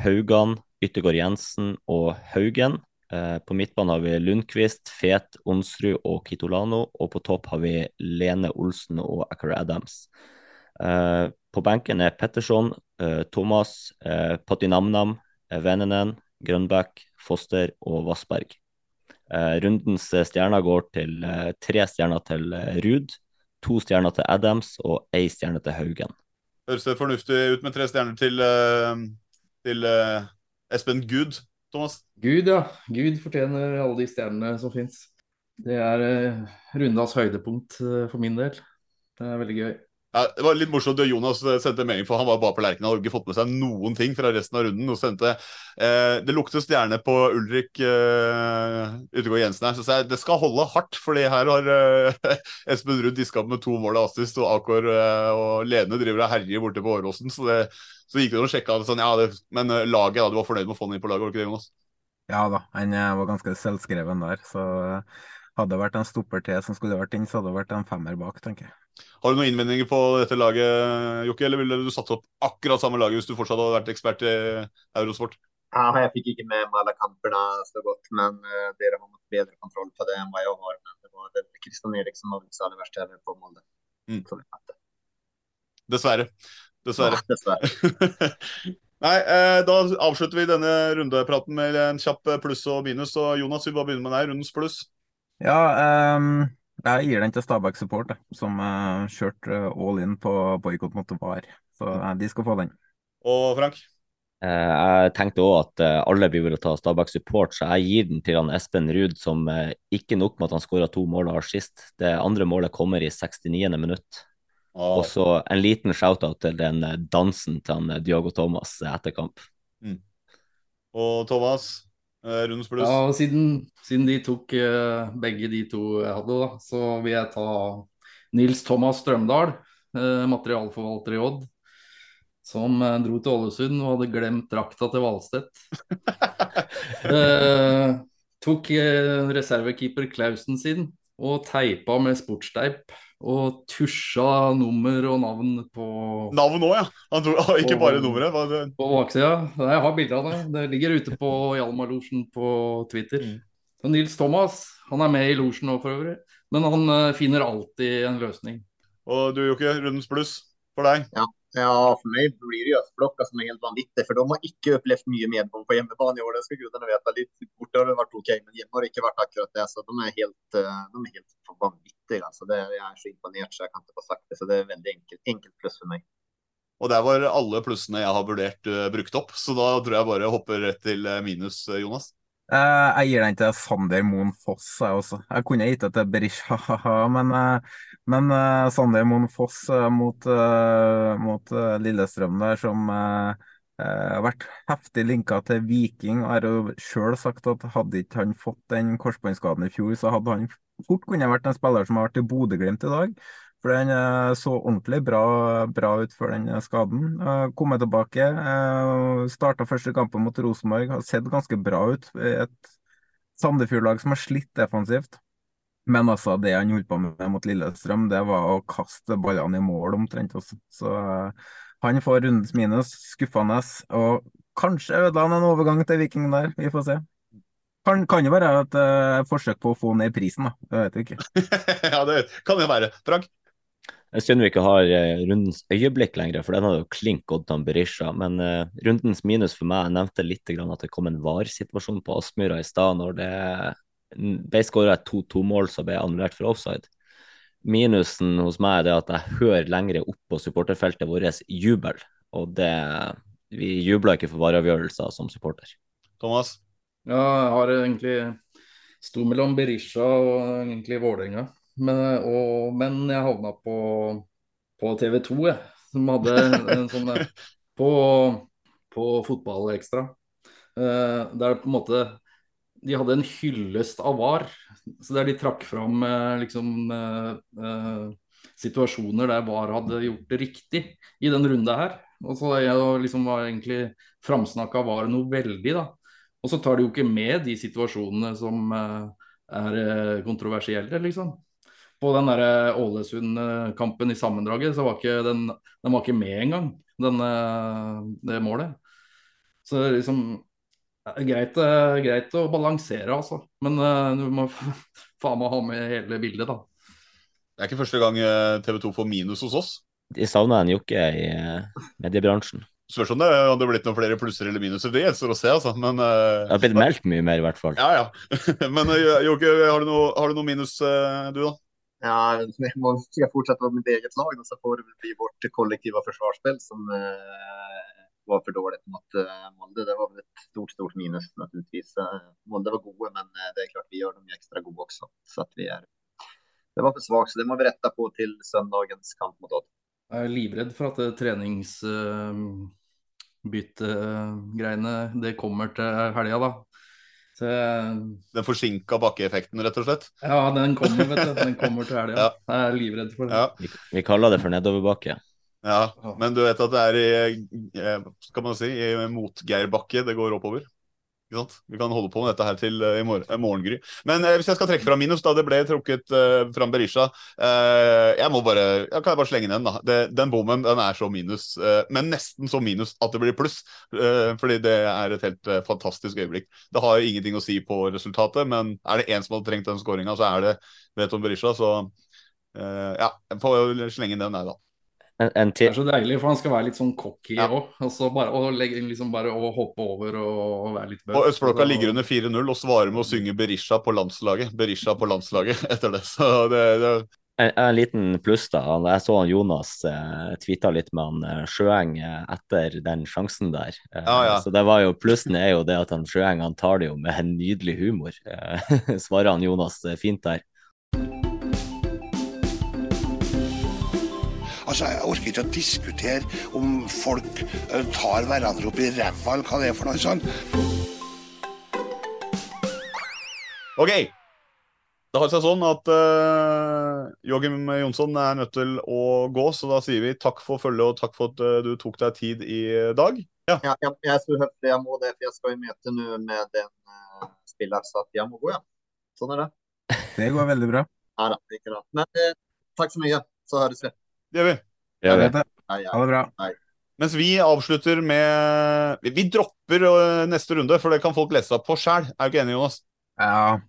Haugan, Yttergård Jensen og Haugen. Eh, på midtbanen har vi Lundqvist, Fet, Onsrud og Kitolano. Og på topp har vi Lene Olsen og Acker Adams. Eh, på benken er Petterson, eh, Thomas, Patinamnam, Vennenen, Grønbæk, Foster og Vassberg. Rundens stjerner går til tre stjerner til Ruud, to stjerner til Adams og ei stjerne til Haugen. Høres det fornuftig ut med tre stjerner til, til Espen Gud, Thomas? Gud, ja. Gud fortjener alle de stjernene som fins. Det er rundas høydepunkt for min del. Det er veldig gøy. Ja, det var litt morsomt at Jonas sendte melding, for han var bare på Lerkendal. Hadde ikke fått med seg noen ting fra resten av runden. og sendte, eh, Det lukter stjerne på Ulrik eh, Utegård Jensen her. Så jeg, det skal holde hardt, for her har eh, [LAUGHS] Espen Ruud diska med to mål av assist, og Akor eh, og Lene driver og herjer borte på Åråsen. Så, så gikk det og sjekka det sånn, ja, det, men eh, laget, da, du var fornøyd med å få den inn på laget, var ikke det, Jonas? Ja da, han eh, var ganske selvskreven der. Så hadde det vært en stopper til som skulle vært inn, så hadde det vært en femmer bak, tenker jeg. Har du noen innvendinger på dette laget, Jokke, eller ville du satt opp akkurat samme laget hvis du fortsatt hadde vært ekspert i Eurosport? Ja, jeg fikk ikke med meg alle kampene så godt, men uh, dere har nok bedre kontroll på det enn hva jeg har. Men det var Kristian Eriksen som var vel aller verste på Molde. Mm. Dessverre. Dessverre. Ja, dessverre. [LAUGHS] Nei, eh, Da avslutter vi denne rundepraten med en kjapp pluss og minus. og Jonas, vi bare begynner med deg. Rundens pluss. Ja, um, jeg gir den til Stabæk Support, som uh, kjørte all in på boikott mot VAR. Så uh, de skal få den. Og Frank? Uh, jeg tenkte òg at alle blir vel å ta Stabæk Support, så jeg gir den til han Espen Ruud, som ikke nok med at han skåra to mål og har sist. Det andre målet kommer i 69. minutt. Oh. Og så en liten shout-out til den dansen til han Diogo Thomas etter kamp. Mm. Og Thomas? Eh, rundens pluss. Ja, siden, siden, de tok uh, begge de to jeg hadde, da, så vil jeg ta Nils Thomas Strømdal, uh, materialforvalter i Odd. Som dro til Ålesund og hadde glemt drakta til Valstedt. [LAUGHS] tok reservekeeper Klausen sin og teipa med sportsteip og tusja nummer og navn på Navn òg, ja? Han tror, [LAUGHS] ikke på, bare nummeret? Det... På baksida. Jeg har bilde av det. Det ligger ute på Hjalmar-losjen på Twitter. Mm. Så Nils Thomas han er med i losjen nå for øvrig, men han uh, finner alltid en løsning. Og du Jokke, rundens pluss for deg? Ja. Ja, for meg blir det Østblokka som er helt vanvittig. For de har ikke opplevd mye medgang på hjemmebane i år. Det skal gudene vite. Litt borte har det vært OK, men hjemme har det ikke vært akkurat det. Så de er helt, eh, de er helt vanvittige. Altså. Det, jeg er så imponert så jeg kan ikke få sagt det. Så det er veldig enkelt, enkelt pluss for meg. Og der var alle plussene jeg har vurdert uh, brukt opp, så da tror jeg bare hopper rett til eh, minus, Jonas. Uh, jeg gir den til Sander Moen Foss, jeg også. Jeg kunne gitt det til Berisha, [LAUGHS] men, uh, men uh, Sander Moen Foss mot, mot Lillestrøm der, som har vært heftig linka til Viking, har jo sjøl sagt at hadde ikke han fått den korsbåndskaden i fjor, så hadde han fort kunne vært en spiller som har vært i Bodø-Glimt i dag. For eh, så ordentlig bra, bra ut før den skaden. Uh, Kommet tilbake. Uh, Starta første kampen mot Rosenborg. Har sett ganske bra ut. Et Sandefjord-lag som har slitt defensivt. Men altså, det han holdt på med mot Lillestrøm, det var å kaste ballene i mål omtrent. Også. Så uh, han får rundens minus. Skuffende. Og kanskje ødela han en overgang til Viking der. Vi får se. Kan, kan jo være et uh, forsøk på å få ned prisen, da. Det vet vi ikke. [LAUGHS] ja, det kan jo være. Frank? Jeg synd vi ikke har uh, rundens øyeblikk lenger, for den hadde jo klink gått til Berisha. Men uh, rundens minus for meg jeg nevnte litt grann at det kom en VAR-situasjon på Aspmyra i stad når det ble skåra et 2-2-mål som ble annullert for offside. Minusen hos meg er det at jeg hører lengre opp på supporterfeltet vårt jubel, og det Vi jubler ikke for vareavgjørelser som supporter. Thomas? Ja, jeg har egentlig sto mellom Berisha og egentlig Vålerenga. Men, men jeg havna på, på TV 2, jeg. Som hadde en sånn [LAUGHS] På, på Fotballekstra. Uh, der på en måte de hadde en hyllest av VAR. Så der de trakk fram eh, liksom, eh, eh, situasjoner der VAR hadde gjort det riktig i den runde her. Og så jeg liksom var egentlig framsnakka VAR noe veldig, da. Og så tar de jo ikke med de situasjonene som er kontroversielle, liksom. På den der Ålesund-kampen i sammendraget, så var ikke den, den var ikke med engang, denne, det målet. Så liksom Greit, uh, greit å balansere, altså. Men uh, du må [LAUGHS] faen meg ha med hele bildet, da. Det er ikke første gang eh, TV 2 får minus hos oss. De savna en jokke i mediebransjen. Spørs om det hadde blitt noen flere plusser eller minuser. Det gjenstår å se, altså. Men, uh, det har blitt meldt mye mer, i hvert fall. Ja, ja. [LAUGHS] Men Jokke, har, har, du noe minus, du, da? Ja, jeg må fortsette med mitt eget lag, så får det bli vårt kollektive forsvarsspill som var for dårlig mot Molde. Det var et stort stort minus, naturligvis. Molde var gode, men uh, det er klart vi gjør dem ekstra gode også. Så at vi er, det var for svakt, så det må vi rette på til søndagens kamp mot Odd. Jeg er livredd for at treningsbyttegreiene uh, det kommer til helga, da. Så, den forsinka bakkeeffekten, rett og slett? Ja, den kommer, vet du. Den kommer til helga. [LAUGHS] ja. Jeg er livredd for det. Ja. Vi, vi kaller det for nedoverbakke. Ja, men du vet at det er i skal man si, i motgeirbakke det går oppover? Vi kan holde på med dette her til uh, i uh, morgengry. Men eh, hvis jeg skal trekke fram minus, da det ble trukket eh, fram Berisha Jeg må bare jeg kan bare slenge den, da. Det, den bommen den er så minus, men nesten så minus at det blir pluss. fordi det er et helt fantastisk øyeblikk. Det har ingenting å si på resultatet, men er det én som hadde trengt den skåringa, så er det Veton Berisha. Så ja, jeg får slenge den, der, da. En, en det er så deilig, for han skal være litt sånn cocky òg. Ja. Altså bare, og legge, liksom bare å hoppe over og være litt bøff. Og Østblokka ligger under 4-0 og svarer med å synge Berisha på landslaget. Berisha på landslaget [LAUGHS] etter det. Så det, det... En, en, liten pluss, da. Jeg så han Jonas eh, tvitra litt med han eh, Sjøeng eh, etter den sjansen der. Eh, ja, ja. Så det var jo plussen er jo det at han Sjøeng han tar det jo med en nydelig humor. Eh, [LAUGHS] svarer han Jonas eh, fint der. Altså, Jeg orker ikke å diskutere om folk uh, tar hverandre opp i ræva, eller hva det er for noe sånt. OK. Det har seg sånn at uh, Joachim Jonsson er nødt til å gå, så da sier vi takk for følget og takk for at uh, du tok deg tid i dag. Ja, ja jeg, jeg er så høflig jeg må det, for jeg skal i møte nå med den uh, spilleren, så jeg må gå, ja. Sånn er det. Det går veldig bra. Ja da, ikke da. Men uh, takk så mye, så høres vi. Det gjør vi. Det gjør vi. Ha det bra. Mens vi avslutter med Vi dropper neste runde, for det kan folk lese opp på sjæl. Er du ikke enig, Jonas? Ja.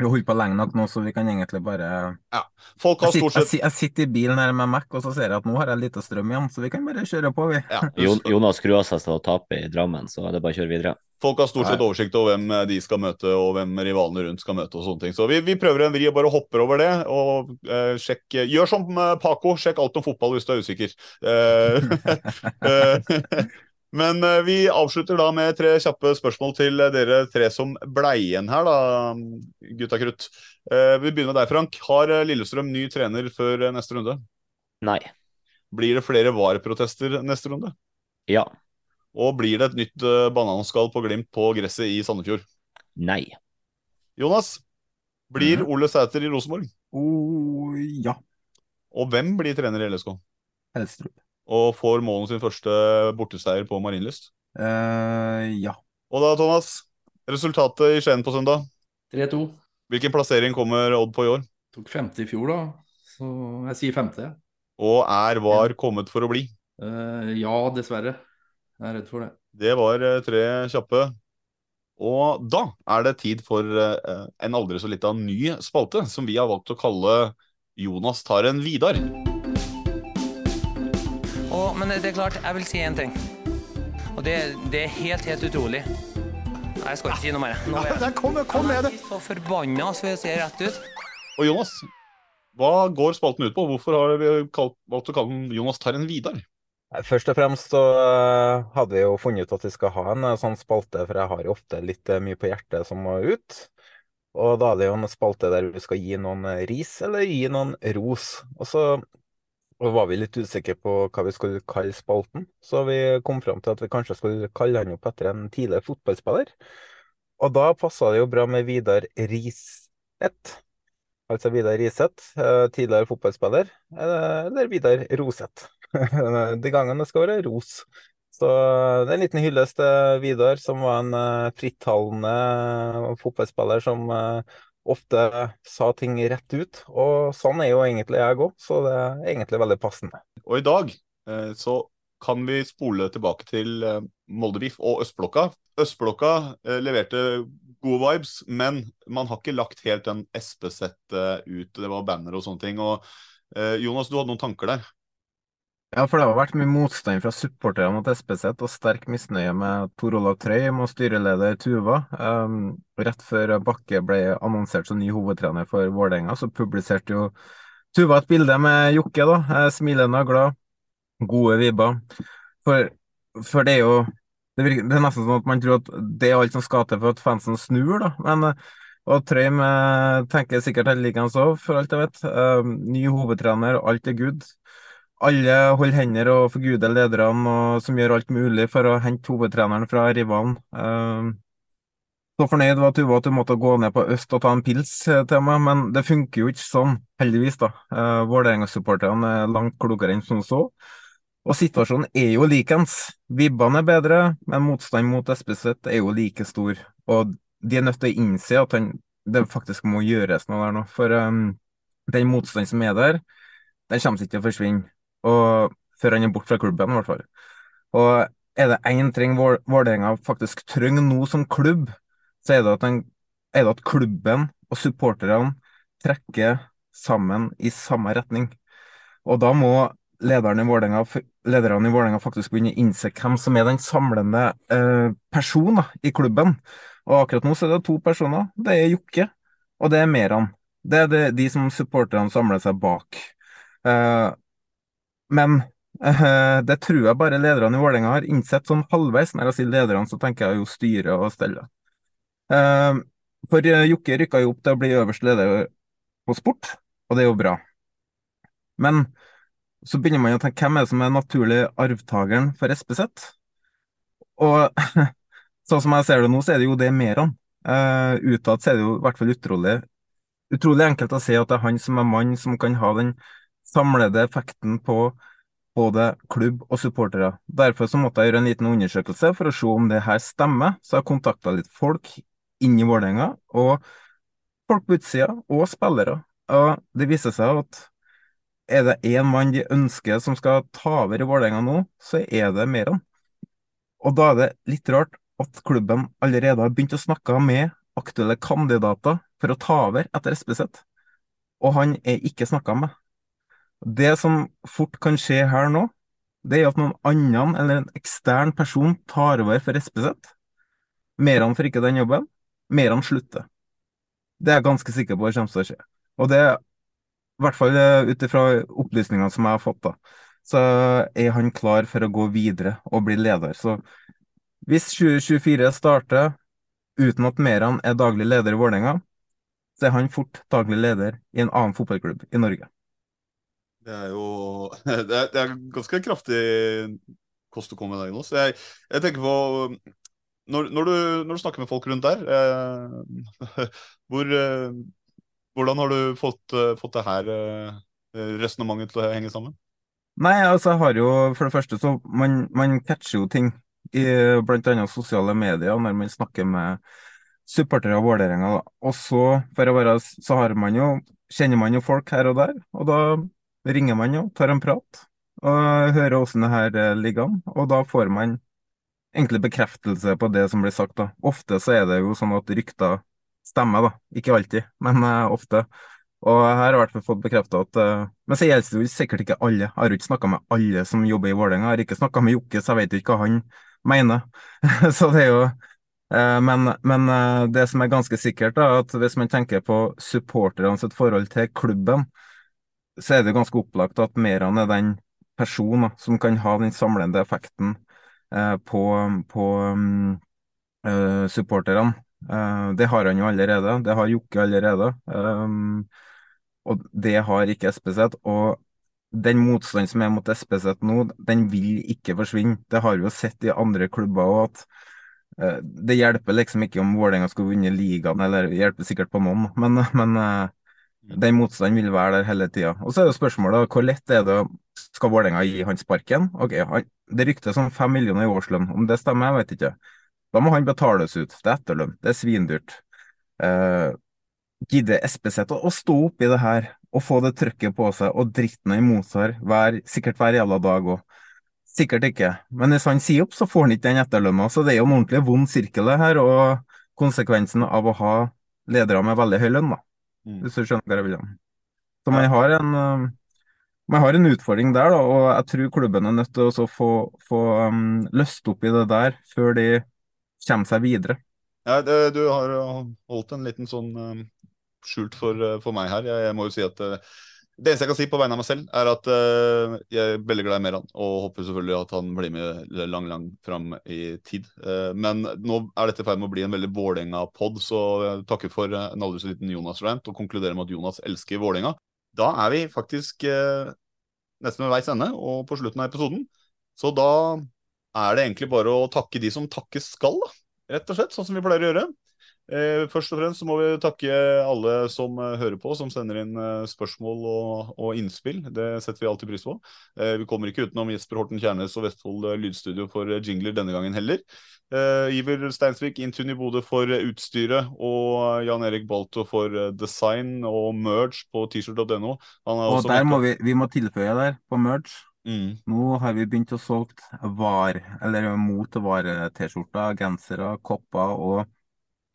Vi har holdt på lenge nok nå, så vi kan egentlig bare ja. Folk har stort sett... jeg, jeg sitter i bilen her med Mac, og så ser jeg at nå har jeg litt strøm igjen, så vi kan bare kjøre på, vi. Ja. [LAUGHS] Jonas skrur av seg til å tape i Drammen, så det er bare å kjøre videre. Folk har stort sett oversikt over hvem de skal møte, og hvem rivalene rundt skal møte. og sånne ting. Så vi, vi prøver en vri og bare hopper over det. og eh, sjekk, Gjør som Paco, sjekk alt om fotball hvis du er usikker. [LAUGHS] [LAUGHS] Men eh, vi avslutter da med tre kjappe spørsmål til dere tre som ble igjen her, da, gutta krutt. Eh, vi begynner med deg, Frank. Har Lillestrøm ny trener før neste runde? Nei. Blir det flere VAR-protester neste runde? Ja. Og blir det et nytt bananskall på Glimt på gresset i Sandefjord? Nei. Jonas, blir Ole Sæter i Rosenborg? Oh, ja. Og hvem blir trener i LSK? Helstrup. Og får Målen sin første borteseier på Marienlyst? Uh, ja. Og da, Thomas, resultatet i Skien på søndag? 3-2. Hvilken plassering kommer Odd på i år? Tok femte i fjor, da. Så jeg sier femte. Og er VAR kommet for å bli? Uh, ja, dessverre. Jeg er redd for det. Det var uh, tre kjappe. Og da er det tid for en aldri så lita ny spalte, som vi har valgt å kalle Jonas tar en Vidar. Men det er klart, jeg vil si én ting. Og det, det, er helt, helt utrolig. Nei, jeg skal ikke si noe mer. Nå er jeg kom, kom med det. så forbanna, så jeg ser rett ut. Og Jonas, hva går spalten ut på? Hvorfor har vi valgt å kalle den Jonas tar en Vidar? Først og fremst så eh, hadde vi jo funnet ut at vi skal ha en eh, sånn spalte, for jeg har jo ofte litt eh, mye på hjertet som må ut. Og da er det jo en spalte der vi skal gi noen ris, eller gi noen ros. Og så og var vi litt usikre på hva vi skulle kalle spalten, så vi kom fram til at vi kanskje skulle kalle han opp etter en tidligere fotballspiller. Og da passa det jo bra med Vidar Riseth. Altså Vidar Riseth, tidligere fotballspiller, eller Vidar Roseth. [LAUGHS] De gangene skal være ros. Så det er en liten hyllest til Vidar, som var en frittalende fotballspiller som ofte sa ting rett ut. Og sånn er jo egentlig jeg òg, så det er egentlig veldig passende. Og i dag eh, så kan vi spole tilbake til eh, Moldevif og Østblokka. Østblokka eh, leverte gode vibes, men man har ikke lagt helt den SP-settet ut. Det var banner og sånne ting. Og Jonas, du hadde noen tanker der? Ja, for det har vært mye motstand fra supporterne mot SPZ og sterk misnøye med Tor Olav Trøim og styreleder Tuva. Um, rett før Bakke ble annonsert som ny hovedtrener for Vålerenga, så publiserte jo Tuva et bilde med Jokke, da, eh, smilende og glad. Gode vibber. For, for, det er jo det, virker, det, er nesten sånn at man tror at det er alt som skal til for at fansen snur, da. Men og Trøim eh, tenker sikkert helt han òg, for alt jeg vet. Um, ny hovedtrener, alt er good alle holder hender og forguder lederne og som gjør alt mulig for å hente hovedtreneren fra rivalen. Uh, så fornøyd var Tuva at du måtte gå ned på øst og ta en pils eh, til meg, men det funker jo ikke sånn, heldigvis. da. Uh, Vålerenga-supporterne er langt klokere enn som så. Og situasjonen er jo likens. Vibbene er bedre, men motstand mot Espeseth er jo like stor. Og de er nødt til å innse at han, det faktisk må gjøres noe der nå. For um, den motstanden som er der, den kommer ikke til å forsvinne og før han er borte fra klubben, i hvert fall. Og er det én ting Vålerenga faktisk trenger nå som klubb, så er det, at den, er det at klubben og supporterne trekker sammen i samme retning. Og da må lederne i Vålerenga, faktisk begynne å innse hvem som er den samlende eh, personen i klubben. Og akkurat nå så er det to personer. Det er Jokke, og det er Meran. Det er det, de som supporterne samler seg bak. Eh, men uh, det tror jeg bare lederne i Vålerenga har innsett sånn halvveis. Når jeg sier lederne, så tenker jeg jo styret og stellet. Uh, for uh, Jokke rykka jo opp til å bli øverste leder på sport, og det er jo bra. Men så begynner man å tenke hvem er det som er naturlig arvtakeren for SPZ? Og [LAUGHS] sånn som jeg ser det nå, så er det jo det Meran. Uh, utad så er det jo i hvert fall utrolig, utrolig enkelt å se at det er han som er mann som kan ha den samlede effekten på både klubb og supportere. Derfor så måtte jeg gjøre en liten undersøkelse for å se om det her stemmer. Så jeg kontakta litt folk inni Vålerenga, og folk på utsida, og spillere. Og det viser seg at er det én mann de ønsker som skal ta over i Vålerenga nå, så er det Meran. Og da er det litt rart at klubben allerede har begynt å snakke med aktuelle kandidater for å ta over etter SPZ, og han er ikke snakka med. Det som fort kan skje her nå, det er at noen annen eller en ekstern person tar over for SPZ. Meran får ikke den jobben. Meran slutter. Det er jeg ganske sikker på kommer til å skje. Og det er i hvert fall eh, ut ifra opplysningene som jeg har fått, da, så er han klar for å gå videre og bli leder. Så hvis 2024 starter uten at Meran er daglig leder i Vålerenga, så er han fort daglig leder i en annen fotballklubb i Norge. Det er jo [LAUGHS] Det er, det er ganske kraftig kost å komme deg nå. Så jeg, jeg tenker på når, når, du, når, du, snakker med folk rundt der, eh, [LAUGHS] hvor, eh, hvordan har du fått, eh, fått det her eh, resonnementet til å henge sammen? Nei, altså jeg har jo For det første så man, man catcher jo ting i annet sosiale medier når man snakker med supportere av Vålerenga. Og så, for å være, så har man jo, kjenner man jo folk her og der, og da ringer man jo, tar en prat og hører åssen det her eh, ligger an. Og da får man egentlig bekreftelse på det som blir sagt. da. Ofte så er det jo sånn at rykter stemmer, da. Ikke alltid, men uh, ofte. Og her har jeg i hvert fall fått bekrefta at uh, Men så gjelder det jo sikkert ikke alle. Jeg har ikke snakka med alle som jobber i Vålerenga. Jeg har ikke snakka med Jokke, så jeg vet jo ikke hva han mener. [LAUGHS] så det er jo Men, men det som er ganske sikkert, da, at hvis man tenker på supporterne sitt forhold til klubben, så er det ganske opplagt at Meran er den personen som kan ha den samlende effekten på, på um, supporterne. det har han jo allerede. Det har Jokke allerede. Um, og det har ikke SPZ. Og den motstanden som er mot SPZ nå, den vil ikke forsvinne. Det har vi jo sett i andre klubber òg, at det hjelper liksom ikke om Vålerenga skulle vunne ligaen, eller det hjelper sikkert på noen, men, men den motstanden vil være der hele tida. Og så er jo spørsmålet hvor lett er det Skal Vålerenga gi han sparken? Ok, han, Det ryktes om fem millioner i årslønn. Om det stemmer, jeg vet ikke. Da må han betales ut. Det er etterlønn. Det er svindyrt. Eh, gidder SPZ å stå oppi det her og få det trøkket på seg og dritten imot seg hver, sikkert hver jævla dag òg? Sikkert ikke. Men hvis han sier opp, så får han ikke den etterlønna. Så det er jo en ordentlig vond sirkel her, og konsekvensen av å ha ledere med veldig høy lønn, da. Mm. Hvis du skjønner hva jeg vil. Så man har en uh, man har en utfordring der, da, og jeg tror klubben er nødt til å få, få um, løst opp i det der før de kommer seg videre. Ja, det, du har holdt en liten sånn um, skjult for, eh, for meg her. Jeg, jeg, må jo si at uh, det eneste jeg kan si på vegne av meg selv, er at uh, jeg er veldig glad i Meran. Og håper selvfølgelig at han blir med lang, lang fram i tid. Uh, men nå er dette i ferd med å bli en veldig Vålerenga-pod, så jeg takker for en aldri så liten Jonas-rant og konkluderer med at Jonas elsker Vålerenga. Da er vi faktisk nesten ved veis ende og på slutten av episoden. Så da er det egentlig bare å takke de som takkes skal, da. Rett og slett, sånn som vi pleier å gjøre. Eh, først og fremst så må vi takke alle som eh, hører på, som sender inn eh, spørsmål og, og, innspill. Det setter vi alltid pris på. vi kommer ikke utenom Jesper Horten Kjernes og Vestfold lydstudio for jingler denne gangen heller. Iver Steinsvik, Intune i Bodø for utstyret, og Jan Erik Balto for design og merge på t-shirt.no. Og der må vi, vi må tilføye der, på merge. Mm. Nå har vi begynt å solgt var, eller mot vare-T-skjorter, gensere, kopper og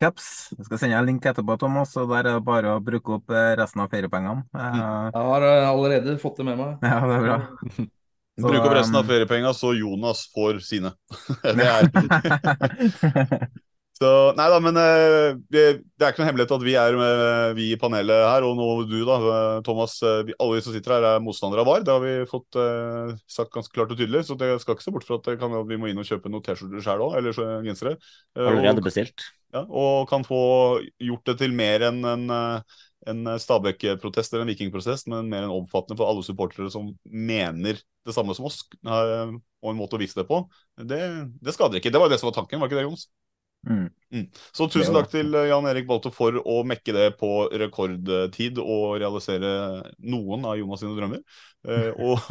caps. Jeg skal sende deg en link etterpå, Thomas, og der er det bare å bruke opp eh, resten av feriepengene. Mm. Jeg har eh, allerede fått det med meg. [LAUGHS] Ja, det er bra. [LAUGHS] Så, Bruk opp resten av feriepengene så Jonas får sine. [LAUGHS] det er Så, nei da, men uh, det, er ikke noe hemmelighet at vi er vi i panelet her, og nå du da, Thomas. Uh, vi, alle vi som sitter her er motstandere av VAR. Det har vi fått sagt ganske klart og tydelig. Så det skal ikke se bort fra at, kan, at vi må inn og kjøpe noen T-skjorter sjøl òg, eller gensere. Allerede bestilt. Ja, og kan få gjort det til mer enn en, en Stabæk-protest eller en Viking-protest, men mer enn omfattende for alle supportere som mener det samme som oss, og en måte å vise det på. Det, det skader ikke. Det var det som var tanken, var ikke det, Jons? Mm. Mm. Så tusen takk til eh, Jan Erik Balte for å mekke det på rekordtid og realisere noen av Jonas sine drømmer. Eh, [LAUGHS] og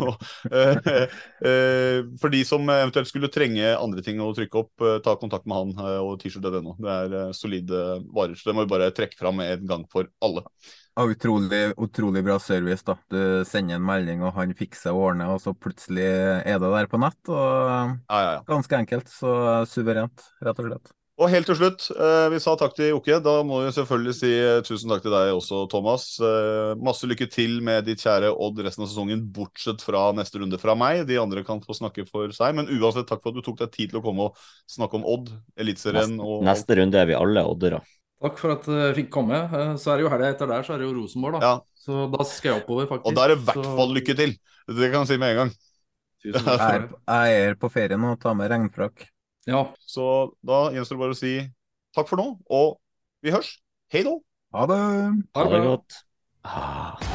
eh, eh, for de som eventuelt skulle trenge andre ting å trykke opp, eh, ta kontakt med han eh, og t-shirt.no. Det er solide varer. Så det må vi bare trekke fram en gang for alle. Ja, utrolig, utrolig bra service. da. Du sender en melding, og han fikser og ordner, og så plutselig er det der på nett. og ja, ja, Ganske enkelt. Så suverent, rett og slett. Og helt til slutt, eh, vi sa takk til Jokke. Da må vi selvfølgelig si eh, tusen takk til deg også, Thomas. Eh, masse lykke til med ditt kjære Odd resten av sesongen, bortsett fra neste runde fra meg. De andre kan få snakke for seg. Men uansett, takk for at du tok deg tid til å komme og snakke om Odd, Eliteserien og Neste runde er vi alle oddere. Takk for at jeg fikk komme. Så er det jo helga etter der, så er det jo Rosenborg, da. Ja. Så da skal jeg oppover, faktisk. Og da er det i hvert fall lykke til. Det kan jeg si med en gang. Jeg er, på ferie nå, ta med regnfrakk. Ja. Så da gjenstår det bare å si takk for nå, og vi hørs. Hei da. Ha det. Ha det godt. Ah.